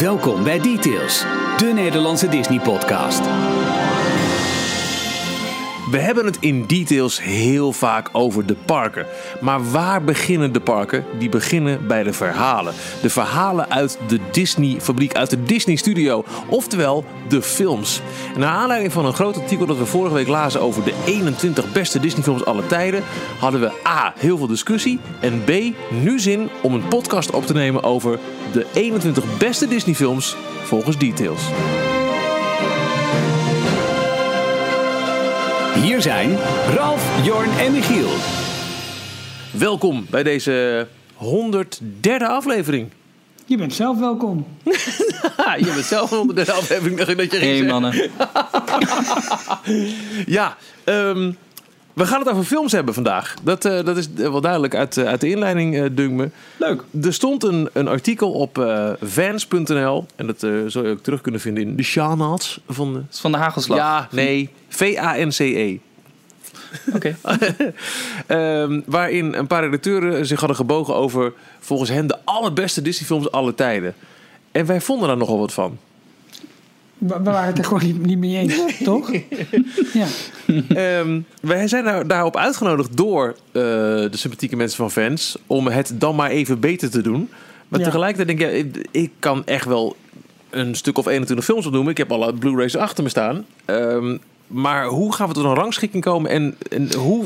Welkom bij Details, de Nederlandse Disney-podcast. We hebben het in details heel vaak over de parken. Maar waar beginnen de parken? Die beginnen bij de verhalen. De verhalen uit de Disney-fabriek, uit de Disney-studio. Oftewel de films. En naar aanleiding van een groot artikel dat we vorige week lazen over de 21 beste Disney-films aller tijden, hadden we A. heel veel discussie. En B. nu zin om een podcast op te nemen over de 21 beste Disney-films volgens details. Hier zijn Ralf, Jorn en Michiel. Welkom bij deze 103e aflevering. Je bent zelf welkom. Je bent zelf onder de aflevering dacht ik dat je ging Hey mannen. Ja, ehm, we gaan het over films hebben vandaag. Dat, eh, dat is wel duidelijk uit, eh, uit de inleiding, eh dunkt me. Leuk. Er stond een, een artikel op eh, vans.nl. En dat eh zul je ook terug kunnen vinden in de notes van de... Van de hagelslag. Ja, nee, V-A-N-C-E. Oké. Ehm, waarin een paar redacteuren zich hadden gebogen over volgens hen de allerbeste Disney-films aller tijden. En wij vonden daar nogal wat van. We, waren het er gewoon niet, niet mee eens, toch? Ja. Ehm, wij zijn daar, daarop uitgenodigd door eh, de sympathieke mensen van fans om het dan maar even beter te doen. Maar Ja. tegelijkertijd denk ik, ja, ik, ik kan echt wel een stuk of 21 films opnoemen. Ik heb alle Blu-rays achter me staan. Ehm, maar hoe gaan we tot een rangschikking komen en, en hoe.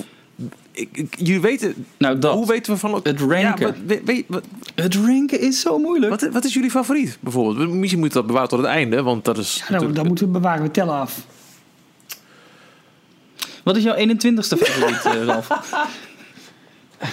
Ik, ik- jullie weten, Nou, dat. hoe weten we van Het ranken. Ja, wat, weet- weet- wat, Het ranken is zo moeilijk. wat, wat is jullie favoriet bijvoorbeeld? Misschien moet je dat bewaren tot het einde, want dat is. Ja, natuurlijk- dan moeten we bewaren, we tellen af. Wat is jouw 21ste favoriet, eh, Ralf?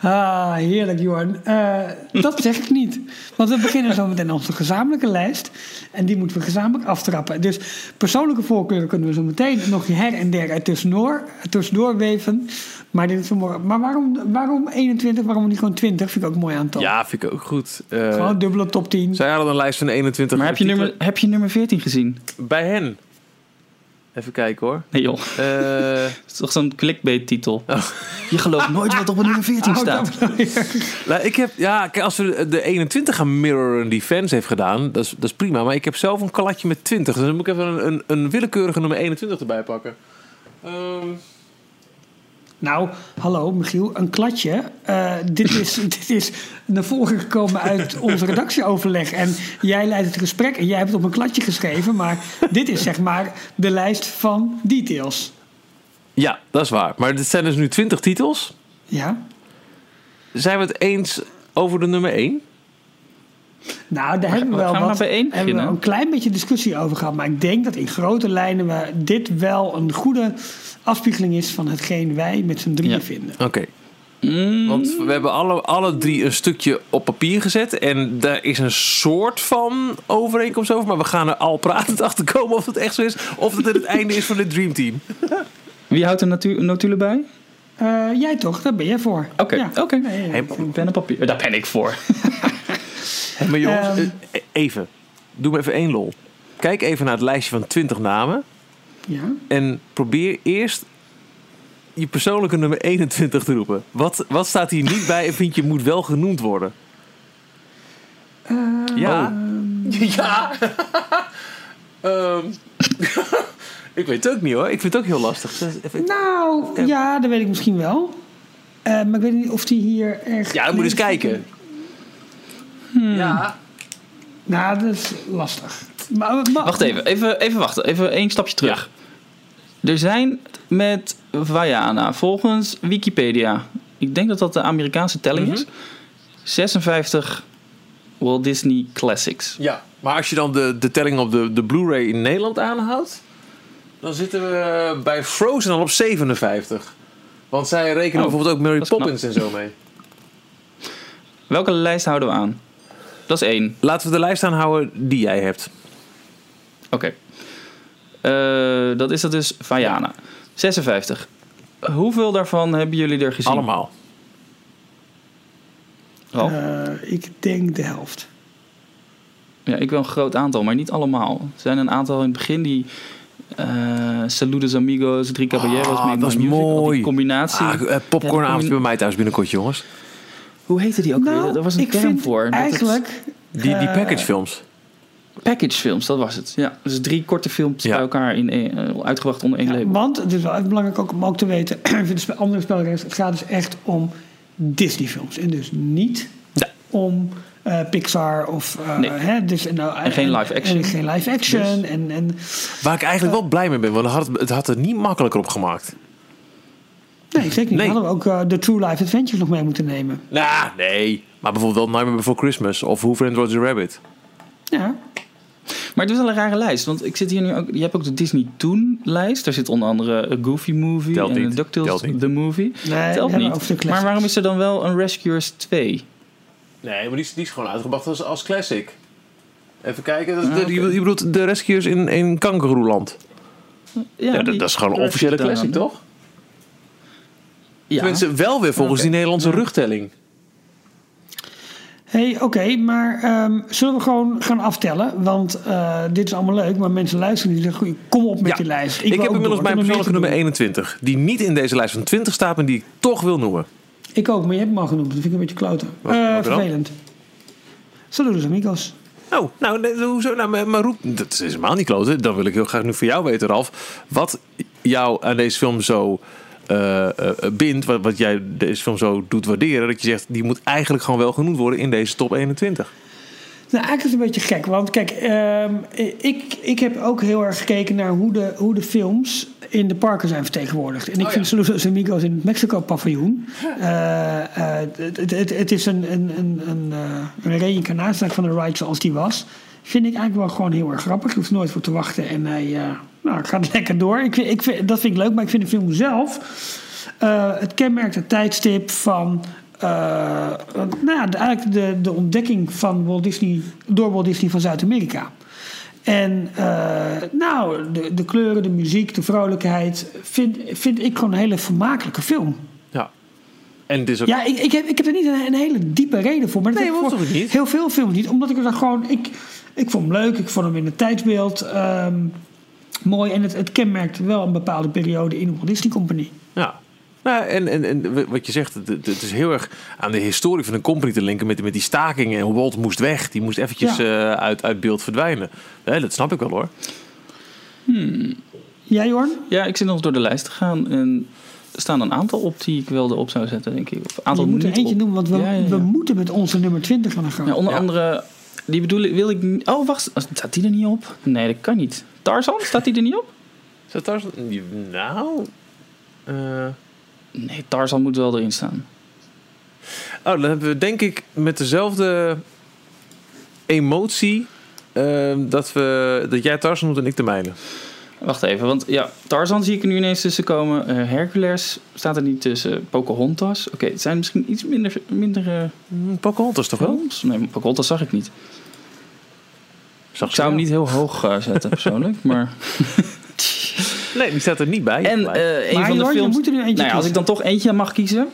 Ah, heerlijk, Jorn. Eh, dat zeg ik niet. Want we beginnen zo meteen onze gezamenlijke lijst. En die moeten we gezamenlijk aftrappen. Dus persoonlijke voorkeuren kunnen we zo meteen nog her en der er tussendoor, tussendoor weven. Maar, dit is vanmorgen. maar waarom, waarom 21? Waarom niet gewoon 20? Vind ik ook een mooi aantal. ja, vind ik ook goed. Eh, Gewoon een dubbele top 10. zij hadden een lijst van 21. Maar heb je, nummer, heb je nummer 14 gezien? Bij hen. Even kijken hoor. Nee joh, Eh, dat is toch zo'n clickbait-titel. Oh. Je gelooft nooit wat op een nummer 14 Oh, staat. nou, ik heb, ja, kijk, als we de 21 gaan mirroren die fans heeft gedaan, dat is, dat is prima. Maar ik heb zelf een kalatje met 20. Dus dan moet ik even een, een, een willekeurige nummer 21 erbij pakken. Ehm, Nou, hallo Michiel, een kladje. Eh, dit, is, dit is naar voren gekomen uit onze redactieoverleg. En jij leidt het gesprek en jij hebt het op een kladje geschreven. Maar dit is zeg maar de lijst van details. ja, dat is waar. Maar dit zijn dus nu 20 titels. Ja? Zijn we het eens over de nummer 1? Nou, daar hebben we wel we wat, één hebben we beginnen? een klein beetje discussie over gehad. Maar ik denk dat in grote lijnen we dit wel een goede afspiegeling is van hetgeen wij met z'n drieën Ja. vinden. Oké. Mm, Want we hebben alle, alle drie een stukje op papier gezet. En daar is een soort van overeenkomst over. Maar we gaan er al pratend achter komen of het echt zo is. Of dat het het einde is van dit Dream Team. Wie houdt er natu- notulen bij? Eh, jij toch, daar ben jij voor. Oké, Ja. oké. Nee, ja. Hey, Pen en papier. Daar ben ik voor. Maar jongens, Ehm. eh, even. Doe me even één lol. Kijk even naar het lijstje van 20 namen. Ja. En probeer eerst je persoonlijke nummer 21 te roepen. Wat, wat staat hier niet bij en vind je moet wel genoemd worden? ja. Ja. Ehm, ik weet het ook niet hoor. Ik vind het ook heel lastig. Dus Even- Nou, ja, dat weet ik misschien wel. Eh, maar ik weet niet of die hier echt... Ja, dan moet je eens kijken. Ja. Nou, dat is lastig. Maar, maar- Wacht even, even, even wachten. Even één stapje terug. Er zijn met Vajana, volgens Wikipedia, ik denk dat dat de Amerikaanse telling is, 56 Walt Disney Classics. Ja, maar als je dan de, de telling op de, de Blu-ray in Nederland aanhoudt, dan zitten we bij Frozen al op 57. Want zij rekenen Oh, bijvoorbeeld ook Mary knap. Poppins en zo mee. Welke lijst houden we aan? Dat is één. Laten we de lijst aanhouden die jij hebt. Oké. Eh, dat is dat dus Vajana. 56. Hoeveel daarvan hebben jullie er gezien? Allemaal. Eh, ik denk de helft. Ja, ik wel een groot aantal, maar niet allemaal. Er zijn een aantal in het begin die... eh Saludos Amigos, Drie Caballeros, Ah, Make dat is Music, die mooi. combinatie. Ah, Ja, popcornavond combi- bij mij thuis binnenkort, jongens. Hoe heette die ook weer? Nou, Daar was een ik term vind voor. Dat het- Eigenlijk Die, die Eh, packagefilms. Package films, dat was het. Ja, dus drie korte films Ja. bij elkaar in één- eh, uitgebracht onder één Ja, label. want het is wel even belangrijk ook om ook te weten, voor de andere spelregels, het gaat dus echt om Disney-films. En dus niet om eh, Pixar of... eh, Nee. hè, dus, en, nou, En geen live action. En geen live action. Dus- En, en, Waar ik eigenlijk wel blij mee ben, want het had het, had het niet makkelijker op gemaakt. nee, zeker niet. Nee. Dan hadden we ook eh, de True Life Adventures nog mee moeten nemen. Nou, nee. Maar bijvoorbeeld wel Nightmare Before Christmas of Who Framed Roger Rabbit. Ja, Maar het is wel een rare lijst. Want ik zit hier nu ook. Je hebt ook de Disney Toon lijst. Daar zit onder andere A Goofy Movie Telt en niet. DuckTales Telt. The Movie. nee, Telt niet. Maar waarom is er dan wel een Rescuers 2? Nee, maar die is, die is gewoon uitgebracht als, als classic. Even kijken. Dat, Ah, de- oké. je, je bedoelt de Rescuers in, in Kangaroeland. Ja, dat, is gewoon een officiële classic, dan. toch? Ja. Tenminste, wel weer volgens die Nederlandse rugtelling. Hey, oké, maar ehm, zullen we gewoon gaan aftellen? Want eh, dit is allemaal leuk, maar mensen luisteren niet. Zeggen, kom op met Ja. die lijst. Ik, heb inmiddels door. mijn persoonlijke nummer te doen. 21. Die niet in deze lijst van 20 staat, maar die ik toch wil noemen. Ik ook, maar je hebt hem al genoemd. Dat vind ik een beetje kloten. Dan? vervelend. Saludos amigos. Oh, nou, hoezo? Nou, maar, maar roep, dat is helemaal niet kloten. Dan wil ik heel graag nu voor jou weten, Ralf. Wat jou aan deze film zo eh, eh, bindt, wat, wat jij deze film zo doet waarderen, dat je zegt, die moet eigenlijk gewoon wel genoemd worden in deze top 21. Nou, eigenlijk is het een beetje gek. Want kijk, ehm, ik, ik heb ook heel erg gekeken naar hoe de, hoe de films in de parken zijn vertegenwoordigd. En ik Oh, vind Saludos Amigos in het Mexico-paviljoen... eh, eh, het, het, is een, een, een, een, eh, een reïncarnatie van de ride zoals die was. Vind ik eigenlijk wel gewoon heel erg grappig. Je hoeft nooit voor te wachten en hij eh, nou, gaat lekker door. Ik ik vind, dat vind ik leuk, maar ik vind de film zelf... eh, het kenmerkt het tijdstip van... eh, nou ja, de- eigenlijk de, de ontdekking van Walt Disney, door Walt Disney van Zuid-Amerika. En eh, nou, de, de kleuren, de muziek, de vrolijkheid... Vind, vind ik gewoon een hele vermakelijke film. Ja. En het is ook... Ja, ik, ik, heb, ik heb er niet een, een hele diepe reden voor. Maar dat Nee, toch niet? heel veel films niet. Omdat ik er dan gewoon... Ik, ik vond hem leuk. Ik vond hem in het tijdsbeeld ehm, mooi. En het, het kenmerkt wel een bepaalde periode in de Walt Disney Company. Ja. Nou, en, en, en wat je zegt, het, het is heel erg aan de historie van een company te linken met, met die stakingen. En Walt moest weg, die moest eventjes Ja. eh, uit, uit beeld verdwijnen. Nee, dat snap ik wel hoor. Jij, Jorn? Ja, ik zit nog door de lijst te gaan. En er staan een aantal op die ik wel erop zou zetten, denk ik. Of een aantal Je moet er eentje op. noemen, want we, Ja, ja, ja. we moeten met onze nummer 20 aan de gang. Ja, onder Ja. andere, die bedoel ik, wil ik... Oh, wacht, staat die er niet op? Nee, dat kan niet. Tarzan, staat die er niet op? Zat daar, nou... eh, Nee, Tarzan moet wel erin staan. Oh, dan hebben we denk ik met dezelfde emotie eh, dat, we, dat jij Tarzan noemt en ik de mijne. Wacht even, want ja, Tarzan zie ik er nu ineens tussen komen. Eh, Hercules staat er niet tussen. Pocahontas. Oké, het zijn misschien iets minder... minder Hm, Pocahontas toch wel? Nee, Pocahontas zag ik niet. Zag Ik zou hem niet heel hoog eh, zetten persoonlijk, maar... Nee, die staat er niet bij. En eh, een Maar van de films... moet er nu eentje nou ja, als ik dan toch eentje mag kiezen...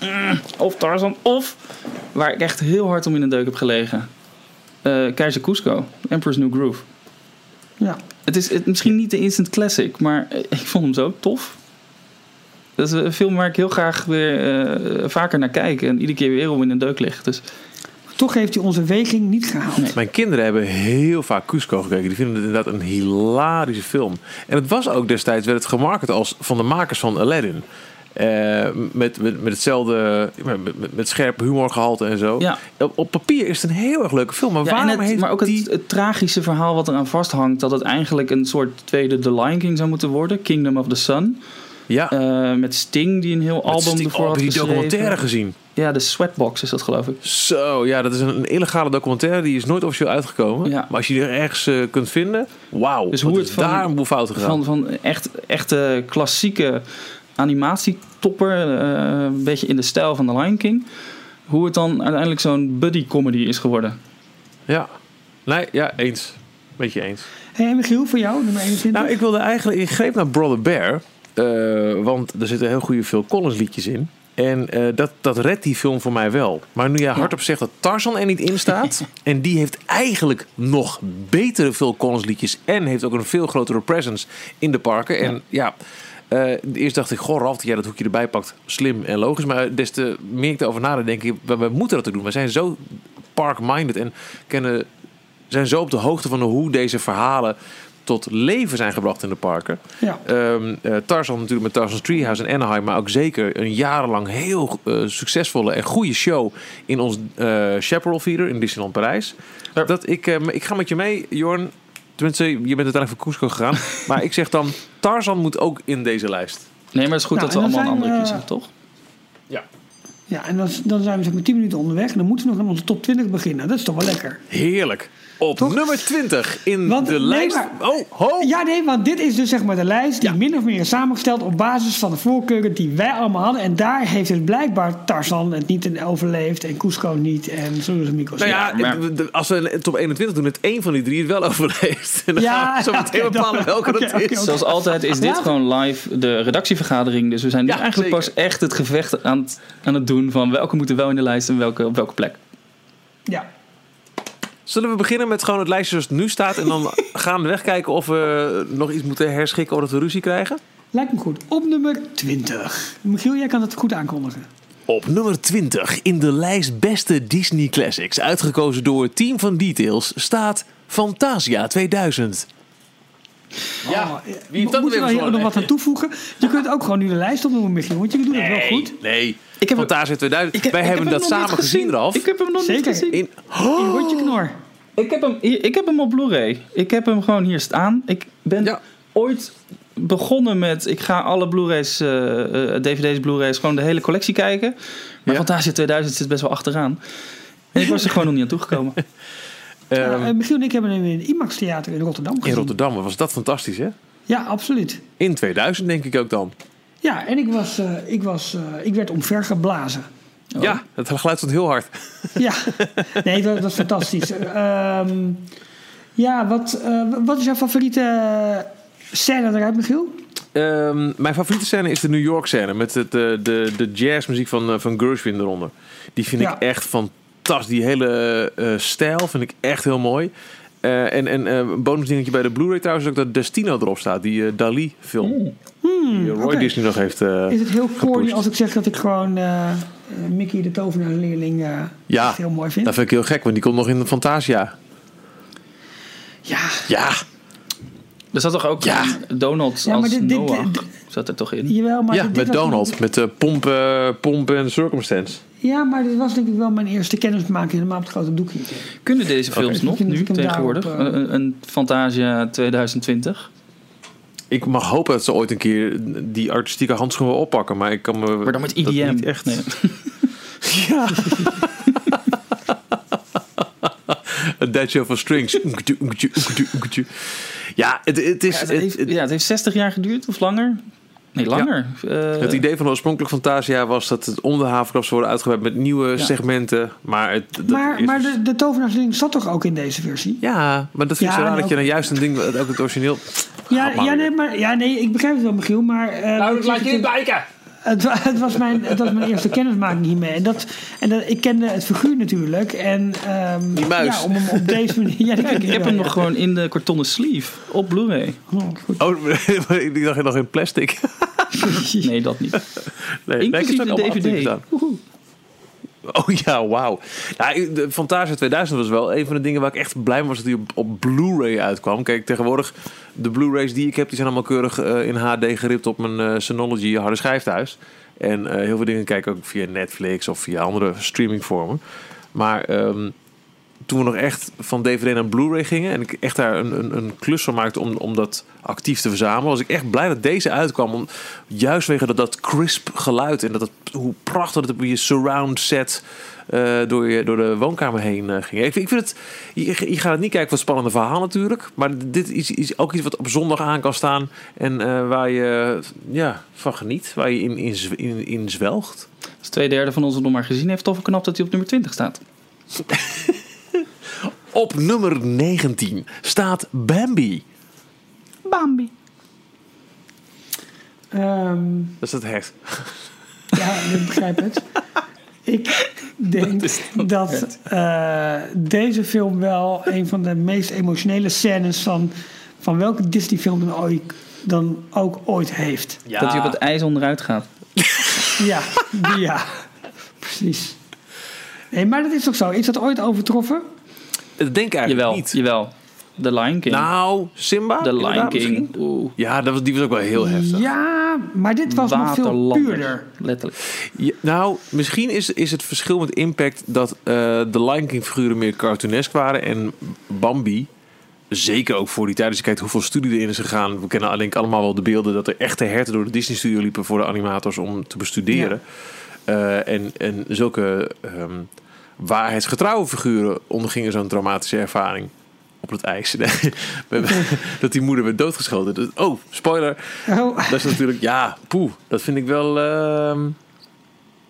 mm, Of Tarzan, of... Waar ik echt heel hard om in de deuk heb gelegen. eh Keizer Cusco. Emperor's New Groove. Ja. Het is het, misschien niet de instant classic, maar ik vond hem zo tof. Dat is een film waar ik heel graag weer eh, vaker naar kijk. En iedere keer weer om in de deuk lig. Dus Toch heeft hij onze weging niet gehaald. Nee. Mijn kinderen hebben heel vaak Cusco gekeken. Die vinden het inderdaad een hilarische film. En het was ook destijds werd het gemarket als van de makers van Aladdin. Eh, met, met, met hetzelfde, met, met, scherp humorgehalte en zo. Ja. Op, op papier is het een heel erg leuke film. Maar Ja, waarom het, heeft maar ook die... het, het tragische verhaal wat eraan vasthangt... dat het eigenlijk een soort tweede The Lion King zou moeten worden. Kingdom of the Sun. ja, Eh, met Sting die een heel album Sting- ervoor oh, had die geschreven. documentaire gezien? Ja, de Sweatbox is dat geloof ik. Zo, ja, dat is een, illegale documentaire. Die is nooit officieel uitgekomen. Ja. Maar als je die er ergens eh, kunt vinden, wauw. Dus hoe is het van- daar een boel fouten gegaan. Van, van echt, echte klassieke animatietopper. eh, een beetje in de stijl van The Lion King. Hoe het dan uiteindelijk zo'n buddy comedy is geworden. Ja, nee, ja, eens. Beetje eens. Hey, en Michiel, voor jou, nummer 21? Nou, ik wilde eigenlijk, ik greep naar Brother Bear. eh, want er zitten heel goede Phil Collins liedjes in. En eh, dat, dat redt die film voor mij wel. Maar nu jij hardop zegt dat Tarzan er niet in staat. en die heeft eigenlijk nog betere Phil Collins liedjes. En heeft ook een veel grotere presence in de parken. En ja, eh, eerst dacht ik, goh Ralf, dat jij dat hoekje erbij pakt. Slim en logisch. Maar des te meer ik erover nadenk, denk ik, we, we moeten dat ook doen. We zijn zo park-minded en kennen, zijn zo op de hoogte van hoe deze verhalen tot leven zijn gebracht in de parken. Ja. Ehm eh, Tarzan natuurlijk met Tarzan's Treehouse in Anaheim, maar ook zeker een jarenlang heel eh, succesvolle en goede show in ons eh Chaparral Theater in Disneyland Parijs. Ja. Dat ik, eh, ik ga met je mee, Jorn. Tenminste, je bent uiteindelijk voor Cusco gegaan. maar ik zeg dan, Tarzan moet ook in deze lijst. Nee, maar het is goed Nou, dat we allemaal een andere kiezen, toch? Ja, en dan, dan zijn we zeg maar 10 minuten onderweg. En dan moeten we nog aan onze top 20 beginnen. Dat is toch wel lekker. Heerlijk. Op Toch? nummer 20 in Want- de nee, lijst. maar- Oh, ho! Ja, nee, want dit is dus zeg maar de lijst die Ja. min of meer is samengesteld op basis van de voorkeuren die wij allemaal hadden. En daar heeft dus blijkbaar Tarzan het niet in overleefd en Cusco niet en Zulus en Mikos. Nou ja, maar- de- de- als we een top 21 doen, het één van die drie het wel overleeft. En dan Ja, gaan we zo meteen bepalen welke dat is. Zoals altijd is dit Ja. gewoon live de redactievergadering. Dus we zijn nu Ja, eigenlijk zeker. pas echt het gevecht aan het, aan het doen van welke moeten wel in de lijst en welke op welke plek. Ja. Zullen we beginnen met gewoon het lijstje zoals het nu staat... en dan gaan we wegkijken of we nog iets moeten herschikken... of dat we ruzie krijgen? Lijkt me goed. Op nummer 20. Michiel, jij kan het goed aankondigen. Op nummer 20 in de lijst beste Disney Classics... uitgekozen door het team van Details... staat Fantasia 2000. Ja, Oh, wie heeft dat Moeten we hier ook nog wat aan toevoegen? Je kunt ook gewoon nu de lijst opnoemen, Michiel. Want je doet het wel goed. nee. Ik heb- Fantasia 2000. Wij ik hebben heb dat samen gezien, Ralf. Ik heb hem nog niet gezien. In, In rondje knor. Ik heb hem, ik heb hem op Blu-ray. Ik heb hem gewoon hier staan. Ik ben Ja. ooit begonnen met... Ik ga alle Blu-rays, eh, eh, DVD's, Blu-rays... gewoon de hele collectie kijken. Maar Ja. Fantasia 2000 zit best wel achteraan. En ik was er gewoon nog niet aan toegekomen. ehm, Eh, Michiel en ik hebben hem in het IMAX Theater in Rotterdam gezien. in Rotterdam was dat fantastisch, hè? Ja, absoluut. In 2000 denk ik ook dan. Ja, en ik, was, eh, ik, was, eh, ik werd omvergeblazen. Oh. Ja, het geluid stond heel hard. Ja, nee, dat, is fantastisch. Ehm, ja, wat, wat is jouw favoriete scène eruit, Michiel? Ehm, mijn favoriete scène is de New York scène met het, de, de, de jazzmuziek van, van Gershwin eronder. Die vind Ja. ik echt fantastisch. Die hele eh, stijl vind ik echt heel mooi. Eh, en en eh, een bonusdingetje bij de Blu-ray trouwens is ook dat Destino erop staat. Die eh, Dali film. die Roy Hmm. Disney nog heeft eh, Is het heel corny als ik zeg dat ik gewoon eh, eh, Mickey de tovenaarsleerling eh Ja, heel mooi vind? Dat vind ik heel gek, want die komt nog in de Fantasia. Ja, Ja, Er zat toch ook Ja. Donald Ja, maar als dit- dit- Noah? dit- zat er toch in? jawel, maar ja dit met Donald. Met uh, pomp, eh, pomp en circumstance. Ja, maar dit was denk ik wel mijn eerste kennismaking helemaal op het grote doekje. Kunnen deze films nog nu tegenwoordig? Een, een Fantasia 2020? Ik mag hopen dat ze ooit een keer die artistieke handschoenen oppakken. Maar ik kan me... Maar dan met dat IDM. niet echt. Nee. Ja. Een dead show van strings. Ja, het, het is... Ja, het, het, heeft, het- ja, het heeft 60 jaar geduurd of langer? Nee, langer. Eh, het idee van de oorspronkelijke Fantasia was dat het om de havenklap zou worden uitgebreid met nieuwe segmenten. Maar, het, dat Maar, is- maar de, de tovenaarsleerling zat toch ook in deze versie? Ja, maar dat vind ik Ja, zo raar dat je dan juist een ding, ook het origineel... Ja, maar ja, nee, maar, ja, nee, ik begrijp het wel, Michiel. Maar eh, weet je, het, kijken. Het, het was mijn, het was mijn eerste kennismaking hiermee. En, dat, en dat, ik kende het figuur natuurlijk. En, ehm, Die muis. Ja, om hem op deze manier... Ja, die ik heb wel, hem nog gewoon in de kartonnen sleeve op Blu-ray. Oh, goed. Oh, ik dacht nog in plastic. Nee, dat niet. Nee, nee, ik heb Inclusief de DVD. Oh ja, wauw. Ja, de Fantasia 2000 was wel een van de dingen waar ik echt blij mee was dat die op, op Blu-ray uitkwam. Kijk, tegenwoordig, de Blu-rays die ik heb, die zijn allemaal keurig eh, in HD geript op mijn eh, Synology harde schijf thuis. En eh, heel veel dingen kijk ook via Netflix of via andere streamingvormen. Maar ehm, toen we nog echt van DVD naar Blu-ray gingen en ik echt daar een, een, een klus van maakte om, om dat actief te verzamelen, was ik echt blij dat deze uitkwam. Om, juist wegen dat, dat crisp geluid en dat het, hoe prachtig het op je surround set eh, door, je, door de woonkamer heen eh, ging. Ik vind, ik vind het, je, je gaat het niet kijken voor het spannende verhaal natuurlijk, maar dit is, is ook iets wat op zondag aan kan staan en eh, waar je ja, van geniet, waar je in, in, in, in zwelgt. Als twee derde van ons het nog maar gezien heeft, tof knap dat hij op nummer 20 staat. Op nummer 19 staat Bambi. Bambi. Ehm, Dat is het hert. ja, ik begrijp het. Ik denk dat eh, deze film wel een van de meest emotionele scènes van, van welke Disney-film dan, ooit, dan ook ooit heeft. Dat hij op het ijs onderuit gaat. Ja, ja. Precies. Nee, maar dat is toch zo? Is dat ooit overtroffen? Dat denk ik eigenlijk Jawel, niet. jawel. The Lion King. Nou, Simba? The Lion King. Oeh. Ja, dat was, die was ook wel heel heftig. Ja, maar dit was nog veel puurder. Letterlijk. Ja, nou, misschien is, is het verschil met Impact dat eh, de Lion King figuren meer cartoonesk waren en Bambi, zeker ook voor die tijd, als je kijkt hoeveel studie erin is gegaan. We kennen alleen allemaal wel de beelden dat er echte herten door de Disney studio liepen voor de animators om te bestuderen. Eh, en, en zulke ehm, waarheidsgetrouwe figuren ondergingen zo'n traumatische ervaring. Op het ijs. dat die moeder werd doodgeschoten. Dus- Oh, spoiler. Oh, Dat is natuurlijk, ja, poeh, dat vind ik wel. ehm,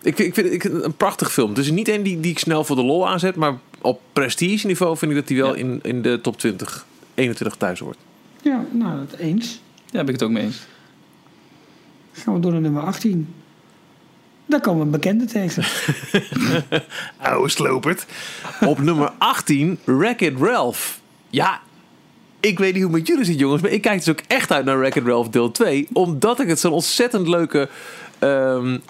ik, vind- ik vind ik, een prachtig film. Het is niet een die, die ik snel voor de lol aanzet, maar op prestige niveau vind ik dat die wel Ja. in, in de top 20, 21 thuis hoort. ja, nou, dat eens. Daar ben ik het ook mee eens. Gaan we door naar nummer 18. Daar komen bekende tegen. Oude slopert. Op nummer 18, Wreck-It Ralph. Ja, ik weet niet hoe het met jullie zit, jongens, maar ik kijk dus ook echt uit naar Wreck-It Ralph deel 2, omdat ik het zo'n ontzettend leuke de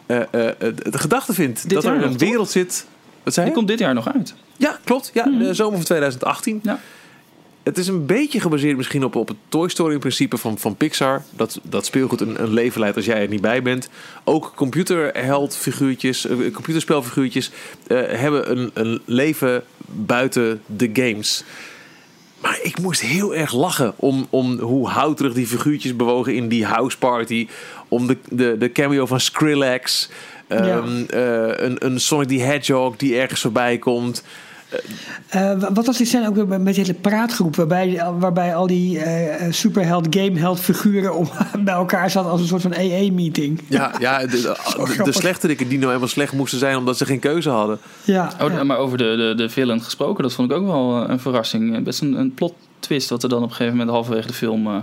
gedachte vind. dat er een toch? wereld zit. Wat zei Die komt dit jaar nog uit. Ja, klopt. Ja, de zomer van 2018. Ja. Het is een beetje gebaseerd misschien op, op het Toy Story principe van, van Pixar. Dat, dat speelgoed een, een leven leidt als jij er niet bij bent. Ook computerheldfiguurtjes, eh, computerspelfiguurtjes eh, hebben een, een leven buiten de games. Maar ik moest heel erg lachen om, om hoe houterig die figuurtjes bewogen in die house party. Om de, de, de cameo van Skrillex. Ehm, Ja. eh, een, een Sonic the Hedgehog die ergens voorbij komt. Eh, wa- wat was die scène ook weer met die hele praatgroep... waarbij, waarbij al die eh, eh, superheld, gameheld figuren om, bij elkaar zaten... als een soort van EE-meeting. Ja, ja de, de, de, slechterikken die nou helemaal slecht moesten zijn omdat ze geen keuze hadden. Ja, Oh, ja. Maar over de, de, de villain gesproken, dat vond ik ook wel eh, een verrassing. Eh, Best een, een plot twist wat er dan op een gegeven moment halverwege de film eh,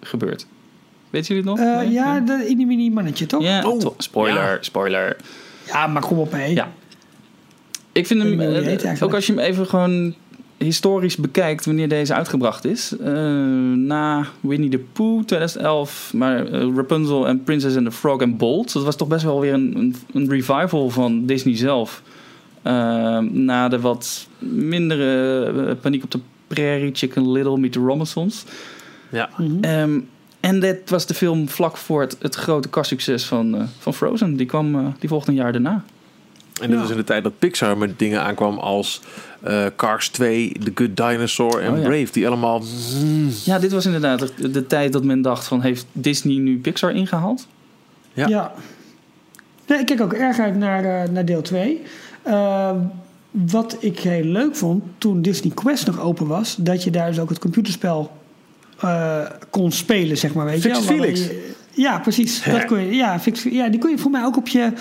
gebeurt. Weten jullie het nog? Eh, Nee? ja, de mini mini mannetje, toch? Ja, Oh, to- spoiler, ja. spoiler. Ja, maar kom op mee. Ja. Ik vind hem, eh, ook als je hem even gewoon historisch bekijkt wanneer deze uitgebracht is. eh, na Winnie the Pooh 2011, maar eh, Rapunzel en Princess and the Frog en Bolt. Dat was toch best wel weer een, een, een revival van Disney zelf. Na de wat mindere Paniek op de Prairie, Chicken Little, Meet the Robinsons. Ja. Mhm. Ehm, en dit was de film vlak voor het, het grote kastsucces van, van Frozen. Die, kwam, die volgde een jaar daarna. En dat Ja. was in de tijd dat Pixar met dingen aankwam als eh, Cars 2, The Good Dinosaur en Oh, ja. Brave. Die allemaal... Ja, dit was inderdaad de, de tijd dat men dacht van... heeft Disney nu Pixar ingehaald? Ja. Ja. Nee, ik kijk ook erg uit naar, eh, naar deel 2. wat ik heel leuk vond toen Disney Quest nog open was, dat je daar dus ook het computerspel eh, kon spelen, zeg maar. Weet Fix je? Felix. Je- Ja, precies. Dat kon je, ja, Fix, ja, die kon je voor mij ook op je,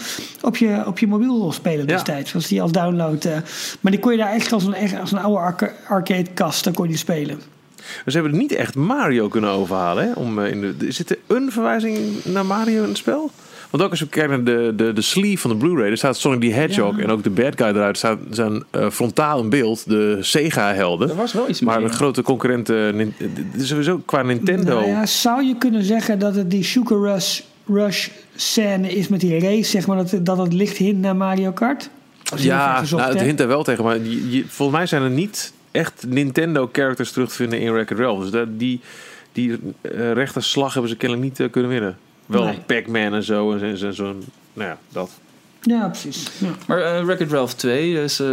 op je, op je mobiel spelen destijds. Zoals die als download. eh. maar die kon je daar echt als een, als een oude arca- arcade kast, dan kon je die spelen. Dus ze hebben niet echt Mario kunnen overhalen. Hè? Om, eh, in de, zit er een verwijzing naar Mario in het spel? Want ook als we kijken naar de, de, de sleeve van de Blu-ray, daar staat Sonic the Hedgehog Ja. en ook de bad guy eruit staat zijn eh, frontaal in beeld, de Sega-helden. Er was wel iets Maar mee. de grote concurrenten, sowieso qua Nintendo. Nou ja, zou je kunnen zeggen dat het die Sugar Rush, Rush scène is met die race, zeg maar, dat, dat het licht hint naar Mario Kart? Ja, gezocht, nou, het hint er wel tegen. Maar je, je- volgens mij zijn er niet echt Nintendo-characters terug te vinden in Wreck-It Ralph. Dus dat, die, die eh, rechte slag hebben ze kennelijk niet eh, kunnen winnen. Wel Nee. Pac-Man en zo. En zo- zo- zo'n, nou ja, dat. Ja, precies. Ja. Maar eh Wreck-It Ralph 2 is eh,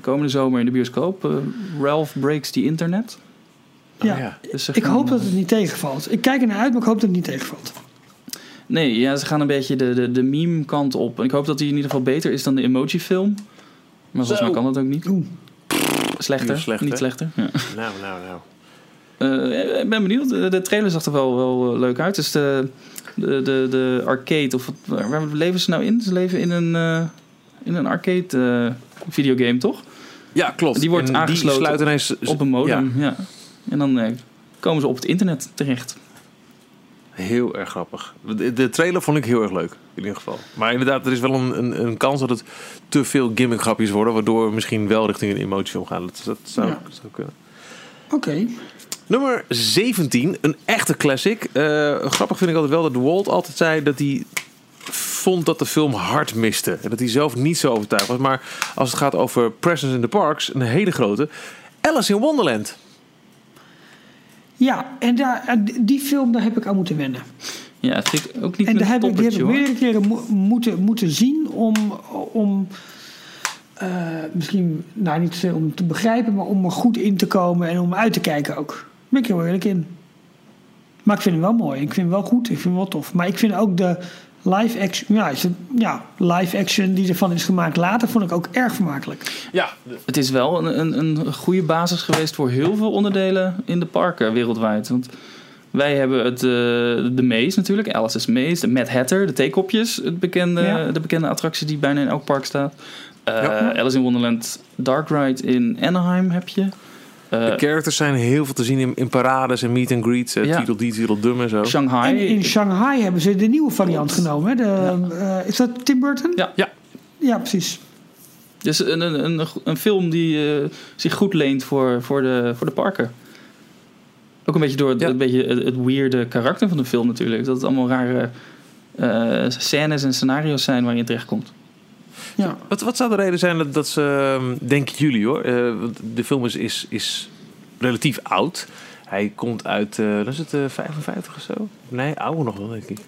komende zomer in de bioscoop. Eh, Ralph Breaks the Internet. Ja. Ah, ja. Dus Ik hoop dat het niet tegenvalt. Ik kijk er naar uit, maar ik hoop dat het niet tegenvalt. Nee, ja, ze gaan een beetje de, de, de meme kant op. En ik hoop dat die in ieder geval beter is dan de emoji film. Maar volgens Zo. mij kan dat ook niet. Oeh. Slechter, Niet slecht, niet hè? slechter. Ja. Nou, nou, nou. Eh, ik ben benieuwd. De, de trailer zag er wel, wel leuk uit. Dus de, de, de, de arcade, of wat, waar, leven ze nou in? Ze leven in een, eh, in een arcade eh, videogame, toch? Ja, klopt. Die wordt En aangesloten Die sluit ineens... Op een modem, Ja, ja. En dan eh, komen ze op het internet terecht. heel erg grappig. De, de trailer vond ik heel erg leuk, in ieder geval. Maar inderdaad, er is wel een, een, een kans dat het te veel gimmick grapjes worden... waardoor we misschien wel richting een emotiefilm gaan. Dat, dat zou, Ja. zou kunnen. Oké. Nummer 17, een echte classic. Eh, grappig vind ik altijd wel dat Walt altijd zei dat hij vond dat de film hard miste. En dat hij zelf niet zo overtuigd was. Maar als het gaat over Presence in the Parks, een hele grote. Alice in Wonderland. Ja, en daar, en die film daar heb ik aan moeten wennen. Ja, het vind ik ook niet En een daar heb ik, die heb ik meerdere keren mo- moeten, moeten zien om, om eh, misschien, nou niet om te begrijpen, maar om er goed in te komen en om uit te kijken ook. Daar ben ik heel eerlijk in. Maar ik vind hem wel mooi. Ik vind hem wel goed. Ik vind hem wel tof. Maar ik vind ook de live action, ja, is het, ja, live action die ervan is gemaakt later, vond ik ook erg vermakelijk. Ja, Het is wel een, een, een goede basis geweest voor heel veel onderdelen in de parken wereldwijd. Want wij hebben het, eh, de Maze natuurlijk, Alice's Maze, de Mad Hatter, de theekopjes, het bekende, Ja. de bekende attractie die bijna in elk park staat. Eh, Ja. Alice in Wonderland Dark Ride in Anaheim heb je. Eh, de characters zijn heel veel te zien in, in parades en meet and greets. Uh, Ja. Tweedledee, Tweedledum en zo. Shanghai. En in Shanghai hebben ze de nieuwe variant genomen. Hè? De, eh, is dat Tim Burton? Ja. Ja. Ja, precies. Dus een, een, een, een film die eh, zich goed leent voor, voor, de, voor de parken. Ook een beetje door het, Ja. een beetje het, het weirde karakter van de film natuurlijk. Dat het allemaal rare eh, scènes en scenario's zijn waar je terechtkomt. Ja. Wat, wat zou de reden zijn dat, dat ze, ehm, denken jullie hoor, eh, de film is, is, is relatief oud. Hij komt uit, dan is het eh 55 of zo? Nee, ouder nog wel denk ik.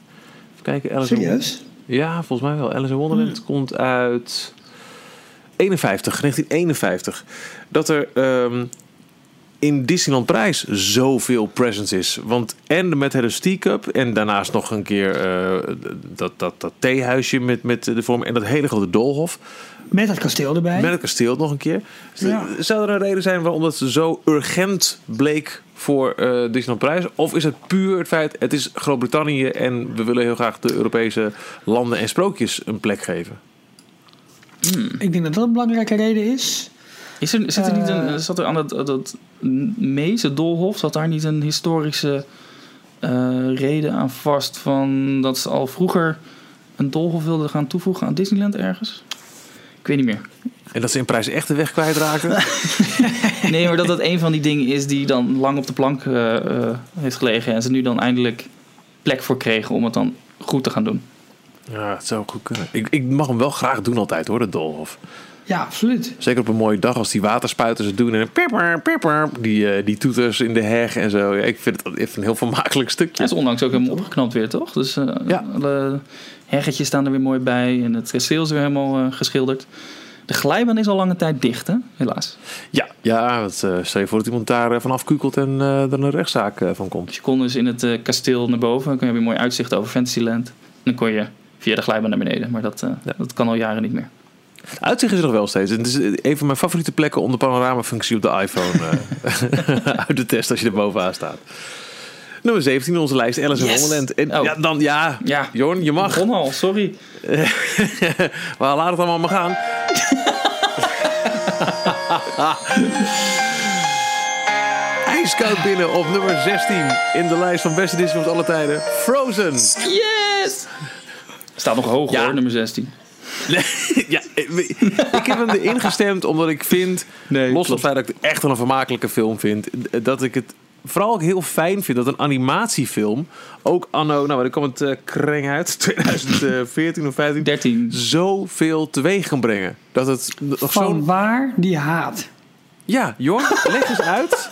Even kijken, Alice in Serieus? Ja, volgens mij wel. Alice in Wonderland komt uit 51, 1951. Dat er ehm, in Disneyland Prijs zoveel presence is. Want en de Mad Hatter Tea Cup en daarnaast nog een keer eh, dat, dat, dat theehuisje met, met de vorm en dat hele grote doolhof. Met het kasteel erbij. Met het kasteel nog een keer. Ja. Zou er een reden zijn waarom dat zo urgent bleek voor eh Disneyland Prijs? Of is het puur het feit, het is Groot-Brittannië en we willen heel graag de Europese landen en sprookjes een plek geven? Ik denk dat dat een belangrijke reden is. Is er, zit er niet Eh. een, zat er aan dat, dat Mees, het Doolhof, zat daar niet een historische eh, reden aan vast van dat ze al vroeger een Doolhof wilden gaan toevoegen aan Disneyland ergens? Ik weet niet meer. En dat ze in prijs echt de weg kwijtraken? Nee, maar dat dat een van die dingen is die dan lang op de plank eh, eh, heeft gelegen. En ze nu dan eindelijk plek voor kregen om het dan goed te gaan doen. ja, het zou goed kunnen. Ik, ik mag hem wel graag doen altijd hoor, de Doolhof. Ja, absoluut. Zeker op een mooie dag als die waterspuiters het doen. En pipper, pipper, die, eh, die toeters in de heg en zo. Ja, ik vind het echt een heel vermakelijk stukje. Het is onlangs ook helemaal opgeknapt weer, toch? Dus eh Ja. alle heggetjes staan er weer mooi bij. En het kasteel is weer helemaal eh, geschilderd. De glijbaan is al lange tijd dicht, hè? Helaas. Ja, ja want, eh, stel je voor dat iemand daar vanaf kukelt en eh, er een rechtszaak eh, van komt. Dus je kon dus in het eh, kasteel naar boven. Dan kon je weer mooi uitzicht over Fantasyland. En dan kon je via de glijbaan naar beneden. Maar dat, eh, Ja. dat kan al jaren niet meer. Uitzicht is er nog wel steeds. Het is eh, een van mijn favoriete plekken om de panoramafunctie op de iPhone eh, uit te testen als je er bovenaan staat. Nummer 17 in onze lijst, Alice in Yes! Wonderland. En Oh. ja, dan ja, Ja. Jorn, je mag. Begon al, sorry. Maar laat het allemaal maar gaan. IJskoud binnen op nummer 16 in de lijst van beste Disney van alle tijden. Frozen. Yes! Staat nog hoog Ja. hoor, nummer 16. Nee, ja, ik heb hem erin gestemd omdat ik vind, Nee, los van het feit dat ik het echt wel een vermakelijke film vind, dat ik het vooral ook heel fijn vind dat een animatiefilm ook anno, nou, waar kwam het eh kreng uit, 2014 of 15, 13. zoveel teweeg kan brengen. Dat het nog Van zo'n... waar die haat. Ja, Jorn, leg eens uit.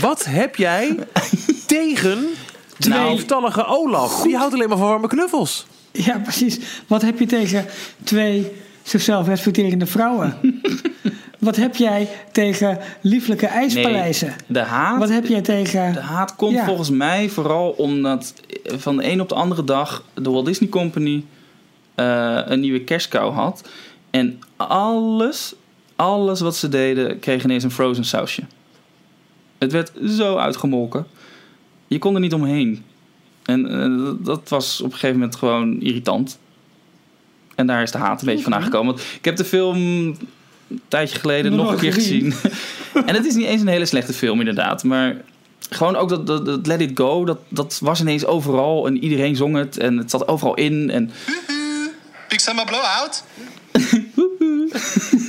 Wat heb jij tegen de Nou, lieftallige Olaf? Die houdt alleen maar van warme knuffels. Ja, precies. Wat heb je tegen twee zichzelf respecterende vrouwen? Wat heb jij tegen lieflijke ijspaleizen? De haat, Wat heb jij tegen... de haat komt Ja. volgens mij vooral omdat van de een op de andere dag de Walt Disney Company eh, een nieuwe kerstkou had. En alles, alles wat ze deden kreeg ineens een frozen sausje. Het werd zo uitgemolken. Je kon er niet omheen. En eh, dat was op een gegeven moment gewoon irritant. En daar is de haat een beetje vandaan gekomen. Want ik heb de film een tijdje geleden Nog nog een keer gezien. gezien. en het is niet eens een hele slechte film, inderdaad. Maar gewoon ook dat, dat, dat Let It Go, dat, dat was ineens overal. En iedereen zong het. En het zat overal in. En Big Summer Blowout?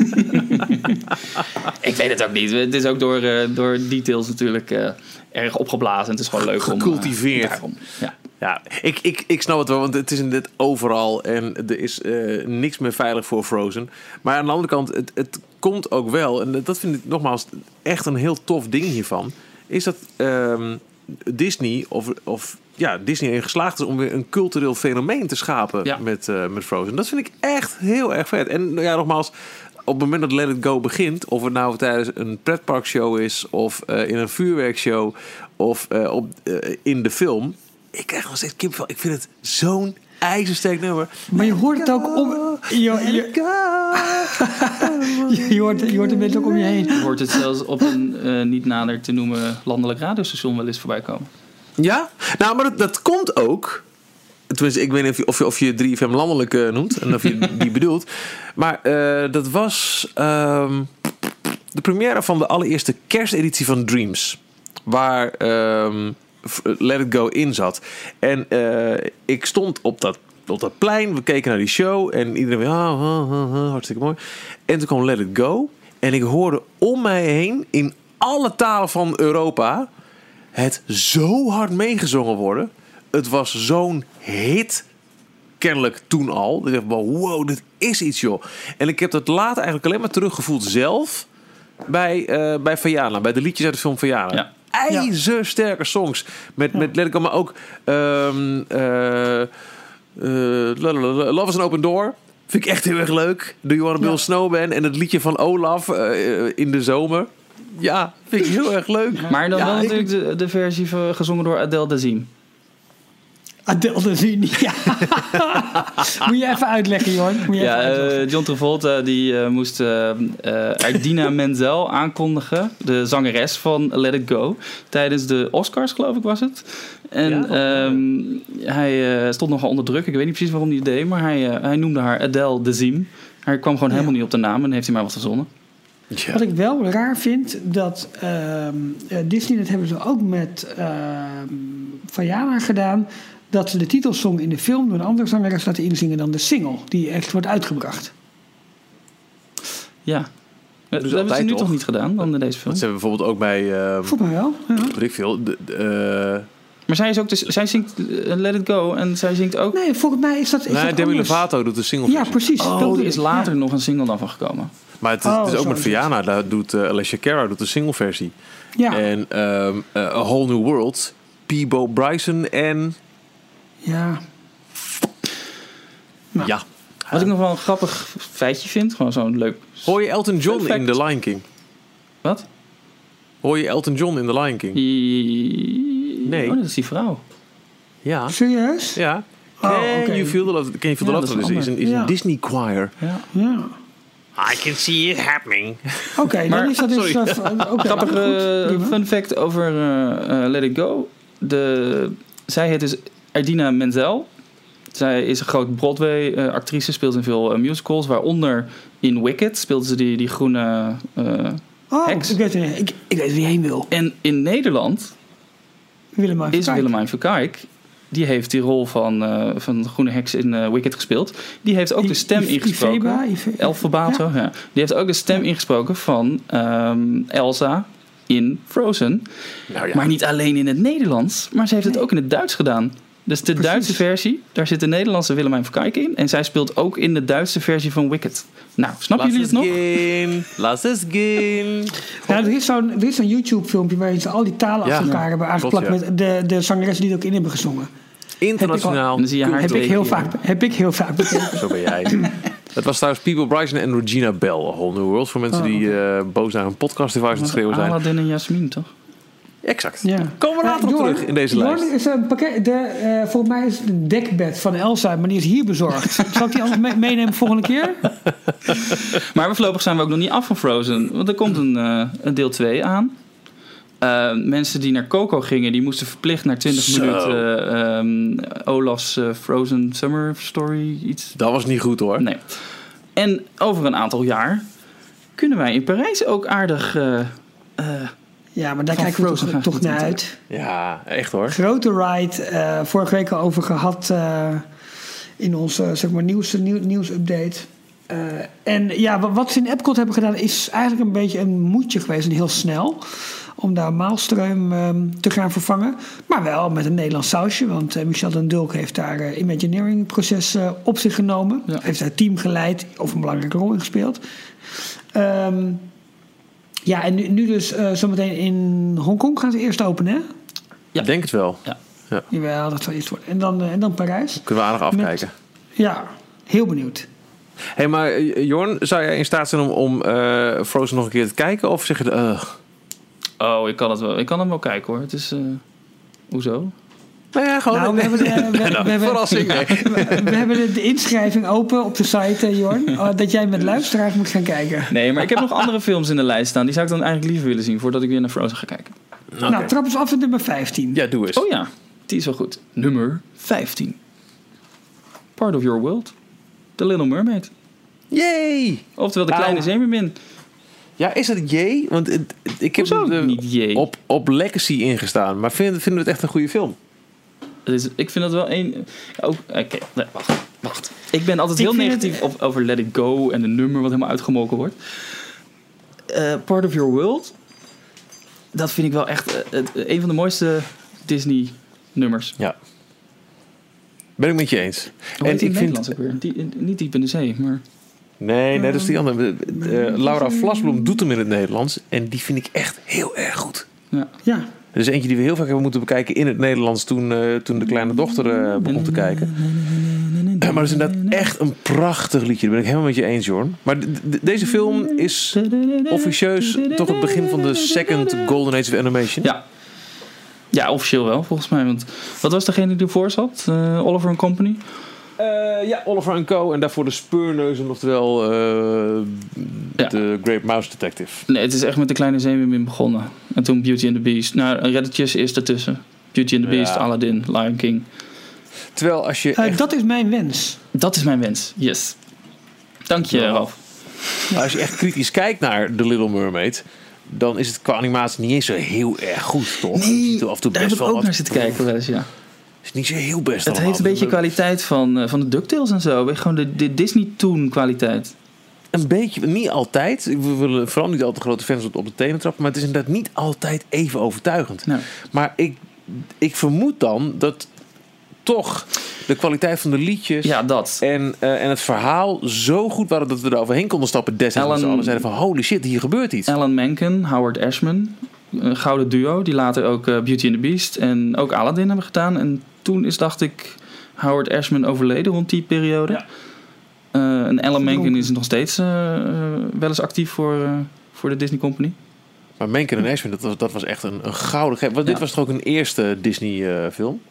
ik weet het ook niet. Het is ook door, eh, door details natuurlijk eh, erg opgeblazen. Het is gewoon leuk om... eh, Gecultiveerd. daarom, ja. Ja, ik, ik, ik snap het wel, want het is net overal en er is niks meer veilig voor Frozen. Maar aan de andere kant, het, het komt ook wel, en dat vind ik nogmaals echt een heel tof ding hiervan, is dat ehm, Disney, of, of ja, Disney erin geslaagd is om weer een cultureel fenomeen te schapen Ja. met, met Frozen. Dat vind ik echt heel erg vet. En ja, nogmaals, op het moment dat Let It Go begint, of het nou tijdens een pretparkshow is, of eh, in een vuurwerkshow, of eh, op, eh, in de film, ik krijg nog steeds kipvel. Ik vind het zo'n ijzersterk nummer. Maar je hoort het ook om... Je, je, je, hoort, je hoort het ook om je heen. Je hoort het zelfs op een eh, niet nader te noemen landelijk radiostation wel eens voorbij komen. Ja, nou, maar dat, dat komt ook. Tenminste, ik weet niet of je, of je, of je 3FM landelijk eh, noemt en of je die bedoelt. Maar eh, dat was ehm, de première van de allereerste kersteditie van Dreams. Waar ehm, Let It Go in zat. En eh, ik stond op dat, op dat plein, we keken naar die show en iedereen ah, ah, ah, ah, hartstikke mooi. En toen kwam Let It Go en ik hoorde om mij heen in alle talen van Europa het zo hard meegezongen worden. Het was zo'n hit, kennelijk toen al. Ik dacht, van, wow, dit is iets joh. En ik heb dat later eigenlijk alleen maar teruggevoeld zelf bij, eh bij Vajana, bij de liedjes uit de film Vajana. Ja. IJzersterke songs. Met, met let ik al, maar ook ehm, eh, eh, Love is an Open Door. Vind ik echt heel erg leuk. Do You Wanna Build a Snowman. En het liedje van Olaf in de zomer. Ja, vind ik heel erg leuk. Maar dan Ja, wel ik- natuurlijk de, de versie van- gezongen door Adele Dazim. Adele de Zini, ja. Moet je even uitleggen, Jorn. Moet je Ja, even uitleggen. eh, John Travolta die eh, moest eh eh, Ardina Menzel aankondigen, de zangeres van Let It Go, tijdens de Oscars, geloof ik was het. En Ja, ehm, hij eh, stond nogal onder druk. Ik weet niet precies waarom hij het deed, maar hij, eh, hij noemde haar Adele Dazim. Hij kwam gewoon helemaal niet op de naam en heeft hij maar wat verzonnen. Ja. Wat ik wel raar vind, dat ehm, eh, Disney, dat hebben ze ook met ehm Vajana gedaan, dat ze de titelsong in de film door een andere zangeres laten inzingen dan de single, die echt wordt uitgebracht. Ja. Dat hebben ze nu toch? toch niet gedaan dan in deze film. Want ze hebben bijvoorbeeld ook bij, uh, Volgens mij wel. Ja. ik veel, de, de, eh, Maar zij, is ook dus, zij zingt eh, Let It Go en zij zingt ook... Nee, volgens mij is dat. Is nee, dat Demi anders. Lovato doet de single Ja, precies. Oh, dat er is later ja. nog een single dan van gekomen. Maar het is, Oh, het is ook met. Vajana, daar doet uh, Alicia Cara doet de single versie. Ja, En ehm, eh, A Whole New World, Peebo Bryson en... ja. Nou. Ja. Wat ik nog wel een grappig feitje vind, gewoon zo'n leuk... Hoor je Elton John in The Lion King? Wat? Hoor je Elton John in The Lion King? Nee. Oh, dat is die vrouw. Ja. Serieus? Ja. Oh, Can you feel the love? Can you feel the Ja, love? dat is is, een is, een, is een Ja. Disney choir. Ja. Ja. I can see it happening. Oké, dan Maar- is dat dus. eh, Grappige goed, prima. fun fact over eh, eh, Let It Go. De, zij heet dus Ardina Menzel. Zij is een groot Broadway-actrice, speelt in veel eh, musicals. Waaronder in Wicked speelde ze die, die groene... eh, Oh, Heks. ik weet, ik, ik weet wie heen wil. en in Nederland Willem maar even is. Willemijn Verkijk. Die heeft die rol van, eh, van de groene heks in eh, Wicked gespeeld. Die heeft ook de stem I- I- ingesproken. Ifeba, Ife- Elfenbato, ja. Die heeft ook de stem ingesproken van ehm, Elsa in Frozen. Nou ja. Maar niet alleen in het Nederlands, maar ze heeft het ook in het Duits gedaan. Dus de Precies. Duitse versie, daar zit de Nederlandse Willemijn Verkijk in. En zij speelt ook in de Duitse versie van Wicked. Nou, snappen jullie het nog? Laat eens gaan. Ja, er is zo'n er is zo'n YouTube-filmpje waarin ze al die talen Ja. achter elkaar hebben aangeplakt Klopt, ja. met de, de zangeressen die er ook in hebben gezongen. Internationaal. Zie je haar heb, ik heel vaak, heb ik heel vaak bekeken. Zo ben jij. Het was trouwens People Bryson en Regina Bell. A Whole New World. Voor mensen Oh, die eh, boos naar een podcast device aan het schreeuwen zijn. Aladdin en Jasmin, toch? Exact. Ja. Komen we later op terug in deze Jorn lijst. Is een pakket, de, eh, volgens mij is het een dekbed van Elsa, maar die is hier bezorgd. Zal ik die anders mee- meenemen volgende keer? Maar voorlopig zijn we ook nog niet af van Frozen. Want er komt een, eh, een deel 2 aan. Eh, mensen die naar Coco gingen, die moesten verplicht naar 20 Zo. minuten ehm, Olaf's eh, Frozen Summer Story iets. Dat was niet goed hoor. Nee. En over een aantal jaar kunnen wij in Parijs ook aardig. eh, eh, Ja, maar daar kijken we Frozen toch, naar uit. Ja, echt hoor. Grote ride, eh, vorige week al over gehad eh, in onze zeg maar, nieuws, nieuw, nieuwsupdate. Eh, en ja, wa- wat ze in Epcot hebben gedaan is eigenlijk een beetje een moedje geweest en heel snel. om daar Maalstroom ehm, te gaan vervangen. Maar wel met een Nederlands sausje, want eh, Michel den Dulk heeft daar eh, Imagineering proces eh, op zich genomen. Ja. Heeft daar team geleid of een belangrijke rol in gespeeld. Ehm, ja, en nu, nu dus eh, zometeen in Hongkong gaan ze eerst openen, hè? Ja. Ik denk het wel. Ja. Jawel, dat zal eerst worden. En dan, eh, en dan Parijs. Kunnen we aardig Met- afkijken. Ja, heel benieuwd. Hé, hey, maar eh, Jorn, zou jij in staat zijn om, om eh, Frozen nog een keer te kijken? Of zeg je, uh, Oh, ik kan het wel. Ik kan hem wel kijken hoor. Het is. eh, hoezo? Nou ja, gewoon... Nou, we hebben, de, we, we hebben, verrassing. nee. we, we hebben de, de inschrijving open op de site, eh, Jorn. Oh, dat jij met luisteraars moet gaan kijken. Nee, maar ik heb nog andere films in de lijst staan. Die zou ik dan eigenlijk liever willen zien voordat ik weer naar Frozen ga kijken. Nou, trap eens af in nummer 15. Ja, doe eens. Oh ja, die is wel goed. Nummer 15. Part of Your World. The Little Mermaid. Yay! Oftewel de Nou. kleine zeemermin. Ja, is het J? Want het- ik heb Hoezo niet J? op, op Legacy ingestaan. Maar vinden, vinden we het echt een goede film? Is, ik vind dat wel één... Ook, Oké, nee, wacht. Wacht. Ik ben altijd Ik heel negatief op, over Let It Go en een nummer wat helemaal uitgemolken wordt. Eh, Part of Your World. Dat vind ik wel echt eh, het- een van de mooiste Disney nummers. Ja. Ben ik met je eens. Hoe heet die in ik vind- ook weer? Die, niet Diep in de Zee, maar... Nee, nee, dat is die andere. Eh, Laura Vlasbloem doet hem in het Nederlands. En die vind ik echt heel erg goed. Ja. Ja, Er is eentje die we heel vaak hebben moeten bekijken in het Nederlands toen, eh, toen de kleine dochter eh, begon te kijken. Maar het is inderdaad echt een prachtig liedje. Daar ben ik helemaal met je eens, Jorn. Maar deze film is officieus toch het begin van de second Golden Age of Animation. Ja. Ja, officieel wel, volgens mij. Want wat was degene die ervoor zat? Eh, Oliver and Company? Eh, ja, Oliver Co. En daarvoor de Speurneuzen, oftewel eh, Ja. de Great Mouse Detective. Nee, het is echt met de kleine zeemermin begonnen. En toen Beauty and the Beast. Nou, Redditjes is ertussen. Beauty and the Beast, Ja. Aladdin, Lion King. Terwijl als je Eh, echt, dat is mijn wens. Dat is mijn wens. Yes. Dank je, Ja. Ralf. als je echt kritisch kijkt naar The Little Mermaid, dan is het qua animatie niet eens zo heel erg goed, toch? Je ziet er af en toe daar heb ik wel ook wat- naar zitten kijken wel eens, ja. Is niet zo heel best. Het allemaal. heeft een beetje kwaliteit van, eh, van de DuckTales en zo. Gewoon de, de Disney Toon kwaliteit. Een beetje, niet altijd. We willen vooral niet altijd grote fans op, de tenen trappen. Maar het is inderdaad niet altijd even overtuigend. Maar ik, ik vermoed dan dat toch de kwaliteit van de liedjes... ja, dat. En, eh, en het verhaal zo goed waren dat we er overheen konden stappen. Destijds z'n Alan- allen zeiden van holy shit, hier gebeurt iets. Alan Menken, Howard Ashman. Een gouden duo. Die later ook eh, Beauty and the Beast en ook Aladdin hebben gedaan. En toen is, dacht ik, Howard Ashman overleden rond die periode. Ja. Eh, en Alan Menken is nog steeds eh, wel eens actief voor, eh, voor de Disney Company. Maar Menken en Ashman, dat was, dat was echt een, een gouden... Want dit Ja. was toch ook een eerste Disney eh, film?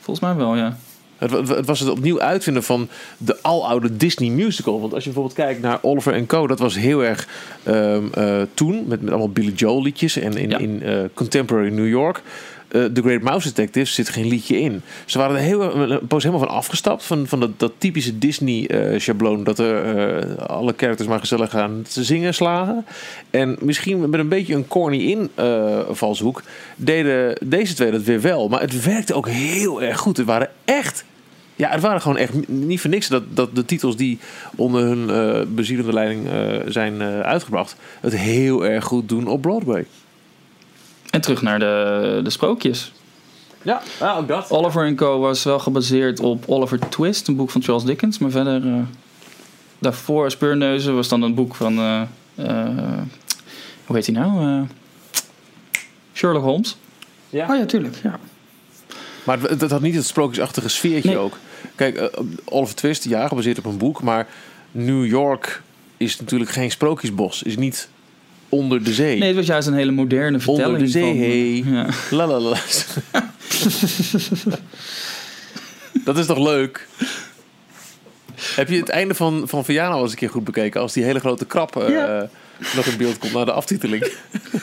Volgens mij wel, ja. Het, het was het opnieuw uitvinden van de aloude Disney musical. Want als je bijvoorbeeld kijkt naar Oliver Co. Dat was heel erg ehm, eh, toen. Met, met allemaal Billy Joel liedjes. En in, Ja. in eh, Contemporary New York. eh The Great Mouse Detective zit geen liedje in. Ze waren er heel, een poos helemaal van afgestapt. Van, van dat, dat typische Disney eh schabloon. Dat er alle characters maar gezellig gaan zingen slagen. En misschien met een beetje een corny in valshoek. Deden deze twee dat weer wel. Maar het werkte ook heel erg goed. Het waren echt ja, het waren gewoon echt niet voor niks dat, dat de titels die onder hun eh bezielende leiding eh, zijn eh, uitgebracht, het heel erg goed doen op Broadway. En terug naar de, de sprookjes. Ja, ook dat. Oliver Co. was wel gebaseerd op Oliver Twist, een boek van Charles Dickens. Maar verder, eh, daarvoor Speurneuzen was dan een boek van, eh, eh, hoe heet hij nou? Eh, Sherlock Holmes. Oh ja, tuurlijk. Ja. Maar het, het had niet het sprookjesachtige sfeertje Nee. ook. Kijk, eh, Oliver Twist, ja, gebaseerd op een boek, maar New York is natuurlijk geen sprookjesbos, is niet onder de zee. Nee, het was juist een hele moderne vertelling. onder de zee, hey. ja. La la la. Dat is toch leuk? Heb je het einde van, van Viano al eens een keer goed bekeken? Als die hele grote krab eh, Ja. Nog in beeld komt na de aftiteling.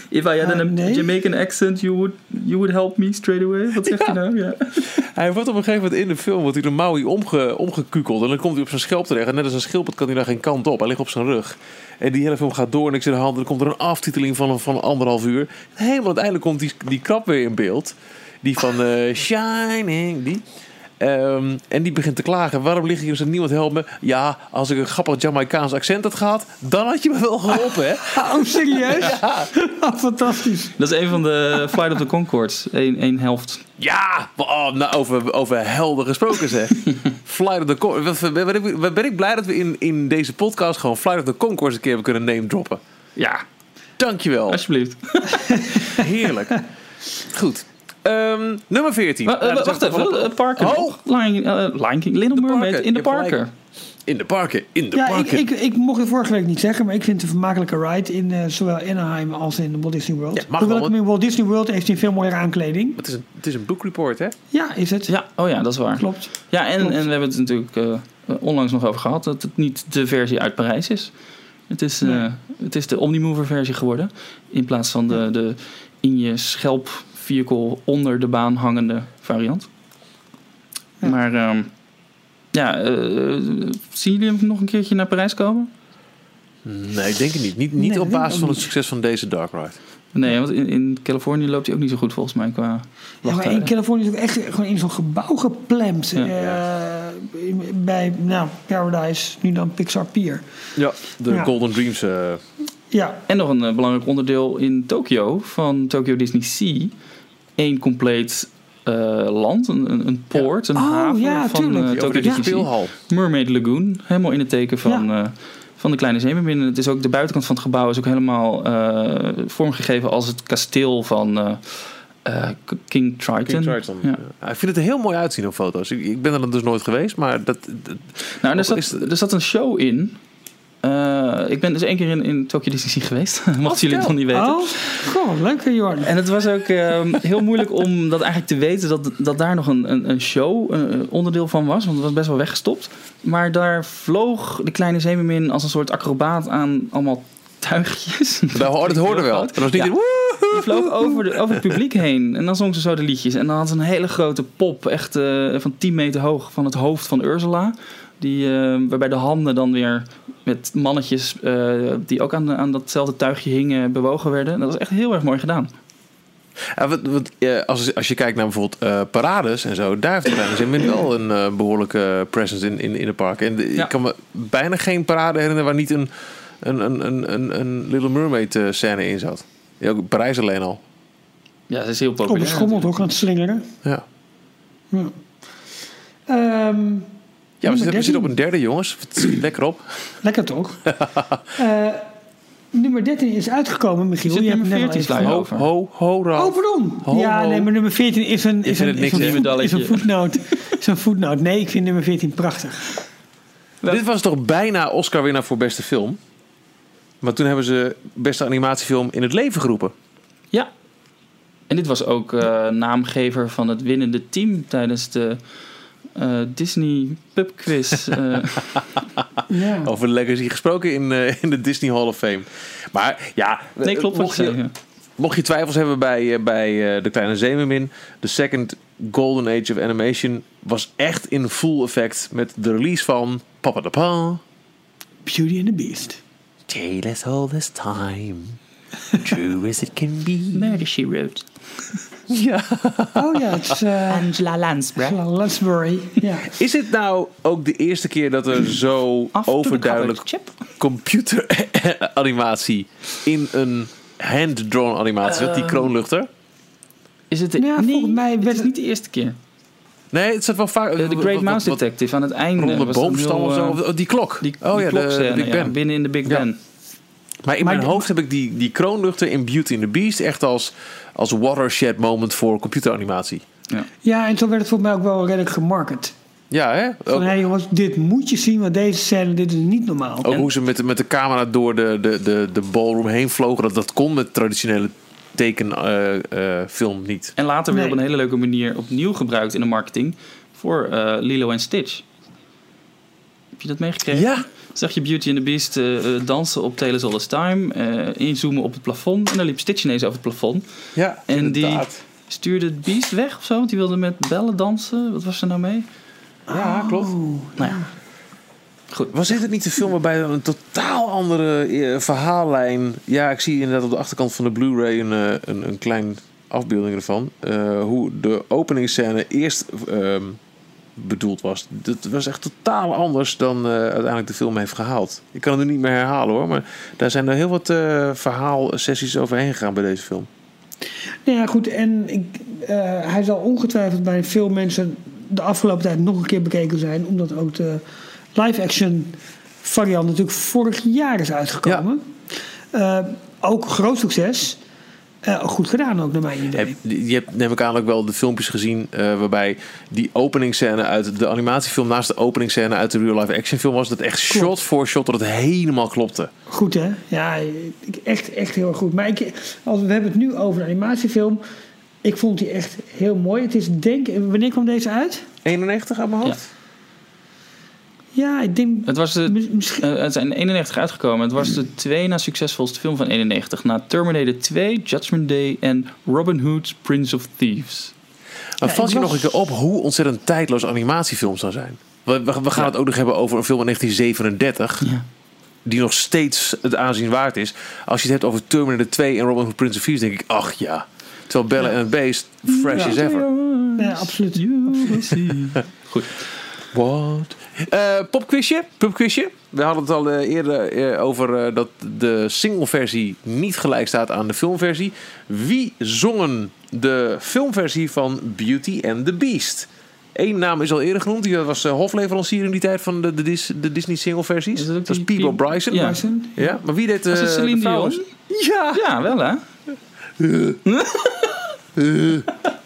If I had a nee. Jamaican accent, you would, you would help me straight away. Wat zegt hij nou? Ja. Hij wordt op een gegeven moment in de film wordt hij door Maui omge, omgekukeld. En dan komt hij op zijn schelp terecht. En net als een schildpad kan hij daar geen kant op. Hij ligt op zijn rug. En die hele film gaat door, niks in de hand. En dan komt er een aftiteling van, van anderhalf uur. Helemaal uiteindelijk komt die, die krab weer in beeld. Die van eh, Shining. Die. Ehm, en die begint te klagen. Waarom lig ik hier als niemand helpt me? Ja, als ik een grappig Jamaicaans accent had gehad, dan had je me wel geholpen, hè? Oh, serieus? Oh, fantastisch. Dat is een van de Flight of the Concords. Eén één helft. Ja, oh, nou, over, over helden gesproken zeg. Flight of the. Wat, wat- wat ben ik blij dat we in, in deze podcast gewoon Flight of the Conchords een keer hebben kunnen name droppen. Ja, Dankjewel. alsjeblieft. Heerlijk. Goed. Ehm, nummer 14. Wa- eh, Nou, dat wacht even, eh, Parker. Oh. Lion, eh, Lion King, Little De Mermaid Parker. in de. Parker. In de parken. In de Ja, ik, parken. ik, ik mocht het vorige week niet zeggen, maar ik vind het een vermakelijke ride in eh, zowel Anaheim als in de Walt Disney World. Ja, mag Hoewel wel, ik hem in Walt Disney World heeft hij veel mooiere aankleding. het, is een, het is een book report, hè? Ja, is het? Ja, oh ja, dat is waar. Klopt. Ja, en, Klopt. en we hebben het natuurlijk eh, onlangs nog over gehad dat het niet de versie uit Parijs is. Het is, eh, Nee. het is de Omnimover versie geworden. In plaats van de, de in je schelp vehicle onder de baan hangende variant. Ja. Maar ehm, ja, eh, zien jullie hem nog een keertje naar Parijs komen? Nee, ik denk het niet. Niet, niet Nee, op basis van het succes van deze Dark Ride. Nee, want in, in Californië loopt hij ook niet zo goed volgens mij qua Ja, maar in. Californië is ook echt gewoon in zo'n gebouw gepland. Ja. eh, bij nou, Paradise, nu dan Pixar Pier. Ja, de Ja. Golden Dreams. eh, Ja, En nog een belangrijk onderdeel in Tokio van Tokyo Disney Sea. Eén compleet eh, land, een, een, een poort, een Oh, haven ja, van tuurlijk. eh, Tokyo de Disney Sea. speelhal. Mermaid Lagoon, helemaal in het teken van, eh, van de kleine zeemermin. Het is ook de buitenkant van het gebouw is ook helemaal eh, vormgegeven als het kasteel van eh, eh, King Triton. King Triton. Ja. Ja, ik vind het er heel mooi uitzien op foto's. Ik, ik ben er dan dus nooit geweest, maar dat, dat- Nou, er zat, is er zat een show in. Eh, ik ben dus één keer in, in Tokyo Disney geweest, mochten jullie het nog niet weten. Oh, goh, leuk hè, Jorn. En het was ook ehm, heel moeilijk om dat eigenlijk te weten dat, dat daar nog een, een, een show eh, onderdeel van was. Want het was best wel weggestopt. Maar daar vloog de kleine zeemermin als een soort acrobaat aan allemaal tuigjes. dat, hoorde- dat hoorde wel. Dat was niet Ja. een. Die vloog over, de, over het publiek heen. En dan zong ze zo de liedjes. En dan had ze een hele grote pop, echt eh, van 10 meter hoog, van het hoofd van Ursula. Die, eh, waarbij de handen dan weer met mannetjes eh, die ook aan, aan datzelfde tuigje hingen bewogen werden. Dat was echt heel erg mooi gedaan. Ja, wat, wat, eh, als, als je kijkt naar bijvoorbeeld eh, parades en zo, daar heeft kleine zeemermin wel een eh, behoorlijke presence in, in, in de park. En de- Ja. ik kan me bijna geen parade herinneren waar niet een, een, een, een, een, een Little Mermaid eh, scène in zat. Ja, ook Parijs alleen al. Ja, dat is heel Op populair. een schommel toch aan het slingeren. Ja, Ja. Ehm, ja we, zitten, we zitten 13. op een derde, jongens. Lekker op. lekker toch? Eh, nummer 13 is uitgekomen, Michiel. Zit Je hebt nummer het net al 14 even sla je verteld. Ho, over. ho, ho, Ralf. Oh, pardon. Ho, ja, ho. nee, maar nummer 14 is een, is een, is een, voet- is een voetnoot. is een voetnoot. Nee, ik vind nummer 14 prachtig. Dit was toch bijna Oscar-winnaar voor beste film? Maar toen hebben ze beste animatiefilm in het leven geroepen. Ja. En dit was ook eh, naamgever van het winnende team tijdens de eh, Disney Pub Quiz. eh. Ja. Over de legacy gesproken in, eh, in de Disney Hall of Fame. Maar ja, nee, klopt mocht je mocht twijfels hebben bij, bij eh, De Kleine Zeemermin... de second golden age of animation was echt in full effect... met de release van Papa de Pa. Beauty and the Beast. Jailess all this time. True as it can be. Murder, She Wrote. Ja. Oh ja, het is eh, Angela Lansbury. Lansbury. Ja. Is het nou ook de eerste keer dat er zo overduidelijk Chip. computeranimatie in een hand-drawn animatie zat, die kroonluchter? Is het de, Ja, nee, volgens mij werd niet de eerste keer. Nee, het zat wel vaak. Eh, De Great Mouse Detective aan het einde. Rond de was een boomstam of zo. eh, oh, die klok. Die, oh die ja, de, de klokscène, Big ja, Ben. binnen in de Big Ja. Ben. Maar in Maar mijn de- hoofd heb ik die, die kroonluchter in Beauty and the Beast echt als, als watershed moment voor computeranimatie. ja, en zo werd het volgens mij ook wel redelijk gemarket. Ja, hè? Van Ook, hé jongens, dit moet je zien, want deze scène, dit is niet normaal. ook hoe ze met, de- met de camera door de, de, de, de ballroom heen vlogen. Dat, dat kon met traditionele tekenfilm niet. En later weer Nee. op een hele leuke manier opnieuw gebruikt in de marketing voor eh, Lilo en Stitch. Heb je dat meegekregen? Ja, zag je Beauty and the Beast eh, eh, dansen op Tales All This Time. eh, inzoomen op het plafond. En dan liep Stitch ineens over het plafond. ja En die stuurde het Beast weg of zo. Want die wilde met bellen dansen. Wat was er nou mee? Ja, klopt. Nou ja. Goed. Was dit het niet de film waarbij een totaal andere eh, verhaallijn... Ja, ik zie inderdaad op de achterkant van de Blu-ray een, eh, een, een klein afbeelding ervan. Eh, hoe de openingsscène eerst ehm, bedoeld was. Dat was echt totaal anders dan eh, uiteindelijk de film heeft gehaald. Ik kan het nu niet meer herhalen hoor, maar daar zijn er heel wat eh verhaalsessies overheen gegaan bij deze film. Nou ja, goed. En ik, eh, hij zal ongetwijfeld bij veel mensen de afgelopen tijd nog een keer bekeken zijn. Omdat ook de live-action variant natuurlijk vorig jaar is uitgekomen. Ook groot succes. Eh, goed gedaan ook, naar mijn idee. Heb, je hebt neem ik aan ook wel de filmpjes gezien eh, waarbij die openingsscène uit de animatiefilm naast de openingsscène uit de real life action film was dat echt shot voor shot dat het helemaal klopte. Goed hè? Ja, echt, echt heel goed. Maar ik, als, we hebben het nu over een animatiefilm. Ik vond die echt heel mooi. Het is denk wanneer kwam deze uit? 91 aan mijn hoofd? Ja, ik denk Het, was de, mis- misschien. eh, het is in 91 uitgekomen. Het was de twee na succesvolste film van 91. Na Terminator 2, Judgment Day en Robin Hood's Prince of Thieves. Maar Ja, valt je was- nog een keer op hoe ontzettend tijdloos animatiefilms zou zijn? We, we, we gaan het ook nog hebben over een film in 1937. Ja. Die nog steeds het aanzien waard is. Als je het hebt over Terminator 2 en Robin Hood Prince of Thieves, denk ik, ach ja. Terwijl Bella en het Beest fresh Ja. as ever. Ja, absoluut. Goed. What? Eh popquizje, popquizje. We hadden het al eh, eerder eh, over dat de singleversie niet gelijk staat aan de filmversie. Wie zongen de filmversie van Beauty and the Beast? Eén naam is al eerder genoemd. Die was hofleverancier in die tijd van de, de, Dis- de Disney singleversies. Dat Dat is die Peebo Pe- Bryson. Ja. Bryson? Ja, maar wie deed Was het Celine de? Dion? Ja. Ja, wel hè?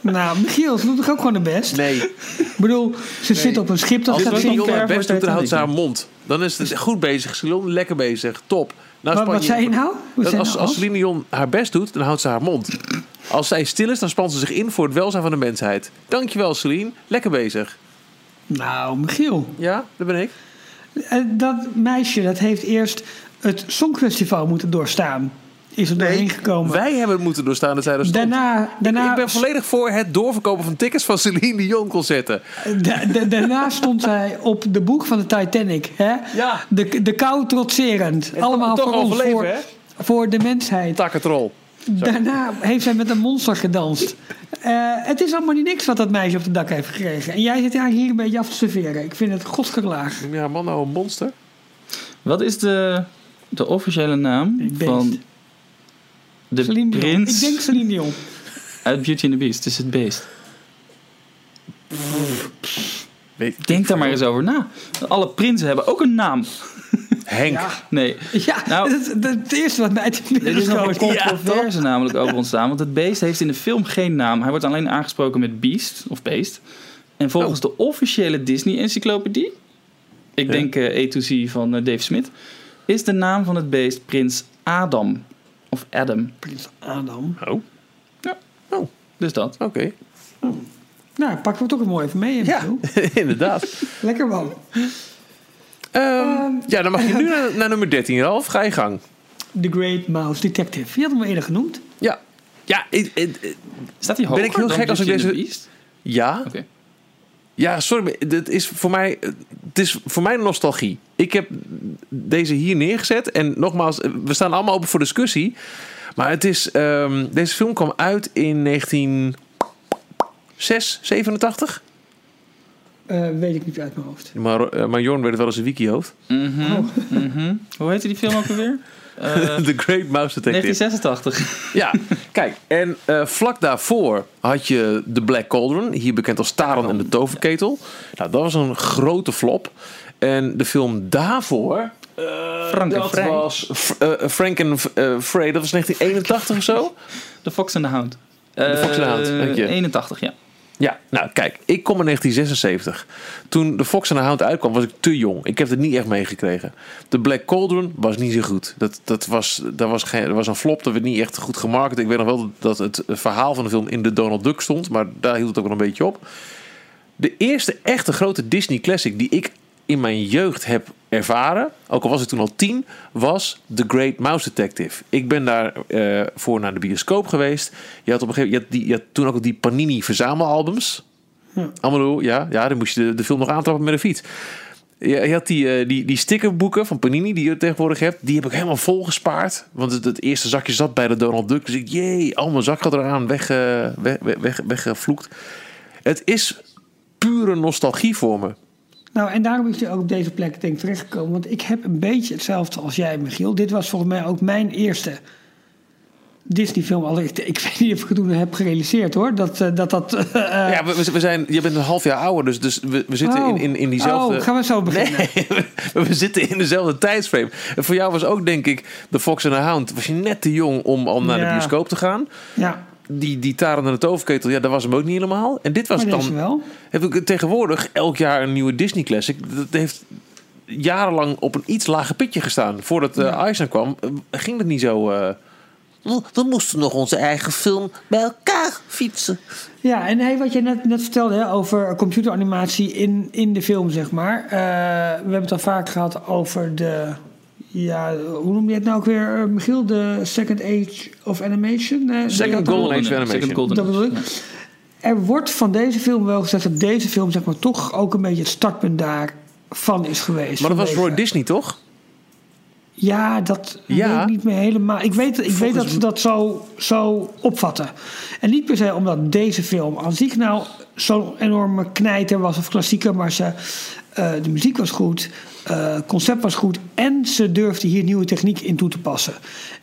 Nou, Michiel, ze doet toch ook gewoon de best? Nee, Ik bedoel, ze zit op een schip dat als gaat Celine zinken. Ver best doet, dan houdt ze haar mond. Dan is het goed bezig. Celine, lekker bezig. Top. Nou, Wat, wat Spanje- zei je nou? Wat Dat zei je als, nou? als Celine Dion haar best doet, dan houdt ze haar mond. Als zij stil is, dan spant ze zich in voor het welzijn van de mensheid. Dankjewel, Celine. Lekker bezig. Nou, Michiel. Ja, dat ben ik. eh, Dat meisje, dat heeft eerst het Songfestival moeten doorstaan. Is er doorheen gekomen. Wij hebben het moeten doorstaan dat zij er stond. Daarna, daarna, ik ben volledig voor het doorverkopen van tickets van Celine Dion concerten. da- da- daarna stond zij op de boeg van de Titanic. Hè? Ja. De, de kou trotserend. Allemaal toch voor ons, overleven, voor, hè? voor de mensheid. Takkentrol. Daarna heeft zij met een monster gedanst. Eh, het is allemaal niet niks wat dat meisje op de dak heeft gekregen. En jij zit haar hier een beetje af te serveren. Ik vind het godsgelaag. Haar man nou een monster? Wat is de, de officiële naam van de Celine Dion. prins Ik denk Celine Dion. uit Beauty and the Beast? Het is het beest. Weet, Denk daar maar eens over na. Alle prinsen hebben ook een naam. Henk. Nee. Ja, Nou- dat, is- dat is het eerste wat mij te Er binnen is nog een schoot. controverse namelijk over ontstaan. Want het beest heeft in de film geen naam. Hij wordt alleen aangesproken met Beast of Beest. En volgens Oh. de officiële Disney-encyclopedie... Ik Ja. denk eh A to Z van eh, Dave Smith... is de naam van het beest Prins Adam. Of Adam. Prins Adam. Oh, Dus dat. oké. Nou, pakken we toch een mooi even mee. Ja, inderdaad. Lekker man. Ehm, ja, dan mag je nu naar, naar nummer 13, Ralf. Ga je gang. The Great Mouse Detective. Je had hem al eerder genoeg. Ja. Ja, ik- ik- ik- Staat hij Ben hoger ik heel gek als ik deze- Beast? ja. Oké. Ja, sorry, dit is voor mij, het is voor mij nostalgie. Ik heb deze hier neergezet en nogmaals, we staan allemaal open voor discussie. Maar het is, ehm, deze film kwam uit in 1987. Eh, weet ik niet uit mijn hoofd. Maar, eh, maar Jorn weet het wel als een wikihoofd. Oh. mhm. Hoe heette die film ook alweer? Eh, The Great Mouse Detective. 1986. Ja, kijk. En eh, vlak daarvoor had je The Black Cauldron. Hier bekend als Taran en de Toverketel. Nou, dat was een grote flop. En de film daarvoor... eh, Frank dat was eh, Frank en eh, Frey. Dat was 1981 of zo. The Fox and the Hound. The Fox and the Hound, Eh, dank je. 81, ja. Ja, nou kijk, ik kom in 1976. Toen de Fox and the Hound uitkwam, was ik te jong. Ik heb het niet echt meegekregen. De Black Cauldron was niet zo goed. Dat, dat, was, dat, was, geen, was een flop, dat werd niet echt goed gemarket. Ik weet nog wel dat het verhaal van de film in de Donald Duck stond, maar daar hield het ook wel een beetje op. De eerste echte grote Disney classic die ik in mijn jeugd heb ervaren, ook al was ik toen al tien, was The Great Mouse Detective. Ik ben daar eh, voor naar de bioscoop geweest. Je had, op een gegeven, je had, die, je had toen ook die Panini verzamelalbums. Allemaal, ja, ja, dan moest je de, de film nog aantrappen met een fiets. Je, je had die, eh, die, die stickerboeken van Panini die je tegenwoordig hebt. Die heb ik helemaal vol gespaard. Want het, het eerste zakje zat bij de Donald Duck. Dus ik, jee, al mijn zakgeld eraan weg, eh, weg, weg, weg, weggevloekt. Het is pure nostalgie voor me. Nou, en daarom is hij ook op deze plek denk ik terechtgekomen. Want ik heb een beetje hetzelfde als jij, Michiel. Dit was volgens mij ook mijn eerste Disney-film. Al ik, ik weet niet of ik het toen heb gerealiseerd hoor. Dat eh, dat. dat eh, ja, we, we zijn, je bent een half jaar ouder, dus, dus we, we zitten oh. in, in, in diezelfde... Oh, gaan we zo beginnen? Nee, we, we zitten in dezelfde tijdsframe. En voor jou was ook, denk ik, The Fox and the Hound... was je net te jong om al naar de bioscoop te gaan. Ja, Die, die Taren en de Toverketel, ja, dat was hem ook niet helemaal. En dit was maar deze dan... wel. Heb ik tegenwoordig elk jaar een nieuwe Disney Classic. Dat heeft jarenlang op een iets lager pitje gestaan. Voordat eh Ja. Eisner kwam, eh, ging het niet zo... eh, We moesten nog onze eigen film bij elkaar fietsen. Ja, en hey, wat je net, net vertelde hè, over computeranimatie in, in de film, zeg maar. Eh, we hebben het al vaak gehad over de. Ja, hoe noem je het nou ook weer, eh, Michiel? De Second Age of Animation? Eh, Second Golden Age of Animation. Dat bedoel ik. ja. Er wordt van deze film wel gezegd dat deze film zeg maar, toch ook een beetje het startpunt daarvan is geweest. Maar dat was Roy Disney, toch? Ja, dat Ja. weet ik niet meer helemaal. Ik weet, ik weet dat ze dat zo, zo opvatten. En niet per se omdat deze film aan zich nou zo'n enorme knijter was of klassieker, maar ze, eh, de muziek was goed, eh, concept was goed en ze durfden hier nieuwe techniek in toe te passen.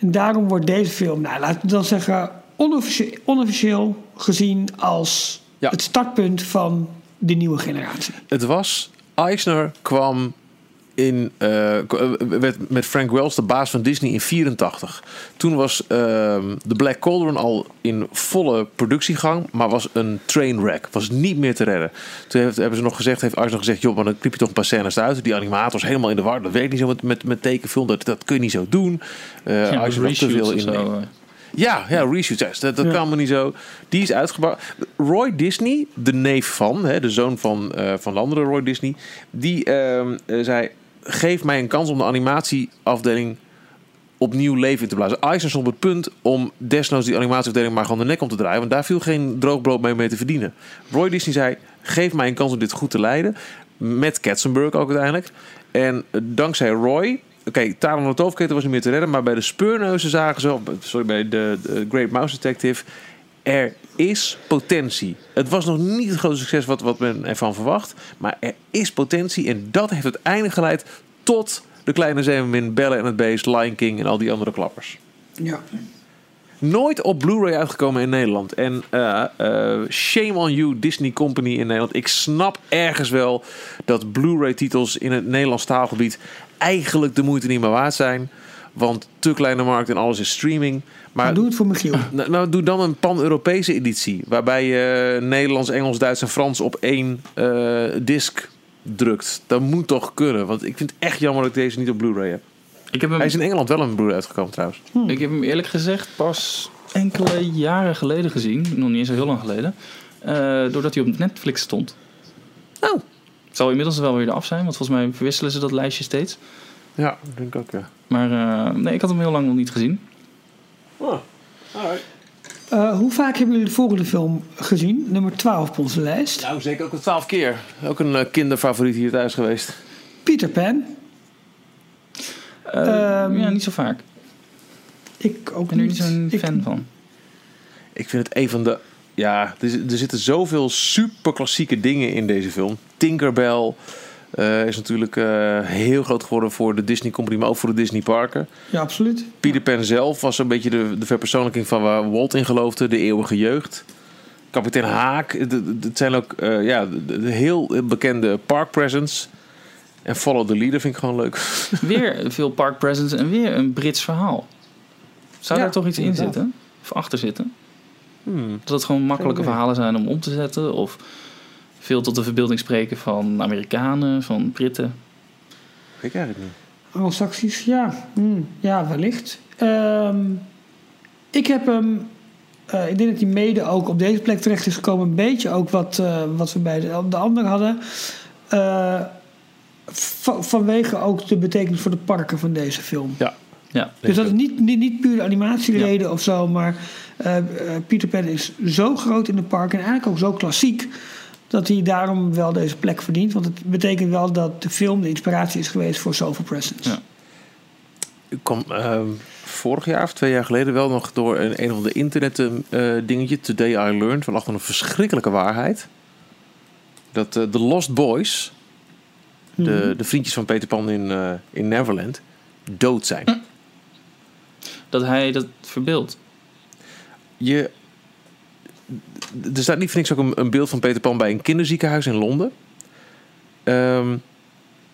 En daarom wordt deze film, nou, laten we dan zeggen, onofficieel, onofficieel gezien als Ja. het startpunt van de nieuwe generatie. Het was... Eisner kwam in, eh, eh, werd met Frank Wells de baas van Disney in 84. Toen was ehm The Black Cauldron al in volle productiegang, maar was een trainwreck. Was niet meer te redden. Toen heeft, hebben ze nog gezegd, heeft Eisner gezegd, joh, maar dan knip je toch een paar scènes uit. Die animators helemaal in de war. Dat werkt niet zo met, met, met tekenfilm. Dat, dat kun je niet zo doen. Eh Ja, te veel in. zo. Ja, ja, reshoots. Dat, dat Ja. kan me niet zo. Die is uitgebracht. Roy Disney, de neef van, hè, de zoon van, eh, van de andere Roy Disney, die ehm, eh, zei: geef mij een kans om de animatieafdeling opnieuw leven in te blazen. Eisner stond op het punt om desnoods die animatieafdeling maar gewoon de nek om te draaien, want daar viel geen droog brood mee, mee te verdienen. Roy Disney zei: geef mij een kans om dit goed te leiden. Met Katzenberg ook uiteindelijk. En dankzij Roy. Oké, Taran de Toofketen was niet meer te redden. Maar bij de speurneuzen zagen ze... Sorry, bij de Great Mouse Detective... Er is potentie. Het was nog niet het grote succes wat, wat men ervan verwacht. Maar er is potentie. En dat heeft uiteindelijk geleid tot... De Kleine Zeemermin, Belle en het Beest, Lion King en al die andere klappers. Ja. Nooit op Blu-ray uitgekomen in Nederland. En eh, eh, shame on you, Disney Company in Nederland. Ik snap ergens wel dat Blu-ray titels in het Nederlands taalgebied eigenlijk de moeite niet meer waard zijn. Want te kleine markt en alles is streaming. Maar Maar doe het voor Michiel. nou, nou, doe dan een pan-Europese editie. Waarbij je Nederlands, Engels, Duits en Frans op één eh disc drukt. Dat moet toch kunnen. Want ik vind het echt jammer dat ik deze niet op Blu-ray heb. Ik heb hem Hij is in Engeland wel een Blu-ray uitgekomen trouwens. Ik heb hem eerlijk gezegd pas enkele jaren geleden gezien. Nog niet eens zo heel lang geleden. eh, doordat hij op Netflix stond. Oh. Het zal inmiddels wel weer af zijn, want volgens mij verwisselen ze dat lijstje steeds. Ja, ik denk ook ja. Maar eh, nee, ik had hem heel lang nog niet gezien. Eh, hoe vaak hebben jullie de volgende film gezien? Nummer 12 op onze lijst. Nou, zeker ook een twaalf keer. Ook een eh, kinderfavoriet hier thuis geweest. Peter Pan. Eh, Ehm, ja, niet zo vaak. Ik ook Ik ben er niet. niet zo'n Ik- fan van. Ik vind het een van de... Ja, er, er zitten zoveel super klassieke dingen in deze film. Tinkerbell eh, is natuurlijk eh, heel groot geworden voor de Disney Company, maar ook voor de Disney parken. Ja, absoluut. Peter Pan zelf was een beetje de, de verpersoonlijking van waar Walt in geloofde, de eeuwige jeugd. Kapitein Haak, het- zijn ook eh, ja, de, de heel bekende park presents. En Follow the Leader vind ik gewoon leuk. Weer veel park presence en weer een Brits verhaal. Zou Ja, daar toch iets in zitten? Of achter zitten? Hmm. Dat het gewoon makkelijke verhalen zijn om om te zetten? Of veel tot de verbeelding spreken van Amerikanen, van Britten? Weet ik eigenlijk niet. Anglo-Saxisch, ja. Hmm, ja, wellicht. Ehm, ik heb hem... eh, ik denk dat hij mede ook op deze plek terecht is gekomen. Een beetje ook wat, eh, wat we bij de, de ander hadden. Eh, va- vanwege ook de betekenis voor de parken van deze film. Ja. Ja, Dus dat is niet, niet, niet puur de animatiereden of zo, maar Peter Pan is zo groot in de park en eigenlijk ook zo klassiek dat hij daarom wel deze plek verdient. Want het betekent wel dat de film de inspiratie is geweest voor zoveel presence. Ja. Ik kwam ehm, vorig jaar of twee jaar geleden wel nog door een, een van de internet eh, dingetje, Today I Learned, van achter een verschrikkelijke waarheid. dat eh, de Lost Boys, Mhm. de, de vriendjes van Peter Pan in, eh, in Neverland, dood zijn. Dat hij dat verbeeldt. Je, er staat niet voor niks ook een, een beeld van Peter Pan bij een kinderziekenhuis in Londen. Ehm,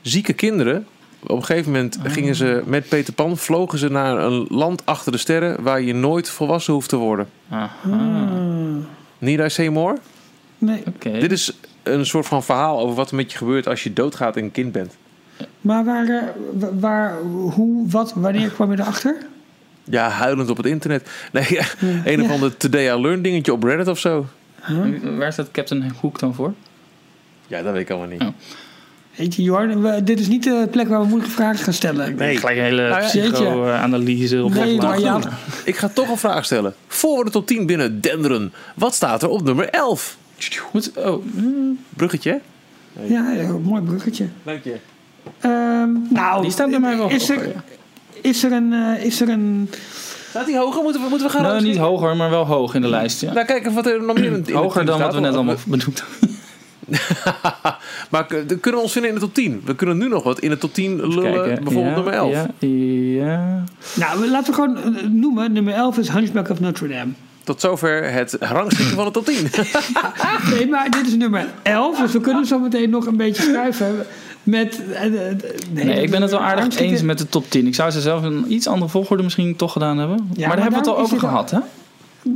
zieke kinderen. Op een gegeven moment gingen ze met Peter Pan, vlogen ze naar een land achter de sterren waar je nooit volwassen hoeft te worden. Aha. Ah. Need I say more? Nee. Dit is een soort van verhaal over wat er met je gebeurt als je doodgaat en een kind bent. maar waar, eh, wa- waar, hoe, wat, wanneer kwam je erachter? Ja, huilend op het internet. Nee, een of ander Today I Learned dingetje op Reddit of zo. Waar staat Captain Hook dan voor? Ja, dat weet ik allemaal niet. Oh. Weet je, Jorn, we- dit is niet de plek waar we moeilijke vragen gaan stellen. Nee. Gelijk een hele Nou ja, psycho-analyse op Nee, maar ja, Ik ga toch een vraag stellen. Voor we de top 10 binnen denderen. Wat staat er op nummer 11? Moet, oh, mm, Bruggetje? ja, ja, mooi bruggetje. Dank je. Ehm, nou, die staat bij mij wel is er, ja. Is er een, eh, is er een Staat die hoger? Moeten we, moeten we gaan Nou, niet hoger, maar wel hoog in de lijst. Ja. Nou, kijk wat er nog meer in, Hoger 10 dan wat we net allemaal benoemd hebben. maar kunnen we ons vinden in de top 10? We kunnen nu nog wat in de top 10 lullen. Kijken. bijvoorbeeld ja, nummer 11. Ja, ja. Nou, laten we gewoon eh, noemen. Nummer 11 is Hunchback of Notre Dame. Tot zover het rangschikken van de top 10. Nee, maar dit is nummer 11. Dus we kunnen zo meteen nog een beetje schuiven met... eh, eh, eh, Nee, ik ben het wel aardig Hartstikke- eens met de top 10. Ik zou ze zelf een iets andere volgorde misschien toch gedaan hebben. maar daar maar hebben we het al over gehad, hè?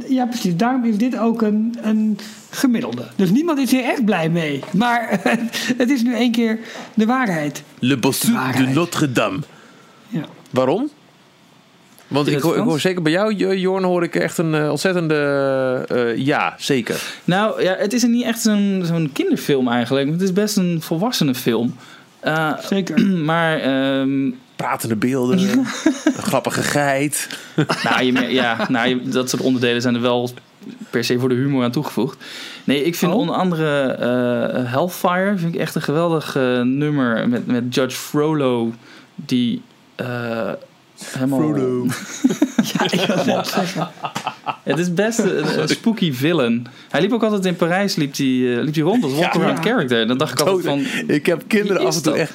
Ja, precies. Daarom is dit ook een, een gemiddelde. Dus niemand is hier echt blij mee. Maar het is nu één keer de waarheid. Le Bossu de Waarheid. Notre Dame. Ja. Waarom? Want ik hoor, ik hoor zeker bij jou, Jo- Jorn, hoor ik echt een ontzettende eh, ja, zeker. Nou ja, het is niet echt zo'n zo'n kinderfilm eigenlijk. Het is best een volwassene film. Eh, Zeker. maar ehm, Pratende beelden, een grappige geit. nou, je, ja, nou, je- dat soort onderdelen zijn er wel per se voor de humor aan toegevoegd. Nee, ik vind Oh. onder andere eh, Hellfire vind ik echt een geweldig eh, nummer met, met Judge Frollo die eh, helemaal... Ja, ik wil net zeggen. Het is best een, een spooky villain. Hij liep ook altijd in Parijs liep hij, eh, liep hij rond als Ja. character. En dan dacht ik altijd van... Ik heb kinderen af en toe dat? echt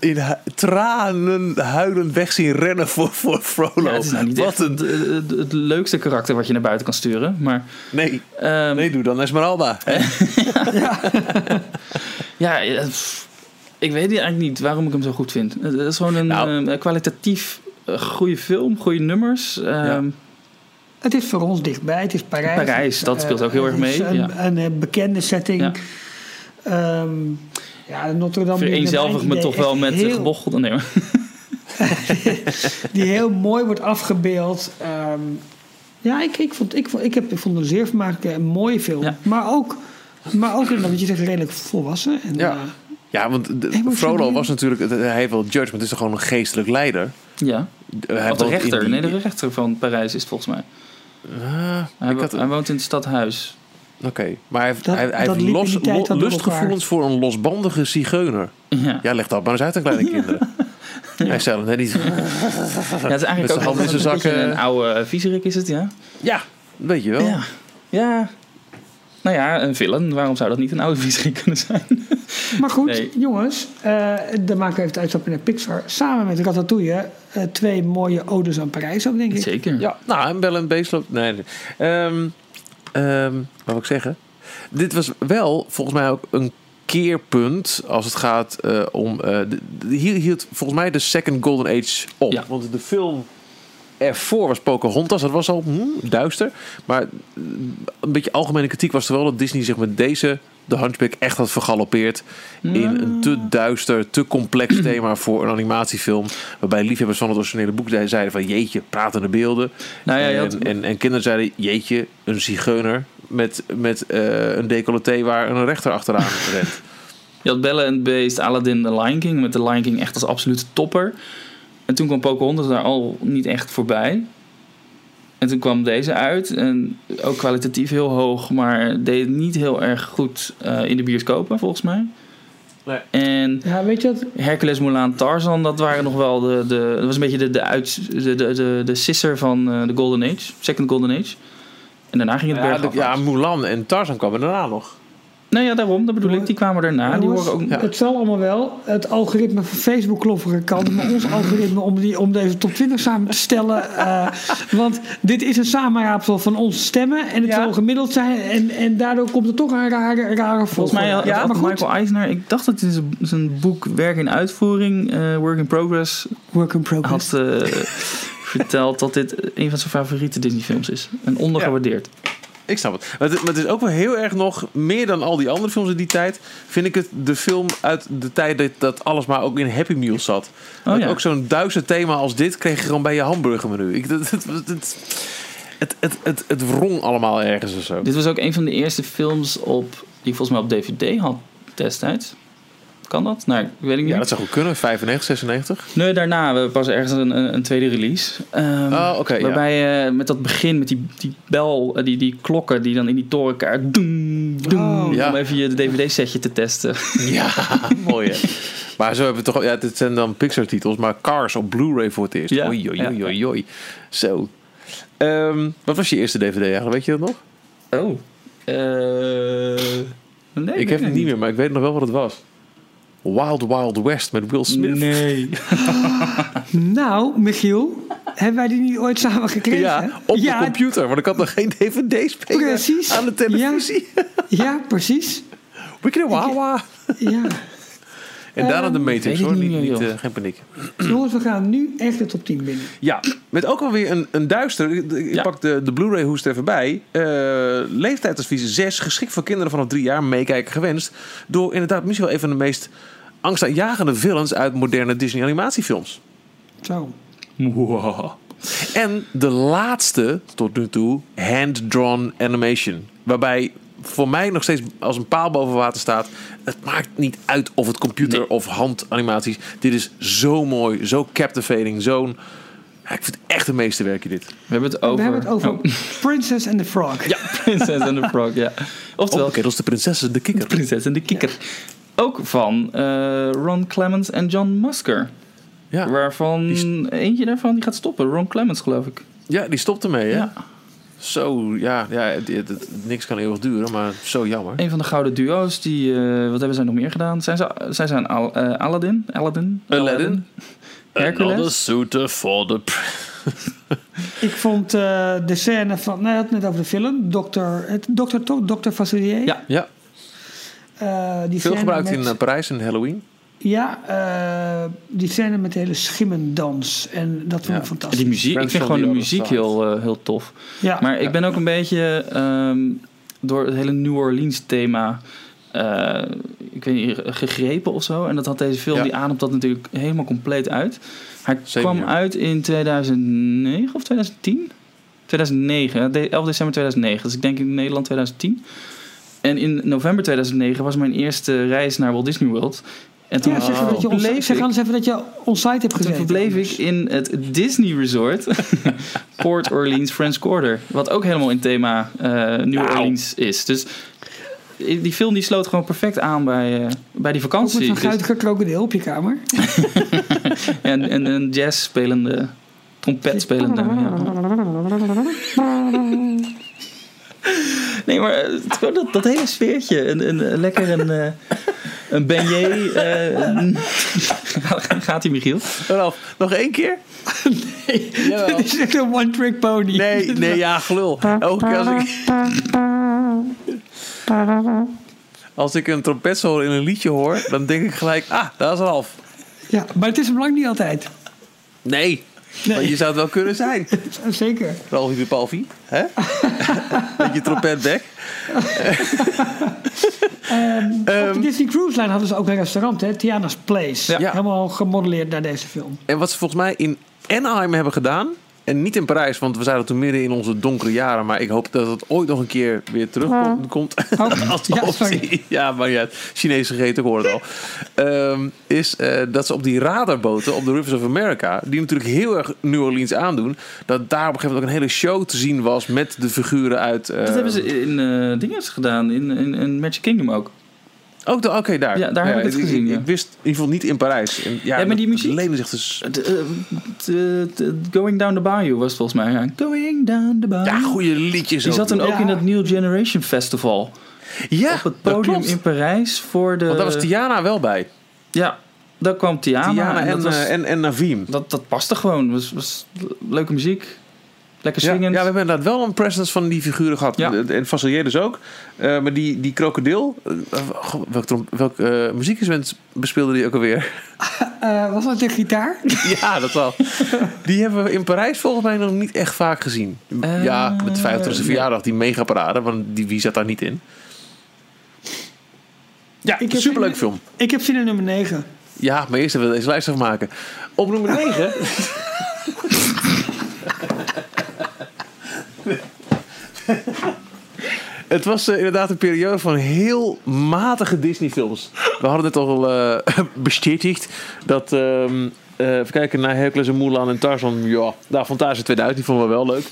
in tranen huilend weg zien rennen voor, voor Frollo. Ja, het is nou niet Wat echt een... het, het, het leukste karakter wat je naar buiten kan sturen. Maar Nee, ehm, nee, doe dan Esmeralda. hè? ja, eh, pff, ik weet eigenlijk niet waarom ik hem zo goed vind. Het is gewoon een Nou. eh, kwalitatief eh, goede film, goede nummers. Ehm, Het is voor ons dichtbij. Het is Parijs. Parijs, dat speelt ook heel Eh, erg mee, Een, ja. een, eh, bekende setting. Ja. Ehm, ja, Notre Dame. Vereenzelvig me toch wel met heel- gebochelde... Nee, Die heel mooi wordt afgebeeld. Ehm, ja, ik, ik, vond, ik, vond, ik, heb, ik vond het een zeer vermakelijke en mooie film. Ja. Maar ook, maar ook wat je zegt, redelijk volwassen. En, Ja. Eh, Ja, want de-. Frollo was natuurlijk... Hij heeft wel judge, maar het is toch gewoon een geestelijk leider. ja, Hij of de rechter. die- Nee, de rechter van Parijs is het volgens mij. Ah, Hij, ik wo- had- hij woont in het stadhuis. Oké, maar hij heeft, Dat- hij, hij heeft los, lo- lustgevoelens voor een losbandige zigeuner. Ja. Ja, leg dat maar eens uit aan kleine kinderen. Hij zelf net niet. Ja, het is eigenlijk ook een zakken. Een oude viezerik is het, ja. Ja, weet je wel. Ja. Ja. Nou ja, een villain. Waarom zou dat niet een oude viezerik kunnen zijn? Maar goed, Nee. jongens, eh dan maken we even het uitstapje naar Pixar. Samen met Ratatouille, eh, twee mooie odes aan Parijs ook, denk ik. Zeker. Ja, nou, en wel een beestloop. Nee, nee. Ehm, ehm, wat wil ik zeggen? Dit was wel volgens mij ook een keerpunt als het gaat eh, om. eh, de- de- hier hield volgens mij de Second Golden Age op. Ja. Want de film ervoor was Pocahontas. Dat was al hm, duister. Maar eh, een beetje algemene kritiek was er wel dat Disney zich met deze. De Hunchback echt had vergalopeerd in een te duister, te complex thema voor een animatiefilm. Waarbij liefhebbers van het originele boek zeiden van jeetje, pratende beelden. Nou ja, had- en, en, en kinderen zeiden jeetje, een zigeuner met, met eh, een decolleté waar een rechter achteraan rent. Je had Belle and Beast, Aladdin, The Lion King. Met The Lion King echt als absolute topper. En toen kwam Pocahontas daar al niet echt voorbij. En toen kwam deze uit. En ook kwalitatief heel hoog. Maar deed het niet heel erg goed eh, in de bioscopen, volgens mij. Nee. En Ja, weet je wat? Hercules, Mulan, Tarzan, dat waren nog wel de... de dat was een beetje de, de, uit, de, de, de, de sisser van eh, de Golden Age. Second Golden Age. En daarna ging het Ja, berg de- ja, Mulan en Tarzan kwamen daarna nog. Nou ja, daarom, dat bedoel ik. Die kwamen daarna. Die horen ook... Het zal allemaal wel. Het algoritme van Facebook klofferen kan. Maar ons algoritme om, die, om deze top 20 samen te stellen. eh, want dit is een samenraapsel van onze stemmen. En het Ja. zal gemiddeld zijn. En, en daardoor komt er toch een rare, rare Volgens mij had, maar goed, Michael Eisner... Ik dacht dat hij zijn- zijn boek Werk in Uitvoering, eh, Work in Progress, work in progress. had eh, verteld dat dit een van zijn favoriete Disney films is. En ondergewaardeerd. Ik snap het. Maar, het. het. is ook wel heel erg nog, meer dan al die andere films in die tijd, vind ik het de film uit de tijd dat, dat alles maar ook in Happy Meals zat. Oh, ook zo'n duizend thema als dit kreeg je gewoon bij je hamburgermenu. Ik, het, het, het, het, het wrong allemaal ergens of zo. Dit was ook een van de eerste films op, die volgens mij op DVD had destijds. Kan dat? Nou, ik weet ik niet. Ja, dat zou goed kunnen. 95, 96. Nee, daarna we pas ergens een, een, een tweede release. Ehm, Oh, oké, ja. waarbij eh, met dat begin, met die, die bel, eh, die, die klokken die dan in die torenkaart doen, doen, Oh. Ja. om even je DVD-setje te testen. Ja, mooi hè. Maar zo hebben we toch... Ja, dit zijn dan Pixar-titels, maar Cars op Blu-ray voor het eerst. Ja, Oei, oei, ja, oei, oei, oei. Zo. Ehm, wat was je eerste DVD eigenlijk? Weet je dat nog? Oh. nee, ik heb het niet meer, maar ik weet nog wel wat het was. Wild Wild West met Will Smith. Nee. Nou, Michiel, hebben wij die niet ooit samen gekregen? Ja, op de computer, want ik had nog geen DVD-speler Precies. aan de televisie. Ja, precies. Wicked Wawa. Ja. En daarna de weet Matrix hoor, niet niet, meer, niet, joh. eh, geen paniek. Jongens, we gaan nu echt de top 10 binnen. Ja, met ook alweer een, een duister. Ik, Ja. pak de, de Blu-ray hoest er even bij. Eh leeftijdadvies 6, geschikt voor kinderen vanaf drie jaar, meekijken gewenst. Door inderdaad misschien wel een van de meest angstaanjagende villains uit moderne Disney animatiefilms. Zo. En de laatste tot nu toe hand-drawn animation. Waarbij voor mij nog steeds als een paal boven water staat. Het maakt niet uit of het computer Nee. of handanimaties. Dit is zo mooi, zo captivating, zo'n... Ja, ik vind het echt een meesterwerkje dit. We hebben het over... We hebben het over Oh. Princess and the Frog. Ja, Princess and the Frog, ja. Oftewel, Oké, dat is de prinses de kikker. Prinses en de Kikker. Ook van eh, Ron Clements en John Musker. Ja. Waarvan eentje daarvan die gaat stoppen. Ron Clements, geloof ik. ja, die stopt ermee, hè? Ja. Zo, ja, ja het, het- het- niks kan eeuwig duren, maar zo jammer. Een van de gouden duo's. Die, eh, wat hebben zij nog meer gedaan? Zijn ze, zij zijn Al, eh, Aladdin? Aladdin? Aladdin. Hercules? Another suitor for the... Ik vond eh, de scène van... Nou, je had het net over de film. Dokter, het, dokter, toch? Dokter Facilier. Ja. Ja, die veel scène gebruikt met- in eh, Parijs en Halloween. Ja, eh, die scène met de hele schimmendans. En dat vond Ja. ik fantastisch. Die muziek, ik vind gewoon de muziek heel, eh, heel tof. Ja. Maar ik ben ook een beetje ehm, door het hele New Orleans thema... eh, ik weet niet, gegrepen of zo. En dat had deze film, Ja. die ademt dat natuurlijk helemaal compleet uit. Hij kwam uit in 2009 of 2010? 2009, de- 11 december 2009. Dus ik denk in Nederland 2010. En in november 2009 was mijn eerste reis naar Walt Disney World. En toen Ja, zeg, even dat je ons, zeg anders even dat je on-site hebt toen gezeten. verbleef ik in het Disney Resort Port Orleans French Quarter. Wat ook helemaal in thema eh, New Orleans is. Dus die film die sloot gewoon perfect aan bij, eh, bij die Ook met vakantie. zo'n Dus- guitige krokodil op je kamer. en, en een jazz spelende, trompet spelende. Ja. Nee, maar eh, het is gewoon dat, dat hele sfeertje. Een, een, een lekker een, eh, een beignet. eh, gaat hij, Michiel? Ralf, nog één keer? Nee, Jawel. dit is echt een one-trick pony. Nee, nee, ja, gelul. Elke keer als ik... Als ik een trompetsolo in een liedje hoor, dan denk ik gelijk, ah, dat is Ralf. Ja, maar het is hem lang niet altijd. Nee, maar je zou het wel kunnen zijn. Zeker. Ralfie de Palfie, hè? Met je trompetbek. Op de Disney Cruise Line hadden ze ook een restaurant, hè? Tiana's Place. Ja. Helemaal gemodelleerd naar deze film. En wat ze volgens mij in Anaheim hebben gedaan, en niet in Parijs, want we zaten toen midden in onze donkere jaren, maar ik hoop dat het ooit nog een keer weer terugkomt. Als ja, optie. ja, maar ja, Chinese gegeten, ik hoor het al. Ehm, is eh, dat ze op die radarboten op de Rivers of America, die natuurlijk heel erg New Orleans aandoen, dat daar op een gegeven moment ook een hele show te zien was met de figuren uit. eh, Dat hebben ze in eh dinges gedaan. In, in, in Magic Kingdom ook. Ook de- oké, daar. Ja, daar heb ik het gezien, ja. Ik wist in ieder geval niet in Parijs. En, ja, Ja, maar die muziek- leende zich dus. De- eh, de- de- Going Down the Bayou was volgens mij. Ja. Going Down the Bayou. Ja, goede liedjes. Die ook. zat toen ook in dat New Generation Festival. Ja, op het dat podium klopt. in Parijs voor de... Want daar was Tiana wel bij. Ja, daar kwam Tiana. Tiana en, dat, was- eh, en, en Navim. dat, dat paste gewoon. was, was leuke muziek. Lekker Ja, ja, we hebben inderdaad wel een presence van die figuren gehad. Ja. En Facilier dus ook. Eh, maar die, die krokodil, eh, goh, welk, eh muziekinstrument bespeelde die ook alweer? Eh, was dat de gitaar? ja, dat wel. Die hebben we in Parijs volgens mij nog niet echt vaak gezien. ja, met de 50ste nee. verjaardag, die megaparade, want die, wie zat daar niet in? Ja, Ik heb superleuk film. Ik heb zin in nummer 9. Ja, maar eerst even deze lijst afmaken. Op nummer 9. Het was eh, inderdaad een periode van heel matige Disney-films. We hadden net al bestätigd dat. ehm eh, even kijken naar Hercules en Mulan en Tarzan. Ja, daar Fantasia 2000, die vonden we wel leuk.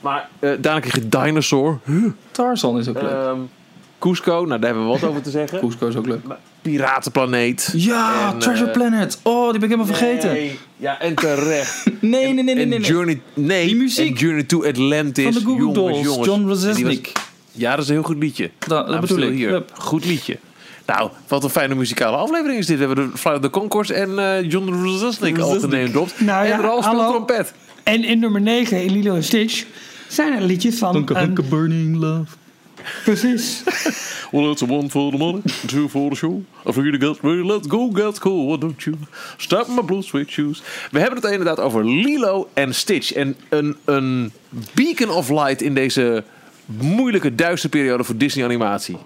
Maar eh daarna kreeg je Dinosaur. Tarzan is ook leuk. Ehm Cusco, nou daar hebben we wat over te zeggen. Cusco is ook leuk. Piratenplaneet. Ja, En, Treasure eh, Planet. Oh, die ben ik helemaal vergeten. Nee, ja, en terecht. nee, nee, nee. nee, en nee. Journey, nee, Die muziek. en Journey to Atlantis. Van de Goo Goo jongens, Dolls, jongens. John En Razesnik. Ja, dat is een heel goed liedje. Dat, dat bedoel ik. hier. Hup. Goed liedje. Nou, wat een fijne muzikale aflevering is dit. We hebben de Flight of the Concords en eh, John Razesnik al Razesnik. geneemd. Nou en ja, er al speelt hallo. trompet. En in nummer 9, in Lilo en Stitch, zijn er liedjes van... Een- hunke, burning love. Precies. Well, it's a one for the money, two for the show. A three to get ready, let's go get cool, why don't you? Stop my blue sweet shoes. We hebben het inderdaad over Lilo en Stitch. En een, een beacon of light in deze moeilijke, duistere periode voor Disney animatie.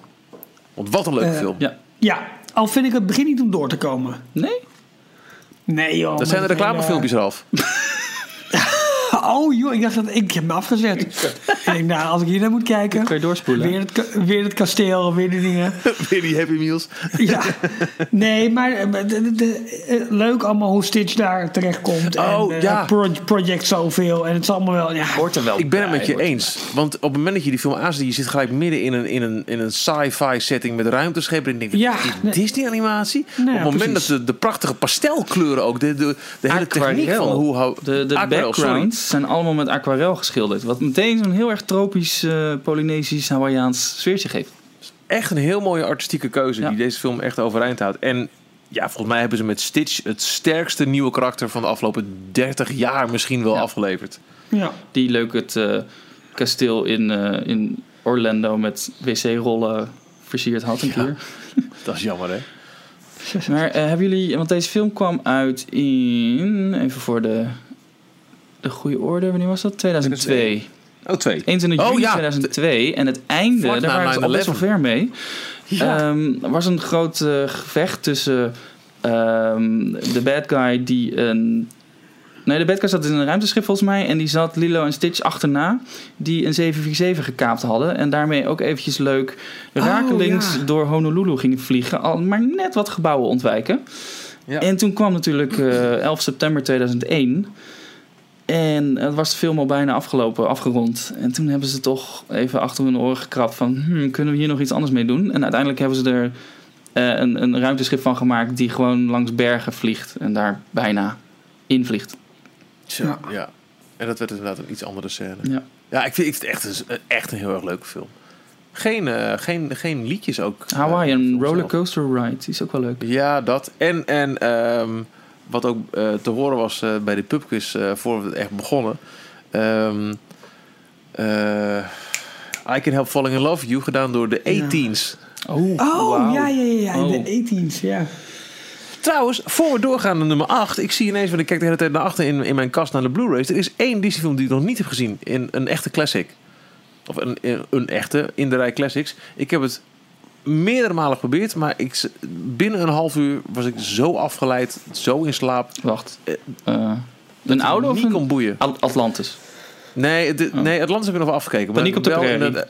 Want wat een leuke Eh, film. Ja. Ja, al vind ik het begin niet om door te komen. Nee? Nee joh. Dat zijn de reclamefilmpjes eraf. Oh joh, ik dacht dat ik heb me afgezet. ik denk, nou, als ik hier naar moet kijken... Kan je doorspoelen? Weer het, weer het kasteel, weer die dingen. Weer die Happy Meals. Ja, nee, maar de, de- de- eh, leuk allemaal hoe Stitch daar terechtkomt. Oh, en, eh, ja. pro- project zoveel. En het is allemaal wel... Ja, Hoort er wel Ik ben het met je eens. Want op het moment dat je die film aanzet, je zit gelijk midden in een, in een, in een sci-fi setting met ruimteschepen. En ik denk, Ja, is nee. dit Disney animatie? Ja, op het moment precies. dat de, de prachtige pastelkleuren ook, de, de, de hele techniek van hoe... hou- De, de backgrounds zijn allemaal met aquarel geschilderd. Wat meteen zo'n heel erg tropisch, eh, Polynesisch, Hawaiiaans sfeertje geeft. Echt een heel mooie artistieke keuze Ja. die deze film echt overeind houdt. En ja, volgens mij hebben ze met Stitch het sterkste nieuwe karakter van de afgelopen 30 jaar misschien wel Ja. afgeleverd. ja. Die leuk het eh, kasteel in, eh, in Orlando met wc-rollen versierd had een keer. Dat is jammer, hè? Maar hebben jullie, want deze film kwam uit in, even voor de, de goede orde, wanneer was dat? 2002. Oh, twee. 21 Oh, juli ja. 2002. En het einde, Vlak daar waren ze al best wel 9/11. ver mee. Ja. Ehm, er was een groot eh, gevecht tussen ehm, de bad guy die een... Nee, de bad guy zat in een ruimteschip volgens mij. En die zat Lilo en Stitch achterna. Die een 747 gekaapt hadden. En daarmee ook eventjes leuk rakelings ja. door Honolulu gingen vliegen. Al maar net wat gebouwen ontwijken. Ja. En toen kwam natuurlijk eh 11 september 2001. En het was de film al bijna afgelopen, afgerond. En toen hebben ze toch even achter hun oren gekrapt van... Hmm, kunnen we hier nog iets anders mee doen? En uiteindelijk hebben ze er eh, een, een ruimteschip van gemaakt... die gewoon langs bergen vliegt en daar bijna in vliegt. Zo, Ja. ja. En dat werd inderdaad een iets andere scène. Ja. Ja, ik vind, ik vind het echt een, echt een heel erg leuke film. Geen, eh, geen, geen liedjes ook. eh, Hawaii, van een zelf. rollercoaster ride, die is ook wel leuk. Ja, dat. En, en ehm, wat ook eh, te horen was eh, bij de pubquiz, eh voor we het echt begonnen. Ehm, eh, I Can Help Falling in Love You, gedaan door de Ja. 18s. Oh, Oh, ja, ja, ja, ja. Oh. De 18's, ja. Trouwens, voor we doorgaan naar nummer 8. Ik zie ineens, want ik kijk de hele tijd naar achter in, in mijn kast naar de Blu-rays. Er is één Disney film die ik nog niet heb gezien. In een echte classic. Of een, een, een echte, in de rij classics. Ik heb het meerdere malen geprobeerd. Maar ik, binnen een half uur was ik zo afgeleid. Zo in slaap. Wacht. Eh, Eh, een oude of niet een kon boeien. At- Atlantis? Nee, Oh. nee Atlantis heb ik nog wel afgekeken. Paniek op de wel Prairie.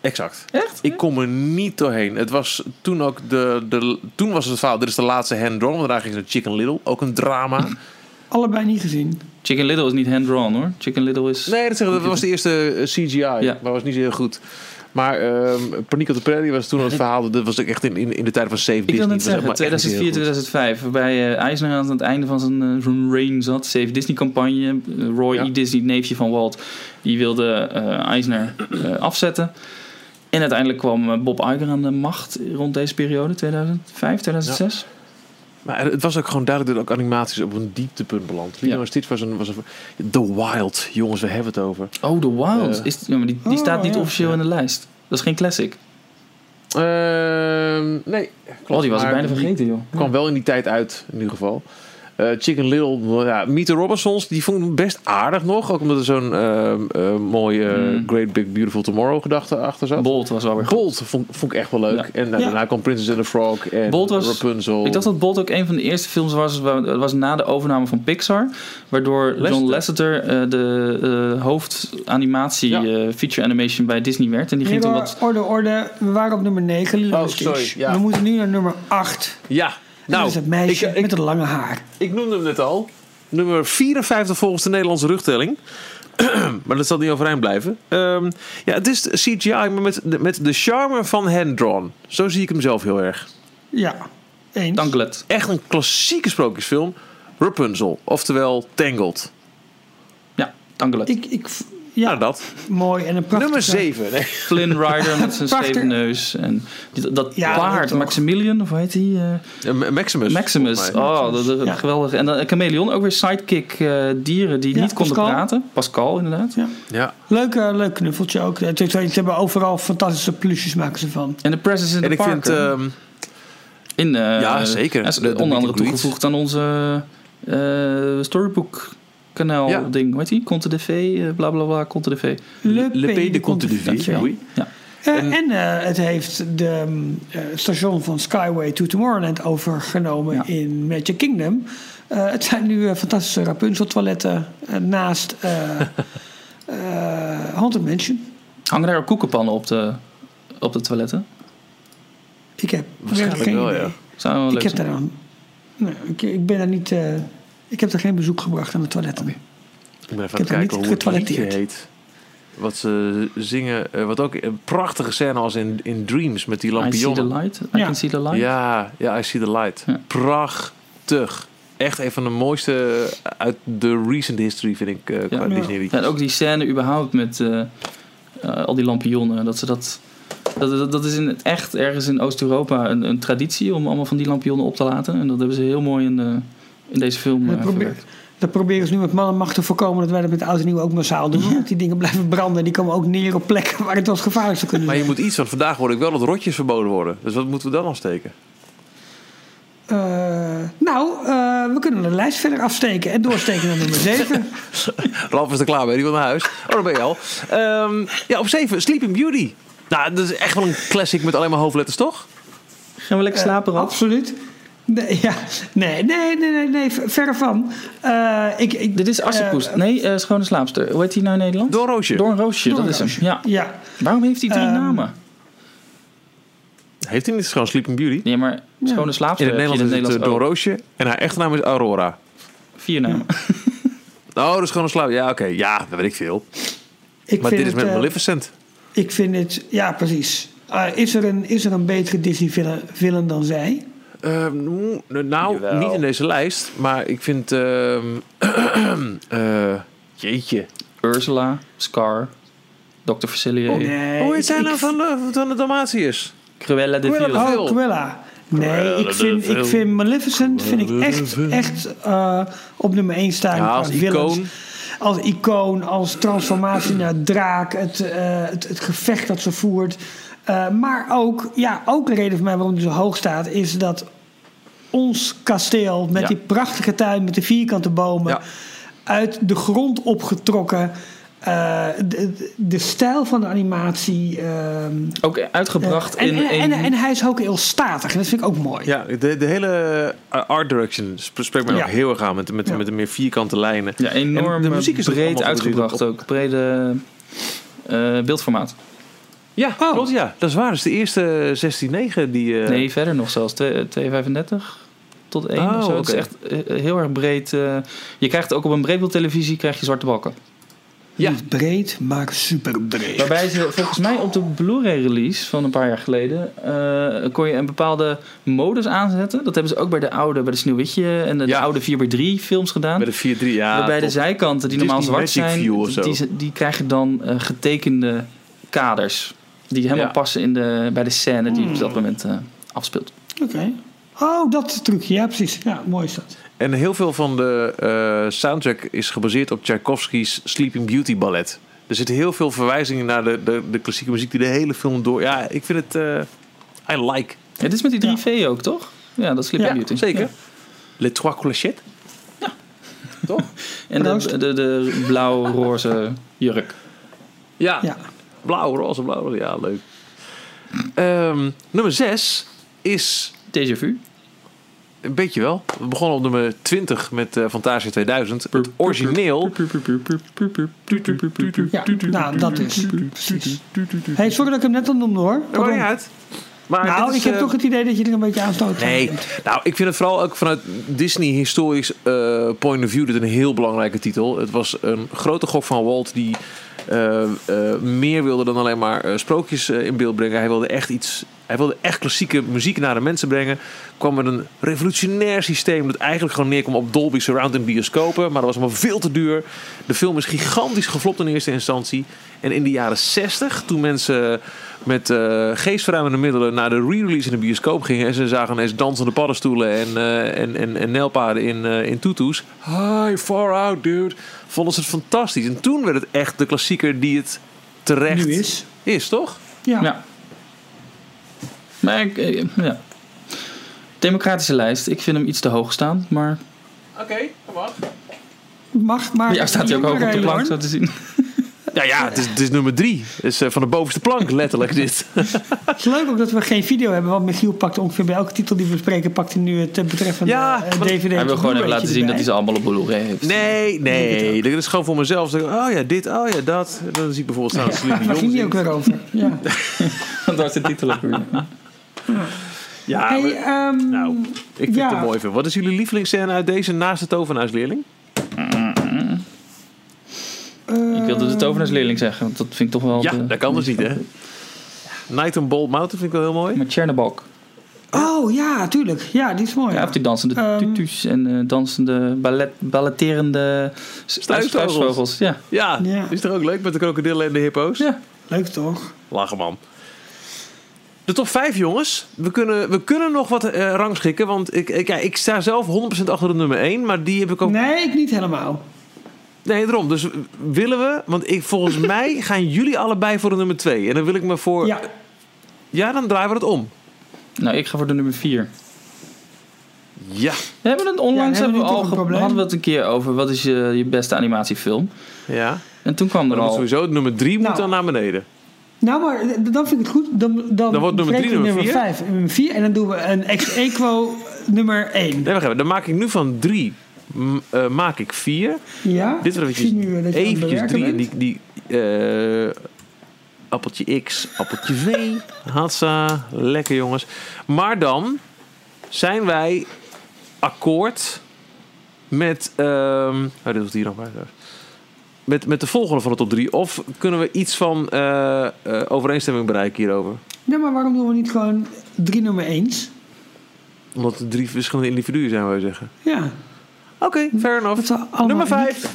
Exact. Echt? Ik kom er niet doorheen. Het was toen ook de, de... Toen was het verhaal, dit is de laatste hand-drawn. Want daarna ging ze naar Chicken Little. Ook een drama. Allebei niet gezien. Chicken Little is niet hand-drawn hoor. Chicken Little is... Nee, dat, zeg, ik, dat was de eerste eh, CGI. Ja. Maar was niet zo heel goed. Maar ehm Paniek op de Prairie was toen het verhaal. Dat was echt in, in, in de tijd van Save Ik Disney. wil net zeggen, echt maar echt niet 2004, heel goed. 2005, waarbij eh, Eisner aan het einde van zijn, eh, zijn reign zat. Save Disney-campagne. Eh, Roy Ja. E. Disney, neefje van Walt, die wilde eh, Eisner eh, afzetten. En uiteindelijk kwam eh, Bob Iger aan de macht rond deze periode, 2005, 2006. Maar het was ook gewoon duidelijk dat ook animaties op een dieptepunt beland. Lilo Ja. en Stitch was een, was een... The Wild, jongens, we hebben het over. Oh, The Wild. Eh. is, ja, maar die, die Oh, staat niet ja. officieel in de lijst. Dat is geen classic. Ehm, nee, klopt. Oh, die was ik bijna vergeten, joh. kwam wel in die tijd uit, in ieder geval. Eh, Chicken Little, ja, Meet the Robinsons, die vond ik best aardig nog. Ook omdat er zo'n ehm, eh, mooie eh, Mm. Great Big Beautiful Tomorrow gedachte achter zat. Bolt was wel weer goed. Bolt vond, vond ik echt wel leuk. Ja. En nou, Ja. daarna kwam Princess and the Frog en Bolt was- Rapunzel. Ik dacht dat Bolt ook een van de eerste films was, was na de overname van Pixar. Waardoor John Lasseter eh, de eh, hoofdanimatie Ja. eh, feature animation bij Disney werd. En die ging toen wat... orde, orde. We waren op nummer 9, Lilo Oh, Stitch. sorry, ja. We moeten nu naar nummer 8. Ja, Nou, dat is het meisje ik, ik, met het lange haar. ik noemde hem net al. Nummer 54 volgens de Nederlandse rugtelling. maar dat zal niet overeind blijven. Ehm, ja, het is CGI, maar met, de- met de charme van hand-drawn. Zo zie ik hem zelf heel erg. Ja, eens. Danklet. Echt een klassieke sprookjesfilm. Rapunzel, oftewel Tangled. Ja, Danklet. Ik, ik, ja, Nou, dat. mooi en een prachtig. Nummer 7. Nee. Flynn Rider met zijn scheve neus. En dat Ja, paard, dat. Maximilian, of hoe heet die? eh, Eh, Maximus. Maximus. Oh, dat, dat- Ja. geweldig. En dan een chameleon, ook weer sidekick eh, dieren die Ja, niet konden Pascal. praten. Pascal, inderdaad. Ja. Ja. Leuk, eh, leuk knuffeltje ook. Het is- Ze hebben overal fantastische plusjes maken ze van. En de Presence in En the ik vind... Park. ehm, in, eh, Ja, zeker. is De- de onder andere toegevoegd aan onze eh, storybook kanaal Ja. ding. Hoe heet die? Conte de V, eh, bla bla bla, Conte de V. Le, Le Pays de Conte de. Oui. Ja. Eh, en eh, het heeft de mm, eh, station van Skyway to Tomorrowland overgenomen Ja. in Magic Kingdom. Eh, het zijn nu fantastische Rapunzel toiletten eh, naast eh eh, Haunted Mansion. Hangen daar ook koekenpannen op de, op de toiletten? Ik heb Waarschijnlijk geen wel, idee. ja. Zou wel Ik leuk heb daar dan. Nee, ik, ik ben daar niet. Eh, ik heb er geen bezoek gebracht aan de toiletten. Ik ben even Ik aan het kijken hoe het liedje heet. Wat ze zingen. eh, wat ook een prachtige scène als in, in Dreams met die I see the lampionnen. light. I Ja. can see the light. Ja, ja, I see the light. Ja. Prachtig. Echt een van de mooiste uit de recent history, vind ik, eh, qua Ja. Disney. En ook die scène überhaupt met eh, eh, al die lampionnen. Dat ze dat... Dat, dat, dat is in het echt ergens in Oost-Europa een, een traditie om allemaal van die lampionnen op te laten. En dat hebben ze heel mooi in, de, in deze film Dat, eh, probeer, verwerkt. dat proberen ze nu met man en macht te voorkomen dat wij dat met oud en nieuw ook massaal doen. Want die dingen blijven branden en die komen ook neer op plekken waar het ons gevaarlijk zou kunnen Maar je moet iets, want vandaag hoor ik wel dat rotjes verboden worden. Dus wat moeten we dan afsteken? Eh, nou, eh, we kunnen de lijst verder afsteken en doorsteken naar nummer 7. Ralf is er klaar mee, die wil naar huis. Oh, daar ben je al. Ehm, ja, op 7, Sleeping Beauty. Nou, dat is echt wel een classic met alleen maar hoofdletters, toch? Gaan we lekker slapen, Ralf? Absoluut. Nee, ja. nee, nee, nee, nee, nee, ver- verre van. Eh, ik, ik, Dit is Assepoes. eh, nee, eh, Schone Slaapster. Hoe heet die nou in Nederland? Door Roosje. Door een roosje, dat is hem. Doornroosje. Ja. Ja, Waarom heeft hij drie Ehm, namen? Heeft hij niet gewoon Sleeping Beauty? Nee, maar Schone In Slaapster het heb je Nederlands is het Roosje. En haar echte naam is Aurora. Vier namen. Oh, dat is gewoon een slaap. Ja, oké. Ja, dat weet ik veel. ik Maar vind dit is het, met Maleficent. Ik vind het, ja, precies. Eh, is, er een, is er een betere Disney-villain villain dan zij? Ehm, nou, Jawel. niet in deze lijst. Maar ik vind... ehm, eh, jeetje. Ursula, Scar, Dr. Facilier, Nee, Hoe heet zij nou van de, van de Dalmatiërs? Cruella de Cruella Vil. Oh, Cruella. Nee, ik vind, ik vind Maleficent vind ik echt, echt eh, op nummer 1 staan. Ja, als villains. icoon. Als icoon, als transformatie naar draak, het, eh, het, het gevecht dat ze voert. Eh, maar ook, ja, ook een reden voor mij waarom die zo hoog staat, is dat ons kasteel met Ja. die prachtige tuin met de vierkante bomen, Ja. uit de grond opgetrokken. eh, de, de stijl van de animatie. ehm, Ook uitgebracht en, in en, een... en, en hij is ook heel statig. En dat vind ik ook mooi. Ja, de, de hele eh, art direction sp- spreekt mij Ja. ook heel erg aan. Met, met, Ja. met de meer vierkante lijnen. ja, enorm En de muziek is breed uitgebracht ook. Brede eh, beeldformaat. Ja, Oh. klopt ja. Dat is waar. Dat is de eerste 16-9 die... eh, Nee, verder nog zelfs. Twee- 2,35 tot 1 Oh, of zo. Het is echt eh, heel erg breed. eh, je krijgt ook op een breedbeeldtelevisie krijg je zwarte balken. Ja. Niet breed, maar super breed. Waarbij ze volgens mij op de Blu-ray release van een paar jaar geleden eh, kon je een bepaalde modus aanzetten. Dat hebben ze ook bij de oude, bij de Sneeuwwitje en de, de Ja. oude 4x3 films gedaan. Bij de 4-3, ja. Waarbij de zijkanten die normaal zwart Magic zijn, die, die krijgen dan eh, getekende kaders. Die helemaal Ja. passen in de, bij de scène die op dat moment eh, afspeelt. Oké. Oh, dat trucje. Ja, precies. Ja, mooi is dat. En heel veel van de eh, soundtrack is gebaseerd op Tchaikovsky's Sleeping Beauty ballet. Er zitten heel veel verwijzingen naar de, de, de klassieke muziek die de hele film door... Ja, ik vind het... eh, I like. Ja, dit is met die 3V ook, toch? Ja, dat is Sleeping Ja, Beauty. Zeker. Ja. Les Trois Clochettes. Toch? En de, de, de blauw-roze jurk. Ja. Ja. Blauw, roze, blauw. Ja, leuk. Ehm, nummer 6 is Déjà vu. een beetje wel. We begonnen op nummer 20 met eh Fantasia 2000. Het origineel. Ja, nou, dat is. Precies. Hey, sorry dat ik hem net al noemde hoor. Dat maakt niet uit. Maar Nou, is, ik heb eh, toch het idee dat je er een beetje aanstoot aan Nee, bent. nou, ik vind het vooral ook vanuit Disney historisch eh, point of view dit een heel belangrijke titel. Het was een grote gok van Walt die eh, eh, meer wilde dan alleen maar eh, sprookjes eh, in beeld brengen. Hij wilde echt iets. Hij wilde echt klassieke muziek naar de mensen brengen. Kwam met een revolutionair systeem dat eigenlijk gewoon neerkwam op Dolby Surround in bioscopen. Maar dat was allemaal veel te duur. De film is gigantisch geflopt in eerste instantie. En in de jaren 60, toen mensen met eh geestverruimende middelen naar de re-release in de bioscoop gingen. En ze zagen ineens dansende paddenstoelen en, eh en, en, en in, eh in tutus. Hi, far out, dude. Vonden ze het fantastisch. En toen werd het echt de klassieker die het terecht Nu is. is, toch? Ja. Ja. Maar ik, ja. Democratische lijst. Ik vind hem iets te hoog staan. Maar Oké, dat mag. Mag, maar. ja, staat hij ook hoog op de plank, zo te zien. Ja, ja het, is, het is nummer drie. Het is eh, van de bovenste plank, letterlijk dit. Het is leuk ook dat we geen video hebben, want Michiel pakt ongeveer bij elke titel die we bespreken, pakt hij nu het eh, betreffende Ja, eh, DVD. Hij wil gewoon even laten zien dat hij ze allemaal op Blu-ray heeft. Nee, nee. Dat is gewoon voor mezelf. Zeg, oh ja, dit, oh ja, dat. Dan zie ik bijvoorbeeld staan Waar Dion ging die ook weer over? Ja. Daar is de titel op. Ja, Hey, maar- ehm, nou, ik vind ja. het een mooi film. Wat is jullie lievelingsscène uit deze naast de tovenaarsleerling? Ik wilde de tovenaarsleerling zeggen, want dat vind ik toch wel... Ja, de- dat kan dus niet, hè? Night on Bold Mountain vind ik wel heel mooi. Met Chernabog. Oh ja, tuurlijk. Ja, die is mooi. Ja, die dansende Ehm. tutus en eh, dansende ballet, balletterende Struisvogels. Ja. Ja, Ja. is toch ook leuk met de krokodillen en de hippo's? ja. Leuk toch? Lachen, man. De top 5, jongens. We kunnen, we kunnen nog wat eh, rangschikken. Want ik, ik, ja, ik sta zelf 100% achter de nummer 1. Maar die heb ik ook... Nee, ik niet helemaal. Nee, daarom. Dus willen we... Want ik, volgens mij gaan jullie allebei voor de nummer 2. En dan wil ik me voor... Ja, Ja, dan draaien we het om. Nou, ik ga voor de nummer 4. Ja. We hebben het onlangs Ja, hebben hebben we al hadden we het een keer over wat is je, je beste animatiefilm. Ja. En toen kwam er al. sowieso het nummer 3 moet Nou. dan naar beneden. nou maar eh, dan vind ik het goed. Dan, dan, Dan wordt nummer drie bespreken we nummer vier? 5 en nummer 4 en dan doen we een ex-equo nummer 1. Nee, wacht even. Dan maak ik nu van 3 maak ik 4. Ja, Dit zie nu eh, dat eventjes 3 en die, die eh, appeltje X, appeltje V. Hatsa, lekker jongens. Maar dan zijn wij akkoord met, ehm oh, dit was hier nog bij. Met, met de volgende van de top 3. Of kunnen we iets van eh, eh, overeenstemming bereiken hierover? Nee, maar waarom doen we niet gewoon drie nummer 1? Omdat het drie verschillende individuen zijn, wil je zeggen. Ja, Oké, fair dat enough. Nummer niet- 5.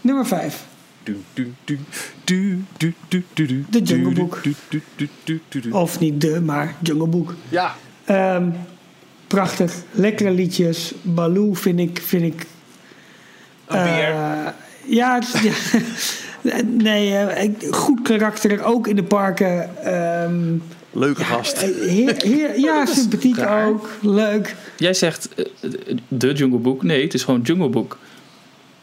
Nummer 5. Du, du, du, du, du, du, du, du, De Jungle Book. Of niet de, maar Jungle Book. Ja. Ehm, prachtig, lekkere liedjes. Baloo vind ik... Vind ik Een beer. eh, ja, het ja. nee, eh, goed karakter, ook in de parken. Ehm, Leuke gast. eh, heer, heer, ja, sympathiek raar. ook, leuk. Jij zegt eh, de Jungle Book. Nee, het is gewoon Jungle Book.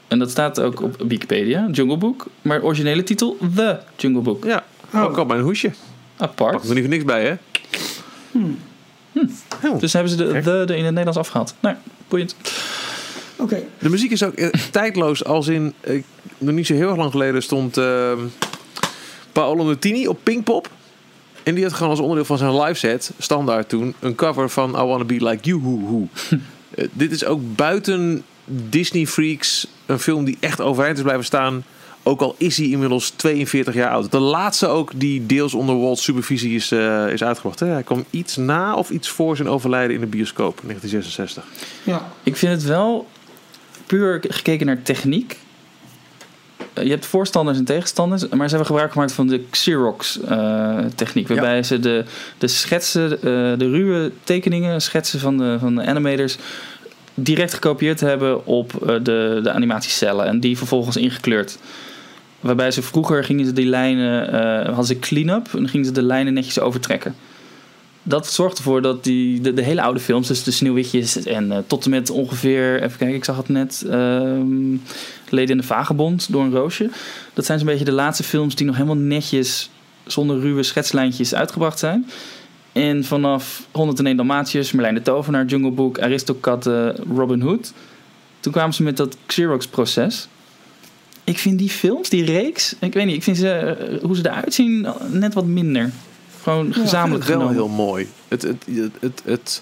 En dat staat ook op Wikipedia, Jungle Book. Maar originele titel, The Jungle Book. Ja, Oh. ook al mijn hoesje. Pak Apart. er niet voor niks bij, hè? Dus hebben ze de, de, de in het Nederlands afgehaald. Nou, boeiend. Oké, De muziek is ook eh, tijdloos. Als in, nog niet zo heel erg lang geleden stond eh, Paolo Nutini op Pinkpop. En die had gewoon als onderdeel van zijn live set, standaard toen, een cover van I Wanna Be Like You. Hoo, hoo. Eh, dit is ook buiten Disney Freaks een film die echt overeind is blijven staan. Ook al is hij inmiddels 42 jaar oud. De laatste ook die deels onder Walt's supervisie is, eh, is uitgebracht. Hè? Hij kwam iets na of iets voor zijn overlijden in de bioscoop in 1966. ja. Ik vind het wel puur gekeken naar techniek. Je hebt voorstanders en tegenstanders, maar ze hebben gebruik gemaakt van de Xerox-techniek. waarbij ze de, de schetsen, eh, de ruwe tekeningen, schetsen van de, van de animators, direct gekopieerd hebben op eh, de, de animatiecellen en die vervolgens ingekleurd. Waarbij ze vroeger gingen ze die lijnen, eh, hadden ze clean-up en gingen ze de lijnen netjes overtrekken. Dat zorgt ervoor dat die, de, hele oude films, dus de Sneeuwwitjes en eh, tot en met ongeveer, even kijken, ik zag het net, ehm Leden in de Vagebond door een roosje. Dat zijn zo'n beetje de laatste films die nog helemaal netjes, zonder ruwe schetslijntjes uitgebracht zijn. En vanaf 101 Dalmatiërs, Merlijn de Tovenaar, Jungle Book, Aristokatten, Robin Hood. Toen kwamen ze met dat Xerox-proces. Ik vind die films, die reeks, ik weet niet, ik vind ze, eh, hoe ze eruit zien net wat minder. Gewoon gezamenlijk Ik vind het wel heel mooi. Het, het, het, het, het-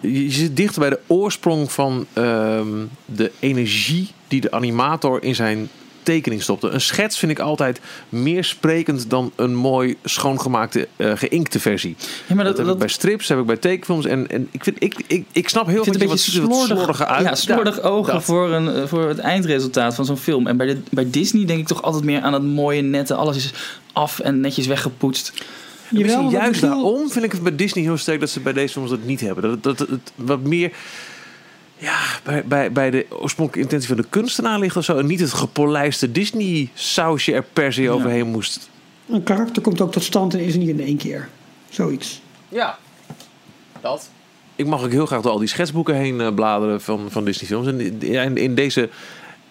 je zit dichter bij de oorsprong van ehm, de energie die de animator in zijn tekening stopte. Een schets vind ik altijd meer sprekend dan een mooi schoongemaakte, eh geïnkte versie. Ja, maar Dat, dat, heb dat, ik bij strips, heb ik bij tekenfilms. En, en ik, vind, ik, ik, ik snap heel een wat slordig, uit. Ja, slordig ogen dat. voor, een, eh, voor het eindresultaat van zo'n film. En bij, de, bij Disney denk ik toch altijd meer aan het mooie nette. Alles is af en netjes weggepoetst. Misschien Jawel, wat juist daarom vind ik het bij Disney heel sterk dat ze bij deze films dat niet hebben. Dat, dat, dat het wat meer ja, bij, bij, bij de oorspronkelijke intentie van de kunstenaar ligt of zo. En niet het gepolijste Disney sausje er per se overheen moest. Een karakter komt ook tot stand en is niet in één keer. Zoiets. Ja, dat. Ik mag ook heel graag door al die schetsboeken heen eh, bladeren van, van Disney films. En in, in deze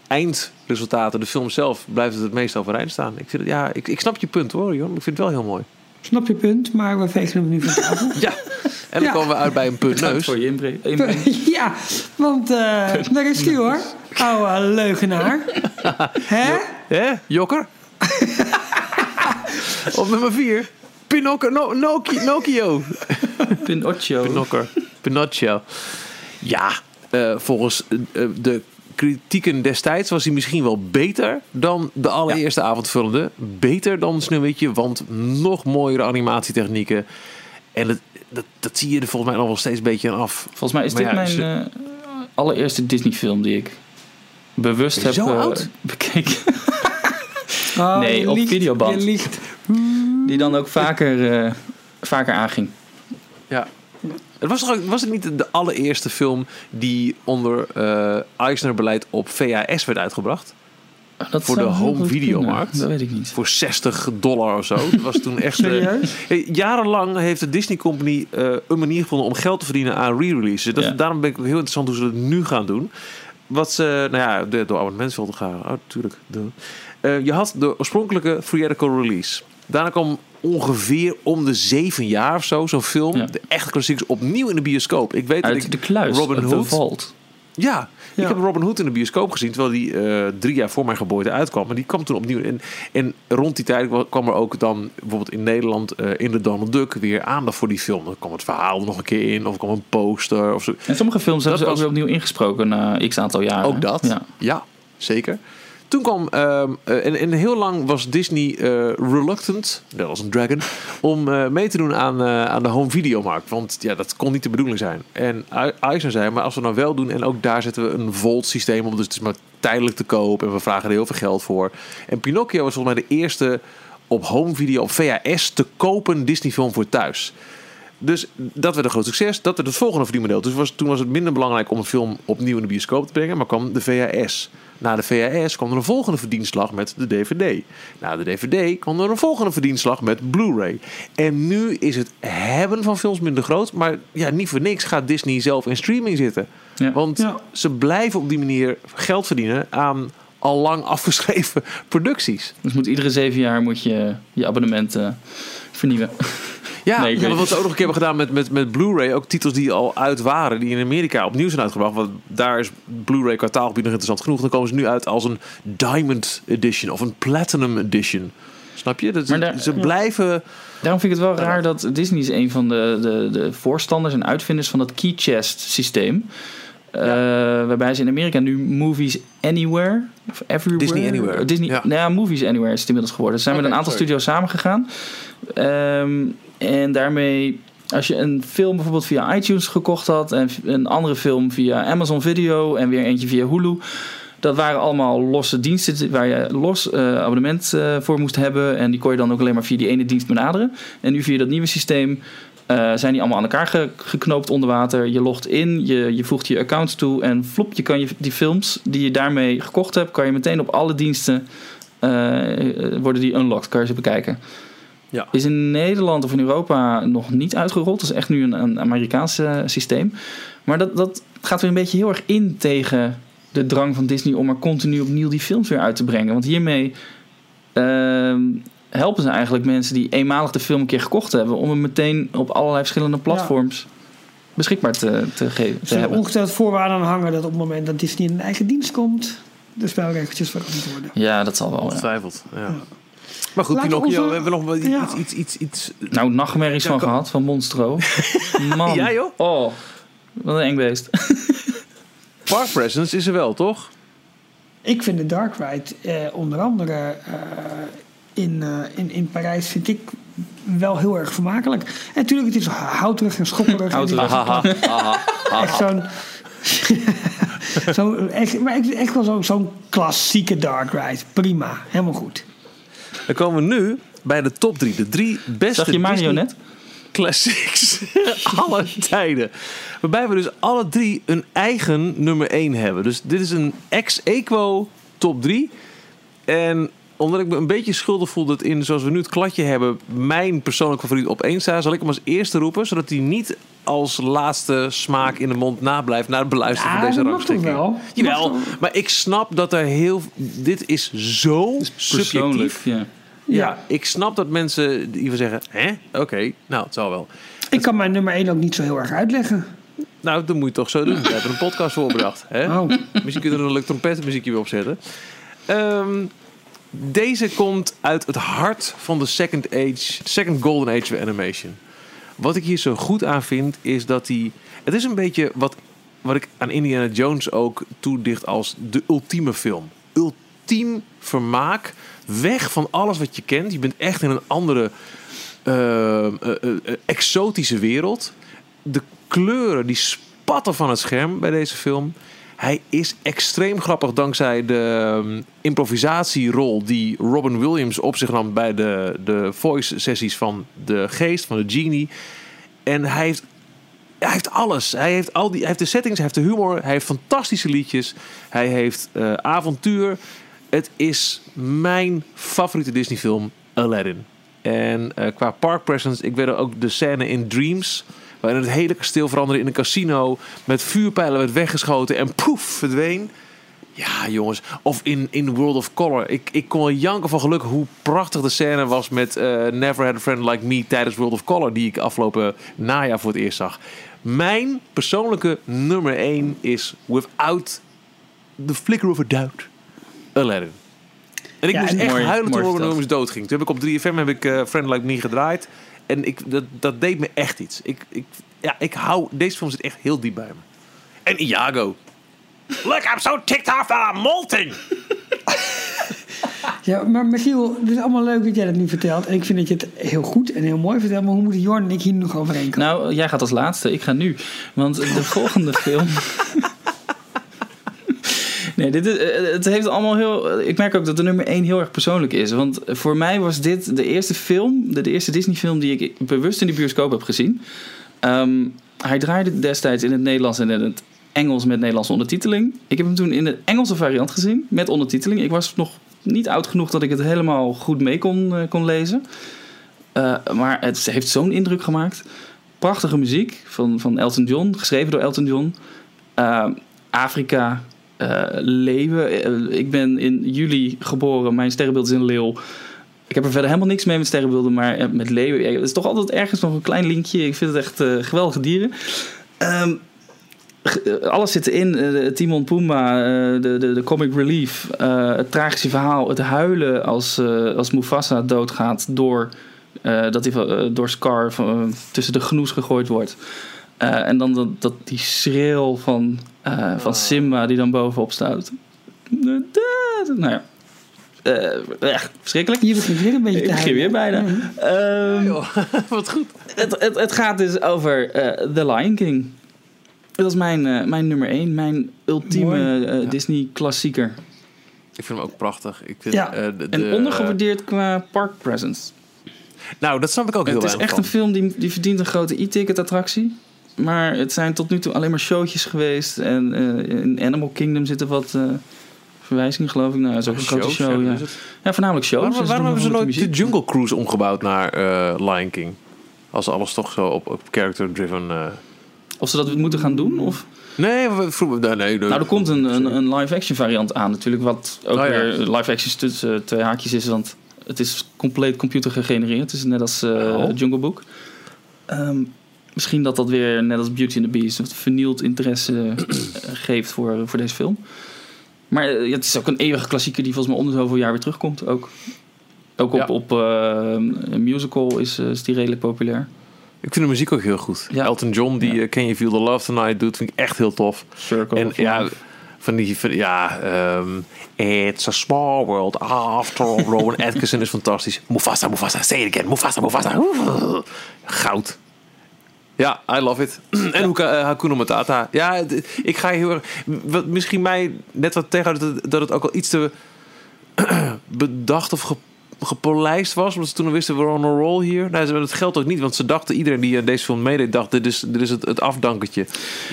eindresultaten, de film zelf, blijft het het meest overeind staan. Ik, vind het, ja, ik, ik snap je punt hoor, Jon. Ik vind het wel heel mooi. Snap je punt, maar we vegen hem nu van tafel. Ja, en dan Ja. komen we uit bij een punt Neus. neus. Voor je inbreng. ja, want eh, daar is die hoor. Oude leugenaar. Hè? Hè, Jokker? Op nummer 4. Pinocchio. No, Noki- Nokio. Pinocchio. Pinocchio. Pinocchio. Ja, eh, volgens eh, de kritieken destijds was hij misschien wel beter dan de allereerste avondvullende. Beter dan Sneeuwwitje, want nog mooiere animatietechnieken. En het, dat, dat zie je er volgens mij nog wel steeds een beetje aan af. Volgens mij is Maar dit ja, mijn ze- eh, allereerste Disney film die ik bewust heb Zo oud? bekeken. Oh, Nee, je op liegt, videoband. Je liegt. Die dan ook vaker, eh, vaker aanging. Ja. Het was, toch, ook- was het niet de allereerste film die onder eh Eisner-beleid op VHS werd uitgebracht? Dat Voor de home videomarkt? Dat weet ik niet. Voor 60 dollar of zo. Dat was toen echt. eh, Serieus? Jarenlang heeft de Disney Company eh, een manier gevonden om geld te verdienen aan re-releases. Dat, Ja. Daarom ben ik heel interessant hoe ze dat nu gaan doen. Wat ze, nou ja, de, door abonnementsveld gaan. Oh, natuurlijk. je had de oorspronkelijke theatrical release. Daarna kwam ongeveer om de zeven jaar of zo zo'n film. Ja. De echte klassiekers opnieuw in de bioscoop. Ik weet dat Uit ik de kluis. Robin Hood. vault. Ja, Ja. ik heb Robin Hood in de bioscoop gezien, terwijl die eh, drie jaar voor mijn geboorte uitkwam. Maar die kwam toen opnieuw. En, en rond die tijd kwam er ook dan bijvoorbeeld in Nederland eh, in de Donald Duck weer aandacht voor die film. Dan kwam het verhaal er nog een keer in, of kwam een poster of zo. En sommige films hebben ze was- ook weer opnieuw ingesproken na x aantal jaren. Ook dat, Ja. ja, zeker. Toen kwam, ehm, eh, en, heel lang was Disney eh, reluctant, dat was een dragon, om eh, mee te doen aan, aan de home videomarkt. Want ja, dat kon niet de bedoeling zijn. En Eisner zei, maar als we nou wel doen, en ook daar zetten we een Volt systeem op, dus het is maar tijdelijk te koop en we vragen er heel veel geld voor. En Pinocchio was volgens mij de eerste op home video, op VHS te kopen Disney film voor thuis. Dus dat werd een groot succes. Dat werd het volgende verdienmodel. Dus was, toen was het minder belangrijk om een film opnieuw in de bioscoop te brengen. Maar kwam de VHS. Na de VHS kwam er een volgende verdienslag met de DVD. Na de DVD kwam er een volgende verdienslag met Blu-ray. En nu is het hebben van films minder groot. Maar ja, niet voor niks gaat Disney zelf in streaming zitten. Ja. Want Ja. ze blijven op die manier geld verdienen aan al lang afgeschreven producties. Dus moet iedere zeven jaar moet je je abonnement eh, vernieuwen. Ja, Nee, ja, wat ze ook nog een keer hebben gedaan met, met, met Blu-ray. Ook titels die al uit waren, die in Amerika opnieuw zijn uitgebracht. Want daar is Blu-ray qua taalgebied nog interessant genoeg. Dan komen ze nu uit als een Diamond Edition of een Platinum Edition. Snap je? Dat, daar- ze blijven... Daarom vind ik het wel raar dat Disney is een van de, de, de voorstanders en uitvinders van dat key chest systeem. Eh, waarbij ze in Amerika nu Movies Anywhere of Everywhere. Disney Anywhere, Disney, ja. nou ja, Movies Anywhere is het inmiddels geworden. Ze zijn Oké, met een aantal sorry. studio's samengegaan. Ehm, en daarmee, als je een film bijvoorbeeld via iTunes gekocht had en een andere film via Amazon Video en weer eentje via Hulu. Dat waren allemaal losse diensten waar je los eh, abonnement eh, voor moest hebben. En die kon je dan ook alleen maar via die ene dienst benaderen. En nu via dat nieuwe systeem eh, zijn die allemaal aan elkaar ge- geknoopt onder water. Je logt in, je, je voegt je accounts toe en flop, je kan je, die films die je daarmee gekocht hebt, kan je meteen op alle diensten worden die unlocked, kan je ze bekijken. Ja. Is in Nederland of in Europa nog niet uitgerold. Dat is echt nu een, een Amerikaans eh, systeem. Maar dat, dat gaat weer een beetje heel erg in tegen de drang van Disney om er continu opnieuw die films weer uit te brengen. Want hiermee ehm, helpen ze eigenlijk mensen die eenmalig de film een keer gekocht hebben, om hem meteen op allerlei verschillende platforms beschikbaar te, te, geven, Er hebben. ongesteld voorwaarden aan hangen dat op het moment dat Disney in een eigen dienst komt, de spelregeltjes veranderd worden. Ja, dat zal wel. Ja. Ongetwijfeld. Ja. Maar goed, Laten we Pinocchio, onze- we hebben nog wel iets, Ja. iets, iets, iets... Nou, nachtmerries Ja, van kan- gehad van Monstro. Man. Ja, joh. Oh, wat een eng beest. Park Presence is er wel, toch? Ik vind de Dark Ride eh, onder andere eh, in, eh, in, in Parijs vind ik wel heel erg vermakelijk. En natuurlijk, het is houterig en schopperig. Houterig. Echt zo'n... zo, echt, maar echt, echt wel zo- zo'n klassieke Dark Ride. Prima, helemaal goed. Dan komen we nu bij de top drie. De drie beste Zag je Mario net? classics alle tijden. Waarbij we dus alle drie een eigen nummer 1 hebben. Dus dit is een ex-equo top 3. En omdat ik me een beetje schuldig voel dat in, zoals we nu het kladje hebben, mijn persoonlijk favoriet op 1 staat, zal ik hem als eerste roepen, zodat hij niet als laatste smaak in de mond nablijft na het beluisteren Ja, van deze dat mag toch rangschikking. wel? Jawel, maar ik snap dat er heel... Dit is zo Persoonlijk. subjectief. Ja. Ja, ik snap dat mensen die zeggen, hè, oké, nou, het zal wel. Ik kan mijn nummer 1 ook niet zo heel erg uitleggen. Nou, dat moet je toch zo doen. We hebben een podcast voorbedacht. Hè? Oh. Misschien kunnen we er een leuk trompetmuziekje weer opzetten. Ehm, deze komt uit het hart van de second, age, second golden age of animation. Wat ik hier zo goed aan vind, is dat hij... Het is een beetje wat, wat ik aan Indiana Jones ook toedicht als de ultieme film. Ultiem vermaak. Weg van alles wat je kent. Je bent echt in een andere eh, eh, eh, exotische wereld. De kleuren die spatten van het scherm bij deze film. Hij is extreem grappig dankzij de ehm, improvisatierol die Robin Williams op zich nam bij de, de voice sessies van de geest, van de genie. En hij heeft, hij heeft alles. Hij heeft, al die, hij heeft de settings, hij heeft de humor, hij heeft fantastische liedjes. Hij heeft eh, avontuur. Het is mijn favoriete Disney film, Aladdin. En eh, qua park presence, ik weet ook de scène in Dreams... waarin het hele kasteel veranderde in een casino... met vuurpijlen werd weggeschoten en poef, verdween. Ja, jongens. Of in, in World of Color. Ik, ik kon wel janken van geluk hoe prachtig de scène was... met eh, Never Had a Friend Like Me tijdens World of Color... die ik afgelopen najaar voor het eerst zag. Mijn persoonlijke nummer 1 is Without the Flicker of a Doubt... Aladdin. En ik Ja, moest en- echt Mooi- huilen toen Robin. Williams doodging. Toen heb ik op 3FM heb ik eh Friend Like Me gedraaid. En ik, dat, dat deed me echt iets. Ik, ik, ja, ik hou... Deze film zit echt heel diep bij me. En Iago. Look, I'm so ticked off that I'm molting. Ja, maar Michiel, het is allemaal leuk dat jij dat nu vertelt. En ik vind dat je het heel goed en heel mooi vertelt. Maar hoe moeten Jorn en ik hier nog overheen komen? Nou, jij gaat als laatste. Ik ga nu. Want de volgende film... Nee, dit is, eh, het heeft allemaal heel. Ik merk ook dat de nummer 1 heel erg persoonlijk is. Want voor mij was dit de eerste film, de, eerste Disney-film die ik bewust in de bioscoop heb gezien. Ehm, hij draaide destijds in het Nederlands en in het Engels met Nederlandse ondertiteling. Ik heb hem toen in de Engelse variant gezien met ondertiteling. Ik was nog niet oud genoeg dat ik het helemaal goed mee kon, eh, kon lezen. Eh, maar het heeft zo'n indruk gemaakt. Prachtige muziek van, van Elton John, geschreven door Elton John. Eh, Afrika, eh, leeuwen. Eh, ik ben in juli geboren. Mijn sterrenbeeld is een leeuw. Ik heb er verder helemaal niks mee met sterrenbeelden, maar eh, met leeuwen. Het is toch altijd ergens nog een klein linkje. Ik vind het echt geweldige dieren. Ehm, eh, alles zit erin. Timon Pumba, de, de, de comic relief, het tragische verhaal, het huilen als, als Mufasa doodgaat door, dat hij door Scar tussen de genoes gegooid wordt. Eh, en dan dat, dat die schreeuw van, eh, van Simba die dan bovenop staat. Nou ja, Eh, echt verschrikkelijk. Je begint weer een beetje Ik te begin weer bijna. Ehm, Wat goed. het, het, het gaat dus over eh, The Lion King. Dat is mijn, eh, mijn nummer 1, mijn ultieme Mooi. eh, Disney-klassieker. Ik vind hem ook prachtig. Ik vind, Ja. eh, de, En de- ondergewaardeerd qua park presence. Nou, dat snap ik ook heel Het is echt van. een film die, die verdient een grote e-ticket attractie. Maar het zijn tot nu toe alleen maar showtjes geweest. En eh, in Animal Kingdom zitten wat eh, verwijzingen, geloof ik. Nou, dat is ook een grote Shows, show. ja, Ja, voornamelijk shows. Waarom, Dus waarom hebben ze nooit de. Jungle Cruise omgebouwd naar eh, Lion King? Als alles toch zo op, op character-driven... eh, Of ze dat moeten gaan doen? Of? Nee, we- vroeger... Nee, nee, Nou, er komt een, een, een live-action variant aan natuurlijk. Wat ook Oh, ja. weer live-action tussen eh, twee haakjes is. Want het is compleet computer gegenereerd. Het is net als eh, Oh. Jungle Book. Ehm, misschien dat dat weer, net als Beauty and the Beast... wat vernield interesse eh, geeft voor, voor deze film. Maar eh, het is ook een eeuwige klassieker... die volgens mij om de zoveel jaar weer terugkomt ook. Ook op, Ja. op eh, een musical is, is die redelijk populair. Ik vind de muziek ook heel goed. Ja. Elton John, die Ja. Can You Feel the Love Tonight doet, vind ik echt heel tof. Circle En ja, van die... Van, ja, ehm, It's a small world after all. Rowan Atkinson is fantastisch. Mufasa, Mufasa, say it again. Mufasa, Mufasa. Goud. Ja, I love it. en ook uh, Hakuna Matata. Ja, ik ga heel erg... Wat misschien mij net wat tegenhoudt... dat- dat het ook al iets te bedacht of ge- gepolijst was. Omdat ze toen wisten, we're on a roll hier. Nou, dat geldt ook niet. Want ze dachten, iedereen die aan deze film meedeed... dacht, dit is, dit is het, het afdankertje.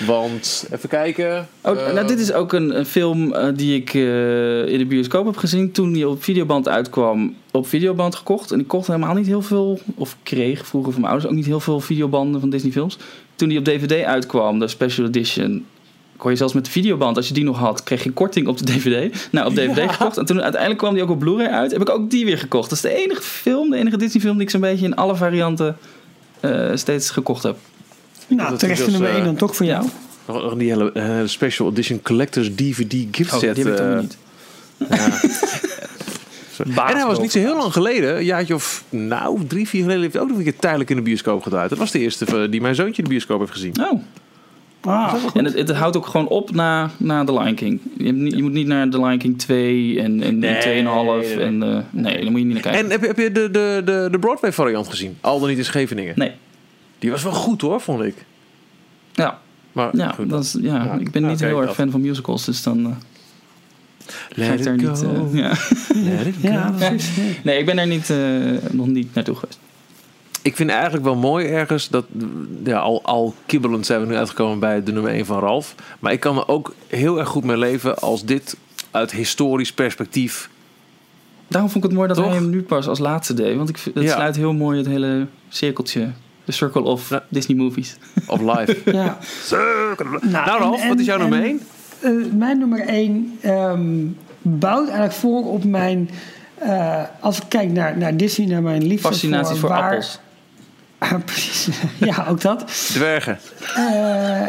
Want, even kijken... Oh, Eh, nou, dit is ook een, een film eh, die ik eh, in de bioscoop heb gezien toen die op videoband uitkwam. Op videoband gekocht. En ik kocht helemaal niet heel veel, of kreeg vroeger van mijn ouders ook niet heel veel videobanden van Disney films. Toen die op DVD uitkwam, de special edition, kon je zelfs met de videoband, als je die nog had, kreeg je korting op de DVD. Nou, op DVD gekocht. En toen uiteindelijk kwam die ook op Blu-ray uit. Heb ik ook die weer gekocht. Dat is de enige film, de enige Disney film die ik zo'n beetje in alle varianten eh, steeds gekocht heb. Nou, terecht dus, nummer eh, 1 dan toch voor jou. Nog die hele eh, special edition collectors DVD gift Oh, set. die heb ik eh, weer niet. En hij was niet zo heel lang geleden, een jaartje of nou, drie, vier geleden, heeft hij ook nog een keer tijdelijk in de bioscoop gedraaid. Dat was de eerste eh, die mijn zoontje in de bioscoop heeft gezien. Oh. Ah, En het, het houdt ook gewoon op na, na The Lion King. Je, hebt niet- je moet niet naar The Lion King 2 en, en, Nee, en 2,5. nee. En, eh, nee, daar moet je niet naar kijken. En heb je, heb je de, de, de, de Broadway variant gezien? Al dan niet in Scheveningen. nee, Die was wel goed hoor, vond ik. ja, Maar ja, goed, dat is, ja, Ja. ik ben niet oké, heel erg fan van musicals, dus dan ga Let ik daar niet... eh, ja. Let it go. ja, precies. Ja. Nee, ik ben daar niet, nog niet naartoe geweest. Ik vind eigenlijk wel mooi ergens dat, ja, al, al kibbelend zijn we nu uitgekomen bij de nummer 1 van Ralf. Maar ik kan er ook heel erg goed mee leven als dit uit historisch perspectief. Daarom vond ik het mooi dat Toch? hij hem nu pas als laatste deed. Want ik vind, het Ja. sluit heel mooi het hele cirkeltje. De circle of Ja. Disney movies. Of live. Ja. nou Ralf, en- wat is jouw en- nummer 1? Eh, mijn nummer 1 bouwt eigenlijk voor op mijn. eh, als ik kijk naar, naar Disney, naar mijn liefde Fascinatie voor waar- appels. Precies. ja, ook dat. Dwergen. Eh,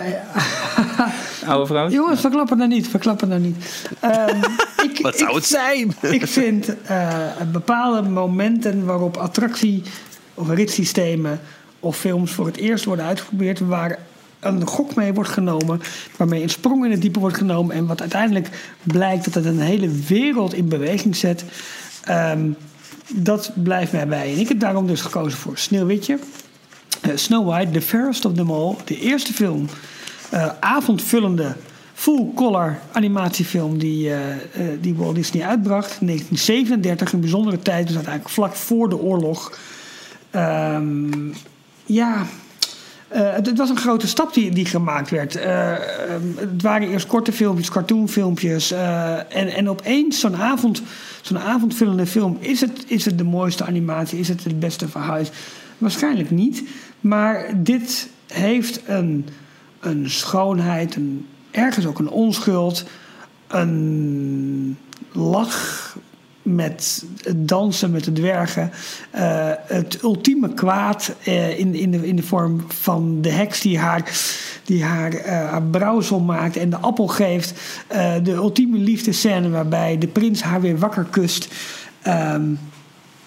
Oude vrouw. jongens, verklappen nou niet, verklappen nou niet. Ehm, ik, Wat zou ik- het zijn? Ik vind eh, bepaalde momenten waarop attractie of ritssystemen of films voor het eerst worden uitgeprobeerd, waar een gok mee wordt genomen, waarmee een sprong in het diepe wordt genomen en wat uiteindelijk blijkt dat het een hele wereld in beweging zet. Ehm, dat blijft mij bij. En ik heb daarom dus gekozen voor Sneeuwwitje. Eh, Snow White, The Fairest of Them All. De eerste film, eh, avondvullende, full-color animatiefilm die, eh, die Walt Disney uitbracht. In 1937, een bijzondere tijd, dus uiteindelijk vlak voor de oorlog. Ehm, ja, het, het was een grote stap die, die gemaakt werd. Eh, ehm, het waren eerst korte filmpjes, cartoonfilmpjes. eh, en, en opeens zo'n avond, zo'n avondvullende film. Is het, is het de mooiste animatie? Is het het beste verhuis? Waarschijnlijk niet. Maar dit heeft een, een schoonheid, een, ergens ook een onschuld. Een lach met het dansen met de dwergen. eh, het ultieme kwaad eh, in, in, de, in de vorm van de heks die haar, die haar, haar brouwsel maakt en de appel geeft. De ultieme liefdescène waarbij de prins haar weer wakker kust. Ehm,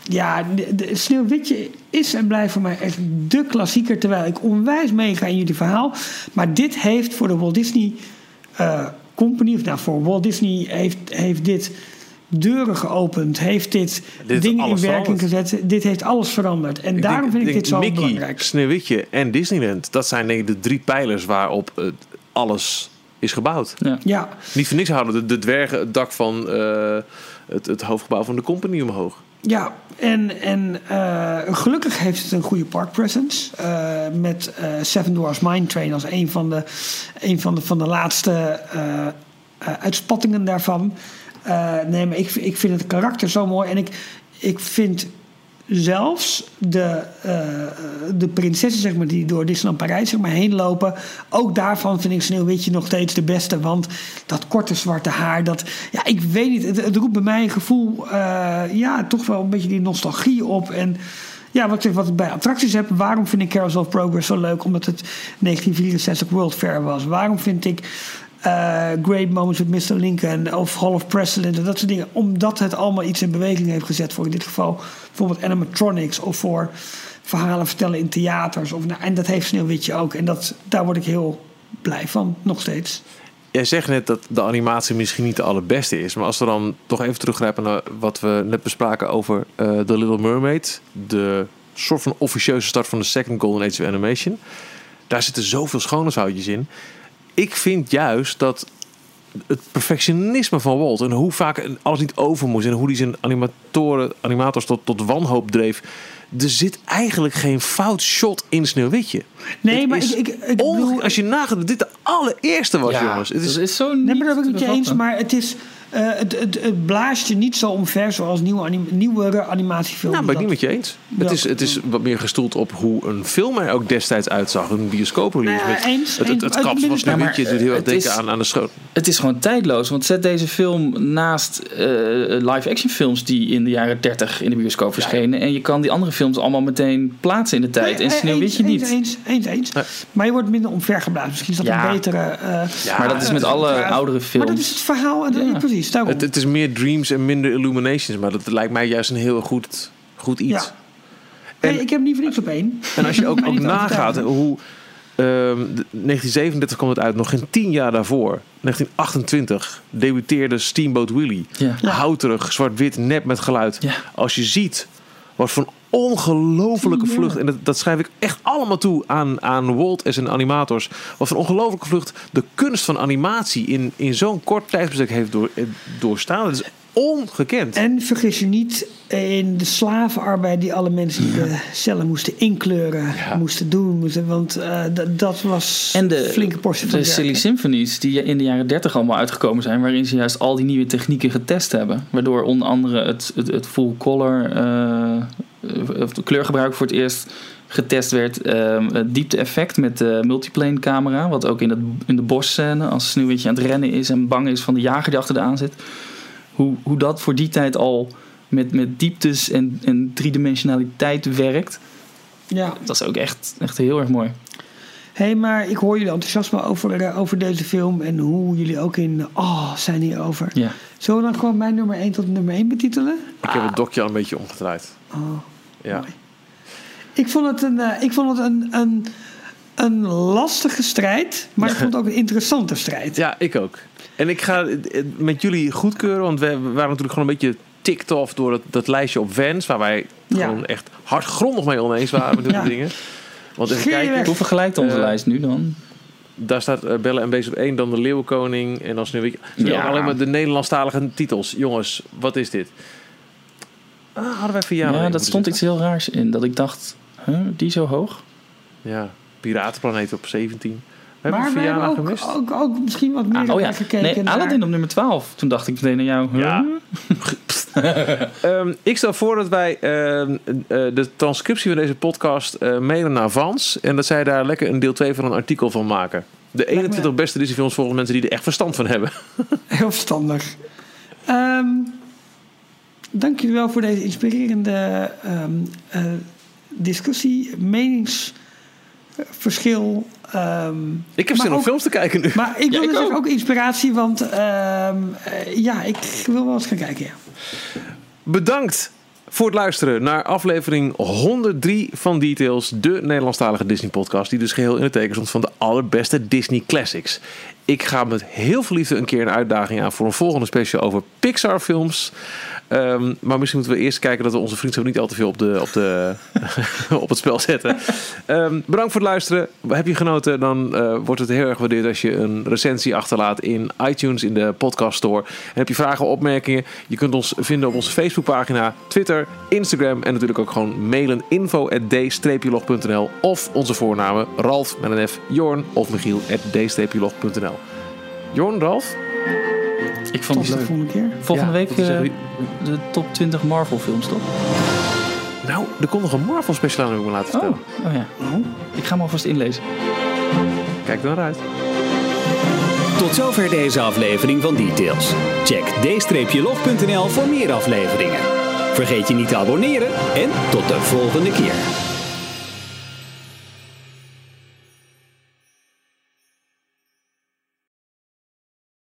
ja, de, de Sneeuwwitje is en blijft voor mij echt de klassieker. Terwijl ik onwijs meega in jullie verhaal. Maar dit heeft voor de Walt Disney Company, of nou voor Walt Disney, heeft, heeft dit deuren geopend. Heeft dit, dingen in werking veranderd. gezet. Dit heeft alles veranderd. En daarom vind ik denk dit zo Mickey, belangrijk. Sneeuwwitje en Disneyland. Dat zijn denk ik de drie pijlers waarop het alles is gebouwd. Ja. Ja, Niet voor niks houden de, de dwergen het dak van eh, het, het hoofdgebouw van de company omhoog. ja. En, en eh, gelukkig heeft het een goede park presence. eh, met eh, Seven Dwarfs Mine Train als een van de, een van de, van de laatste eh, eh, uitspattingen daarvan. Eh, nee, maar ik, ik vind het karakter zo mooi. En ik, ik vind zelfs de, eh, de prinsessen zeg maar, die door Disneyland Parijs zeg maar, heen lopen. Ook daarvan vind ik Sneeuwwitje nog steeds de beste. Want dat korte zwarte haar, dat, ja, ik weet niet. Het, roept bij mij een gevoel, eh, ja, toch wel een beetje die nostalgie op. En ja, wat ik, wat bij attracties heb. Waarom vind ik Carousel of Progress zo leuk? Omdat het 1964 World Fair was. Waarom vind ik Great Moments with Mr. Lincoln of Hall of President en dat soort dingen. Omdat het allemaal iets in beweging heeft gezet voor in dit geval bijvoorbeeld animatronics of voor verhalen vertellen in theaters. Of, nou, en dat heeft Sneeuwwitje ook. En dat, daar word ik heel blij van, nog steeds. Jij zegt net dat de animatie misschien niet de allerbeste is. Maar als we dan toch even teruggrijpen naar wat we net bespraken over eh The Little Mermaid. De soort van officieuze start van de second Golden Age of Animation. Daar zitten zoveel schoonheidshoutjes in. Ik vind juist dat het perfectionisme van Walt en hoe vaak alles niet over moest en hoe hij zijn animatoren, animators tot, tot wanhoop dreef. Er zit eigenlijk geen fout shot in Sneeuwwitje. Nee, Het maar is ik, ik, ik onge- bedoel- Als je nagaat dat dit de allereerste was, jongens. Het is, dat is zo Nee, maar dat ben ik met je eens. Maar het, is, het, het, het blaast je niet zo omver zoals nieuwe, anim, nieuwere animatiefilms. Nou, ben ik niet met je eens. Ja. Het, is, het is wat meer gestoeld op hoe een film er ook destijds uitzag. Een bioscooprelease. Nou, eens, het, het, het van Ja, maar Sneeuwwitje doet heel erg het denken aan, aan de schoot. Het is gewoon tijdloos. Want zet deze film naast eh, live-action films die in de jaren 30 in de bioscoop verschenen. En je kan die andere films allemaal meteen plaatsen in de tijd. Nee, en eh, Sneeuwwitje eens, niet. Eens, eens, eens. Maar je wordt minder omvergeblazen. Misschien is dat Ja. een betere... eh, maar dat is met alle ja, oudere films. Maar dat is het verhaal. En Ja. Precies, daarom. Het, het is meer dreams en minder illuminations. Maar dat lijkt mij juist een heel goed, goed iets. Ja. Nee, ik heb niet voor niks op één. En als je ook, ook nagaat hoe... ehm, de- 1937 kwam het uit, nog geen tien jaar daarvoor. 1928 debuteerde Steamboat Willie. Ja. Houterig, zwart-wit, nep met geluid. Ja. Als je ziet wat voor een ongelofelijke vlucht... en dat, dat schrijf ik echt allemaal toe aan, aan Walt en zijn animators... wat voor een ongelofelijke vlucht de kunst van animatie... in, in zo'n kort tijdsbestek heeft door, eh, doorstaan. Dat is ongekend. En vergis je niet in de slavenarbeid die alle mensen in de cellen moesten inkleuren, Ja. moesten doen. Moesten, want eh, dat- dat was En de, een flinke portie van de Silly. Symphonies die in de jaren 30 allemaal uitgekomen zijn. Waarin ze juist al die nieuwe technieken getest hebben. Waardoor onder andere het, het, het full color eh, of de kleurgebruik voor het eerst getest werd. Ehm, het diepte-effect met de multiplane camera. Wat ook in, het, in de bosscène als Sneeuwwitje aan het rennen is en bang is van de jager die achter de aan zit. Hoe, hoe dat voor die tijd al met, met dieptes en, en driedimensionaliteit werkt. Ja. Dat is ook echt, echt heel erg mooi. Hé, hey, maar ik hoor jullie enthousiasme over, eh, over deze film en hoe jullie ook in oh zijn hierover. Ja. Zullen we dan gewoon mijn nummer 1 tot nummer 1 betitelen? Ik heb het dokje al een beetje omgedraaid. Oh. Ja. Mooi. Ik vond het een, eh, ik vond het een, een, een lastige strijd, maar ik vond het ook een interessante strijd. Ja, ik ook. En ik ga het met jullie goedkeuren, want we waren natuurlijk gewoon een beetje ticked off door dat, dat lijstje op Vans, waar wij Ja. gewoon echt hardgrondig mee oneens waren met Ja. dingen. Want even kijken, weg. Hoe vergelijkt onze Eh, lijst nu dan? daar staat eh, Bellen en Bees op één, dan de Leeuwenkoning en dan Sneeuwwitje. Ja. alleen maar de Nederlandstalige titels. Jongens, wat is dit? Ah, hadden wij Vianen Ja, dat stond iets heel raars in. Dat ik dacht, huh, die zo hoog? Ja, Piratenplaneet op 17. We maar hebben we hebben ook, gemist. ook, ook misschien wat meer Ah, oh ja, gekeken. nee, naar- Aladdin op nummer 12. Toen dacht ik meteen aan jou. huh? Ja. Ehm, ik stel voor dat wij ehm, eh, de transcriptie van deze podcast eh, mailen naar Vans. En dat zij daar lekker een deel 2 van een artikel van maken. De 21 beste Disney-films volgens mensen die er echt verstand van hebben. Heel verstandig. Ehm, dank jullie wel voor deze inspirerende ehm, eh, discussie, meningsverschil. ehm, Ik heb zin om films te kijken nu. maar ik Ja, wil ik dus ook. ook inspiratie, want ehm, eh, ja, ik wil wel eens gaan kijken. Ja. Bedankt voor het luisteren naar aflevering 103 van Details. De Nederlandstalige Disney-podcast. Die dus geheel in het teken stond van de allerbeste Disney Classics. Ik ga met heel veel liefde een keer een uitdaging aan voor een volgende special over Pixar-films. Ehm, maar misschien moeten we eerst kijken dat we onze vriendschap niet al te veel op, de, op, de, op het spel zetten. Ehm, bedankt voor het luisteren. Heb je genoten, dan eh, wordt het heel erg gewaardeerd als je een recensie achterlaat in iTunes, in de podcast store. En heb je vragen, opmerkingen, je kunt ons vinden op onze Facebookpagina, Twitter, Instagram en natuurlijk ook gewoon mailen info.d-log.nl of onze voornamen Ralf met een F, Jorn of Michiel at d-log.nl. Jorn, Ralf? Ik vond Tot het de volgende keer. Volgende Ja, week eh, de top 20 Marvel films, toch? Nou, er komt nog een Marvel special aan, heb ik me laten Oh, vertellen. oh ja. Ik ga hem alvast inlezen. Kijk naar uit. Tot zover deze aflevering van Details. Check d-log.nl voor meer afleveringen. Vergeet je niet te abonneren en tot de volgende keer.